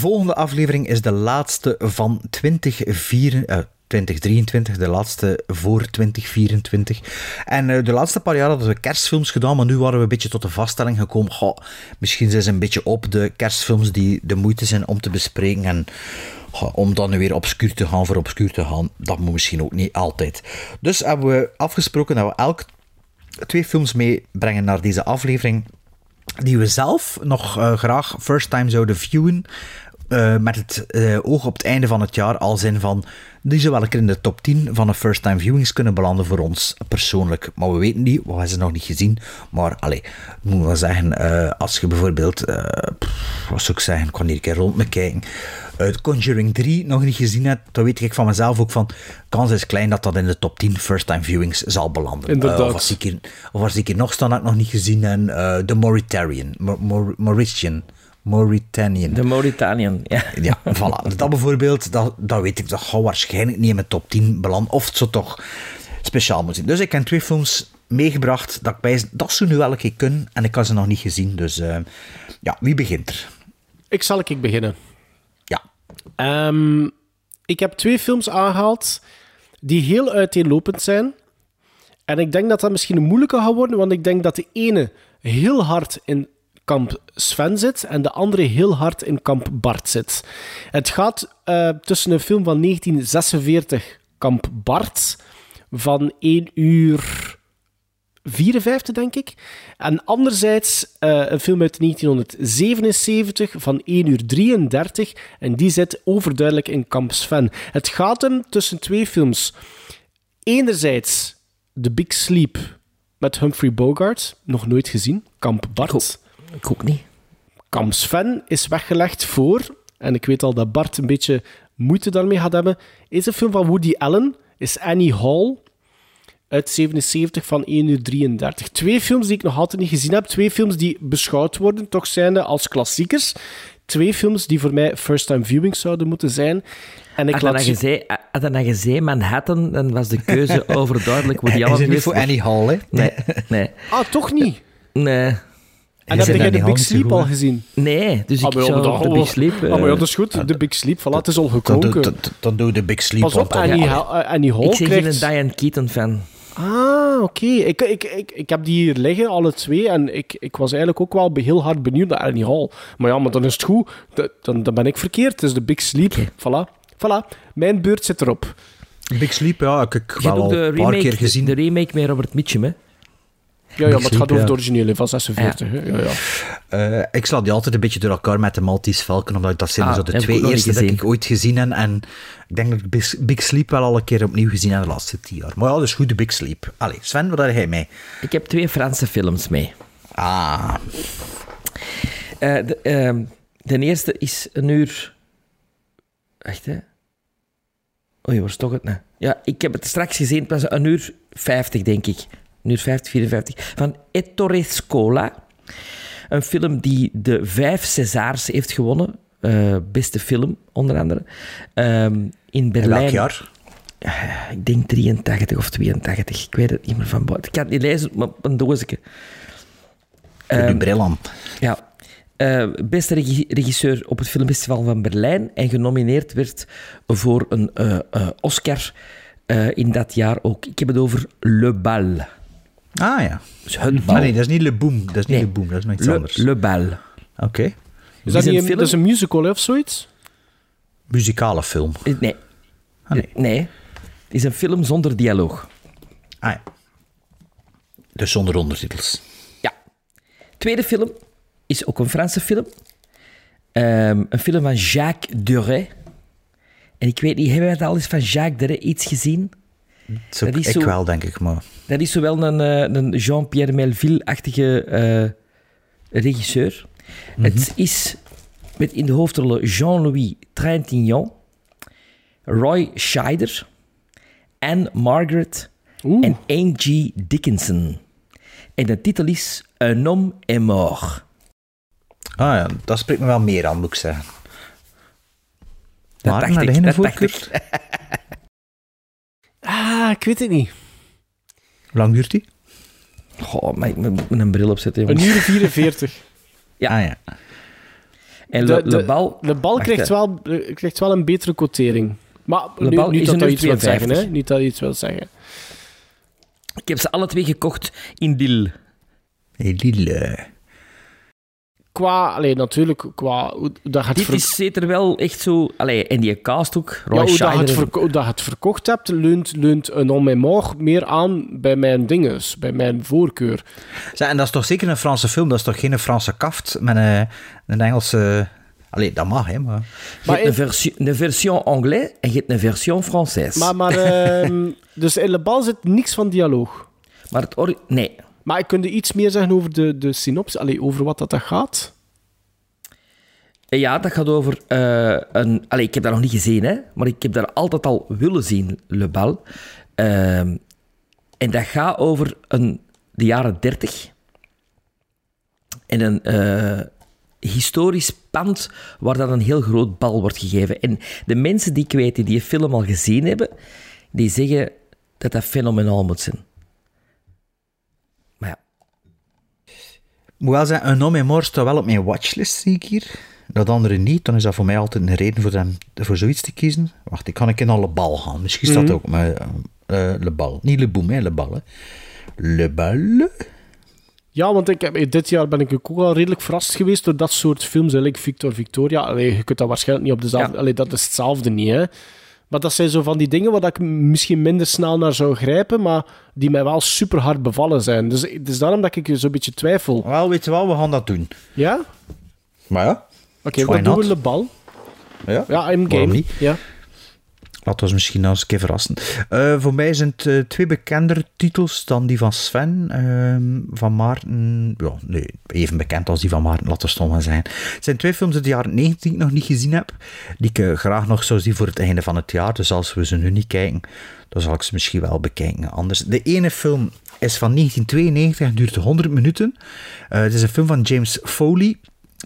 Volgende aflevering is de laatste van 2024, eh, 2023, de laatste voor 2024. En eh, de laatste paar jaar hadden we kerstfilms gedaan, maar nu waren we een beetje tot de vaststelling gekomen. Goh, misschien zijn ze een beetje op de kerstfilms die de moeite zijn om te bespreken. En Om dan weer obscuur te gaan voor obscuur te gaan, dat moet misschien ook niet altijd. Dus hebben we afgesproken dat we elk twee films meebrengen naar deze aflevering die we zelf nog eh, graag first time zouden viewen. Eh, met het eh, oog op het einde van het jaar, als in van. Die zou wel een keer in de top 10 van de first time viewings kunnen belanden voor ons persoonlijk. Maar we weten niet, we hebben ze nog niet gezien. Maar allee, ik moet wel zeggen, eh, als je bijvoorbeeld. pff, wat zou ik zeggen, ik kan hier een keer rond me kijken. uit Conjuring 3 nog niet gezien hebt, dan weet ik van mezelf ook van. kans is klein dat dat in de top 10 first time viewings zal belanden. Inderdaad. Of als ik hier, of als ik hier nog staan ik nog niet gezien eh, The Mauritarian. Mauritian. Mauritanian. De Mauritanian, ja. [LAUGHS] Ja, voilà. Dat bijvoorbeeld, dat, dat weet ik, dat gaat waarschijnlijk niet in mijn top 10 belanden. Of het zou toch speciaal moeten zijn. Dus ik heb twee films meegebracht dat ik bij dat zou nu wel een keer kunnen. En ik had ze nog niet gezien. Dus eh, ja, wie begint er? Ik zal ik beginnen. Ja. Ehm, ik heb twee films aangehaald die heel uiteenlopend zijn. En ik denk dat dat misschien een moeilijke gaat worden, want ik denk dat de ene heel hard in kamp Sven zit en de andere heel hard in kamp Bart zit. Het gaat eh, tussen een film van 1946, kamp Bart, van 1 uur 54, denk ik. En anderzijds eh, een film uit 1977 van 1 uur 33. En die zit overduidelijk in Kamp Sven. Het gaat hem tussen twee films. Enerzijds The Big Sleep met Humphrey Bogart. Nog nooit gezien. Kamp Bart. Ik ook niet. Kamp Sven is weggelegd voor, en ik weet al dat Bart een beetje moeite daarmee gaat hebben, is een film van Woody Allen, is Annie Hall, uit 77 van 1 uur 33. Twee films die ik nog altijd niet gezien heb, twee films die beschouwd worden, toch zijnde als klassiekers. Twee films die voor mij first-time viewing zouden moeten zijn. En ik Had laat nou gezegd- had hij nou gezegd Manhattan, dan was de keuze [LAUGHS] overduidelijk Woody Is Allen het niet voor Annie Hall, hè? Nee, nee. Ah, toch niet? Nee. En heb jij de Big Sleep al gezien? Nee, dus ik Ah, ja, zou de Big Sleep... Ah, maar ja, eh, dat is goed. De Big Sleep, voilà, het is al gekoken. doe- dan, doe de Big Sleep. Pas op, dan- Annie, Annie Hall ik zeg krijgt... geen Diane Keaton fan. Ah, oké. Ik, ik, ik, ik heb die hier liggen, alle twee. En ik, ik was eigenlijk ook wel heel hard benieuwd naar Annie Hall. Maar ja, maar dan is het goed. Da- Dan, dan ben ik verkeerd. Het is de Big Sleep. Voilà. Voilà. Mijn beurt zit erop. Big Sleep, ja, ik heb wel al een paar keer gezien. de remake met Robert Mitchum, hè? Ja, ja maar het gaat over ja. de originele van 46. hè. Ja, ja. Eh, ik sla die altijd een beetje door elkaar met de Maltese Falcon, omdat dat zijn Ah, zo de twee eerste gezien. ik ooit gezien heb. En ik denk dat ik Big, Sleep wel al een keer opnieuw gezien heb de laatste tien jaar. Maar ja, dat is goed, de Big Sleep. Allee, Sven, wat heb jij mee? Ik heb twee Franse films mee. Ah, Eh, de, ehm, de eerste is een uur... Echt, hè? Oei, waar is toch het? nou? Ja, ik heb het straks gezien. Het was een uur 50, denk ik. Uur 50, 54. Van Ettore Scola. Een film die de vijf Césars heeft gewonnen. Eh, beste film, onder andere. Ehm, in Berlijn. welk jaar? Eh, Ik denk 83 of 82. Ik weet het niet meer van buiten. Ik kan het niet lezen, maar een doosje. Ehm, die bril aan. ja. Eh, beste regi- regisseur op het Filmfestival van Berlijn en genomineerd werd voor een Oscar in dat jaar ook. Ik heb het over Le Bal. Ah ja. Dus het bal. Ah, nee, dat is niet Le Boom. Dat is niet Nee. Le Boom, dat is nog iets Le, anders. Le Bal. Oké. Is dat, een niet een, film? dat is een musical of zoiets? Muzikale film. Eh, Nee. Ah, nee. nee. Het is een film zonder dialoog. Ah ja. Dus zonder ondertitels. Tweede film is ook een Franse film. Ehm, een film van Jacques Deray. En ik weet niet, hebben wij het al eens van Jacques Deray iets gezien? Dat Dat is ik wel, denk ik, maar... Dat is zowel een, eh, een Jean-Pierre Melville-achtige eh, regisseur. Het is met in de hoofdrollen Jean-Louis Trintignant, Roy Scheider, Anne Margaret en Angie Dickinson. En de titel is Un homme est mort. Ah ja, dat spreekt me wel meer aan, moet ik zeggen. Dat Maar, dacht naar ik, de dat dacht ik. [LAUGHS] Ah, ik weet het niet. Hoe lang duurt die? Goh, maar ik moet een bril opzetten, Een uur 44. [LAUGHS] Ja. Ah ja. En De, Le, de, Le Bal... de bal Wacht, krijgt, wel, eh, krijgt wel een betere quotering. Maar nu, Bal niet is dat dat iets wil zeggen, 52. hè? Niet dat je iets wil zeggen. Ik heb ze alle twee gekocht in Lille. Hey, Lille. Qua, allee, natuurlijk, qua hoe dat gaat Dit is zeker wel echt zo... Allee, en die cast ook, Roy ja, hoe, dat het verko- hoe dat het verkocht hebt, leunt, leunt een on mémoire meer aan bij mijn dinges, bij mijn voorkeur. Zeg, en dat is toch zeker een Franse film? Dat is toch geen Franse kaft met een, een Engelse... Allee, dat mag, hè, maar... Je hebt een, versie, een version anglais en je hebt een version française. Maar, maar ehm, [LAUGHS] dus in Le Bal zit niks van dialoog. Maar het ori- Nee. Maar ik kun je iets meer zeggen over de, de synopsis, allee, over wat dat, dat gaat? Ja, dat gaat over eh, een... Allee, ik heb dat nog niet gezien, hè. Maar ik heb daar altijd al willen zien, Le Bal. Ehm, en dat gaat over een, de jaren dertig. En een eh, historisch pand waar dan een heel groot bal wordt gegeven. En de mensen die ik weet die die film al gezien hebben, die zeggen dat dat fenomenaal moet zijn. Moet wel zeggen, een en mort staat wel op mijn watchlist, zie ik hier. Dat andere niet, dan is dat voor mij altijd een reden voor, hem, voor zoiets te kiezen. Wacht, ik kan ik in alle bal gaan. Misschien staat het ook maar eh, Le Bal. Niet Le Boom, hè, Le Bal. Hè. Le Bal? Ja, want ik heb, dit jaar ben ik ook al redelijk verrast geweest door dat soort films. Like Victor Victoria. Allee, je kunt dat waarschijnlijk niet op dezelfde... Allee, dat is hetzelfde niet, hè. Maar dat zijn zo van die dingen waar ik misschien minder snel naar zou grijpen, maar die mij wel super hard bevallen zijn. Dus het is daarom dat ik zo'n beetje twijfel. Wel, weet je wel, we gaan dat doen. Ja? Maar ja. Oké, why wat doen we? Le Bal? Ja, Ja, in waarom game. Ja. Laten we misschien nog eens een keer verrassen. Eh, voor mij zijn het eh, twee bekender titels dan die van Sven. Ehm, van Maarten, ja, nee, even bekend als die van Maarten, laten we zijn. Het zijn twee films uit de jaren 90 die ik nog niet gezien heb, die ik eh, graag nog zou zien voor het einde van het jaar. Dus als we ze nu niet kijken, dan zal ik ze misschien wel bekijken. Anders. De ene film is van 1992 en duurt 100 minuten. Het is een film van James Foley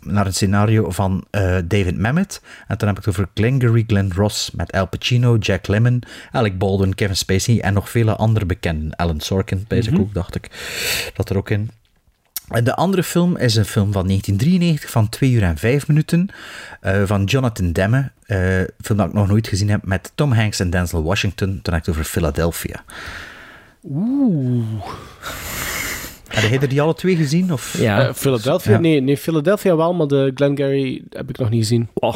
naar een scenario van eh, David Mamet. En dan heb ik het over Glengarry Glen Ross met Al Pacino, Jack Lemmon, Alec Baldwin, Kevin Spacey en nog vele andere bekenden. Alan Sorkin, bij Mhm. ook, dacht ik. Dat er ook in. En de andere film is een film van 1993 van 2 uur en 5 minuten eh, van Jonathan Demme. een film dat ik nog nooit gezien heb met Tom Hanks en Denzel Washington. Toen heb ik het over Philadelphia. Oeh. Heb jij er die alle twee gezien? Of? Eh, Philadelphia? Ja. Nee, nee, Philadelphia wel, maar de Glengarry heb ik nog niet gezien. Oh.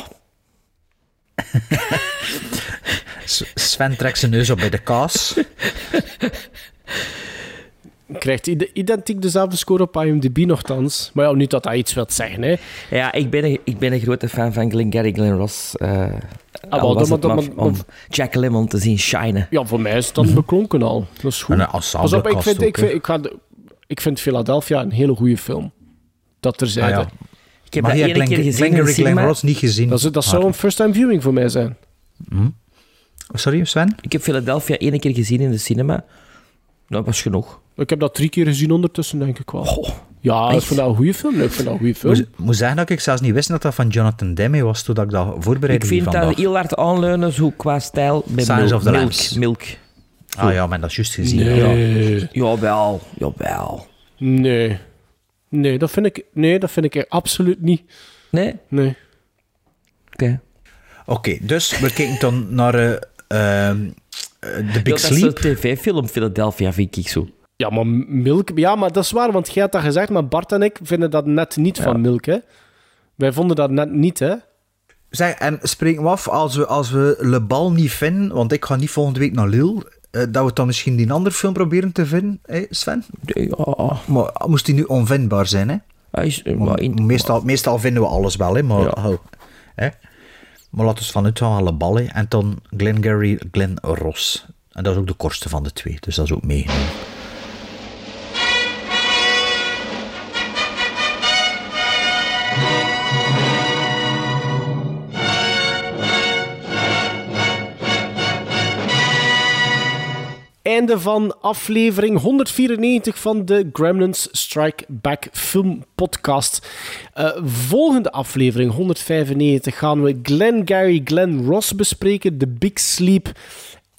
[LAUGHS] Sven trekt zijn neus op bij de kaas. Krijgt ide- identiek dezelfde score op IMDb nogthans. Maar ja, niet dat dat iets wil zeggen, hè. Ja, ik ben, een, ik ben een grote fan van Glengarry Glen Ross. eh Ah, al wel, was dan- het dan- maar dan- om Jack Lemmon te zien shinen. Ja, voor mij is het dan beklonken al. Dat is goed. En een Pas op, ik vind, ook, ik, vind, ik, ga de- ik vind Philadelphia een hele goede film. Dat terzijde. Ah, ja. Ik heb Maar dat ene keer gezien in de Glengarry Glen cinema. Ross niet gezien. Dat, is- dat zou een first-time viewing voor mij zijn. Hm? Sorry, Sven? Ik heb Philadelphia ene keer gezien in de cinema. Dat was genoeg. Ik heb dat drie keer gezien ondertussen, denk ik wel. ja, ik vind dat een goede film. Ik vind dat een goede film. Moet, moet zeggen dat ik zelfs niet wist dat dat van Jonathan Demme was toen ik dat voorbereidde Ik vind dat heel hard aanleunen, zo qua stijl, bij Signs milk. of the milk, Lambs. milk. Ah ja, maar dat is juist gezien. Nee. Ja. Jawel, jawel. Nee. Nee, dat vind ik, nee, dat vind ik er absoluut niet. Nee? Nee. Oké. Oké, dus we kijken dan naar eh, ehm, eh, The Ja, Big dat is Sleep. zo'n tv-film Philadelphia, vind ik zo. Ja, maar Milk... Ja, maar dat is waar, want jij had dat gezegd, maar Bart en ik vinden dat net niet van Milk, hè. Wij vonden dat net niet, hè. Zeg, en spreken we af als we, als we Le Bal niet vinden, want ik ga niet volgende week naar Lille, dat we dan misschien die andere film proberen te vinden, hè, Sven? Ja. Maar moest die nu onvindbaar zijn, hè? Hij is, Want maar in- meestal, meestal vinden we alles wel, hè? Maar, hè? maar laten we vanuit gaan Le Bal, hè? En dan Glengarry Glen Ross. En dat is ook de kortste van de twee, dus dat is ook meegenomen. Einde van aflevering 194 van de Gremlins Strike Back Film Podcast. Eh, volgende aflevering 195 gaan we Glengarry Glen Ross bespreken, The Big Sleep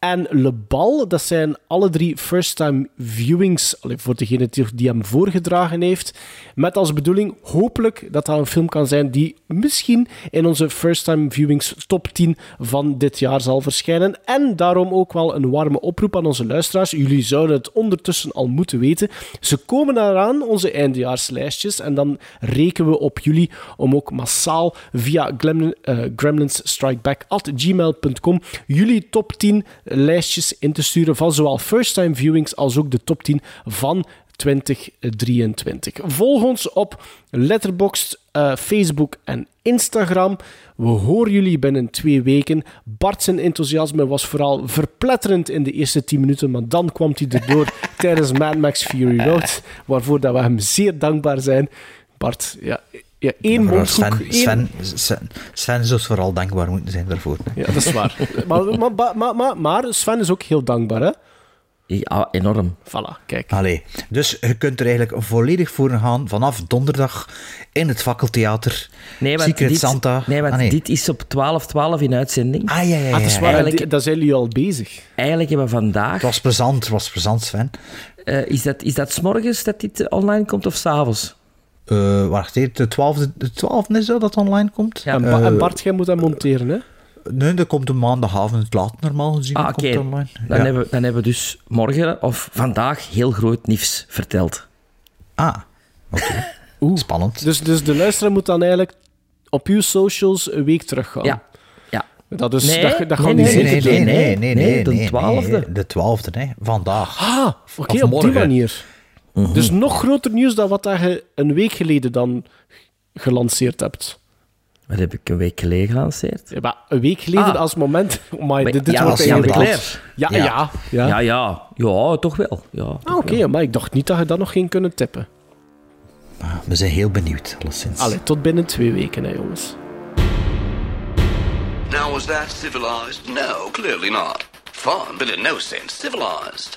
en Le Bal. Dat zijn alle drie first-time viewings, voor degene die, hem voorgedragen heeft. Met als bedoeling hopelijk dat dat een film kan zijn die misschien in onze first-time viewings top 10 van dit jaar zal verschijnen. En daarom ook wel een warme oproep aan onze luisteraars. Jullie zouden het ondertussen al moeten weten. Ze komen eraan, onze eindejaarslijstjes. En dan rekenen we op jullie om ook massaal via uh, Gremlins Strike Back at gmail.com jullie top 10 lijstjes in te sturen van zowel first-time viewings als ook de top 10 van 2023. Volg ons op Letterboxd, uh, Facebook en Instagram. We horen jullie binnen twee weken. Bart zijn enthousiasme was vooral verpletterend in de eerste 10 minuten, maar dan kwam hij erdoor [LAUGHS] tijdens Mad Max Fury Road, waarvoor dat we hem zeer dankbaar zijn. Bart, ja, ja, één mondhoek. Sven, Sven, Sven, Sven zou vooral dankbaar moeten zijn daarvoor. Ja, dat is waar. [LAUGHS] maar, maar, maar, maar, maar Sven is ook heel dankbaar, hè? Ja, enorm. Voilà, kijk. Allee, dus je kunt er eigenlijk volledig voor gaan vanaf donderdag in het Fakkeltheater. Nee, want, Secret dit, Santa. nee, want Ah, nee. dit is op 12-12 in uitzending. Ah, ja, ja, ja. Ah, het is waar, Eigenlijk- daar zijn jullie al bezig. Eigenlijk hebben we vandaag... Het was plezant, het was plezant, Sven. eh, is, dat, is dat 's morgens dat dit online komt of s'avonds? Eh wacht even, de 12e, de 12e is dat dat online komt? En, Ba- en Eh, Bart, jij moet dat monteren, hè? Nee, dat komt een maandagavond laat normaal gezien. Ah, komt oké. online. Dan, Ja. hebben, we- dan hebben we dus morgen of vandaag heel groot nieuws verteld. Ah, oké. [LAUGHS] Spannend. Dus, dus de luisteraar moet dan eigenlijk op uw socials een week teruggaan. Ja. ja. Dat, is, Nee, dat, dat nee, gaan nee, die Nee, zeker nee, doen. nee, nee, nee, Nee, nee, de nee, 12e. nee, De 12e, hè. Vandaag. Ah, oké, op die manier. Dus nog groter nieuws dan wat dat je een week geleden dan gelanceerd hebt. Wat heb ik een week geleden gelanceerd? Ja, maar een week geleden Ah. als moment... Amai, dit, dit ja, wordt Jan de Cler. Ja, ja, ja. Ja, ja. Ja, toch wel. Ja, Ah, oké, maar ik dacht niet dat je dat nog ging kunnen tippen. Ah, We zijn heel benieuwd, alleszins. Allee, tot binnen twee weken, hè, jongens. Now, was that civilized? No, clearly not. Fun, but in no sense civilized.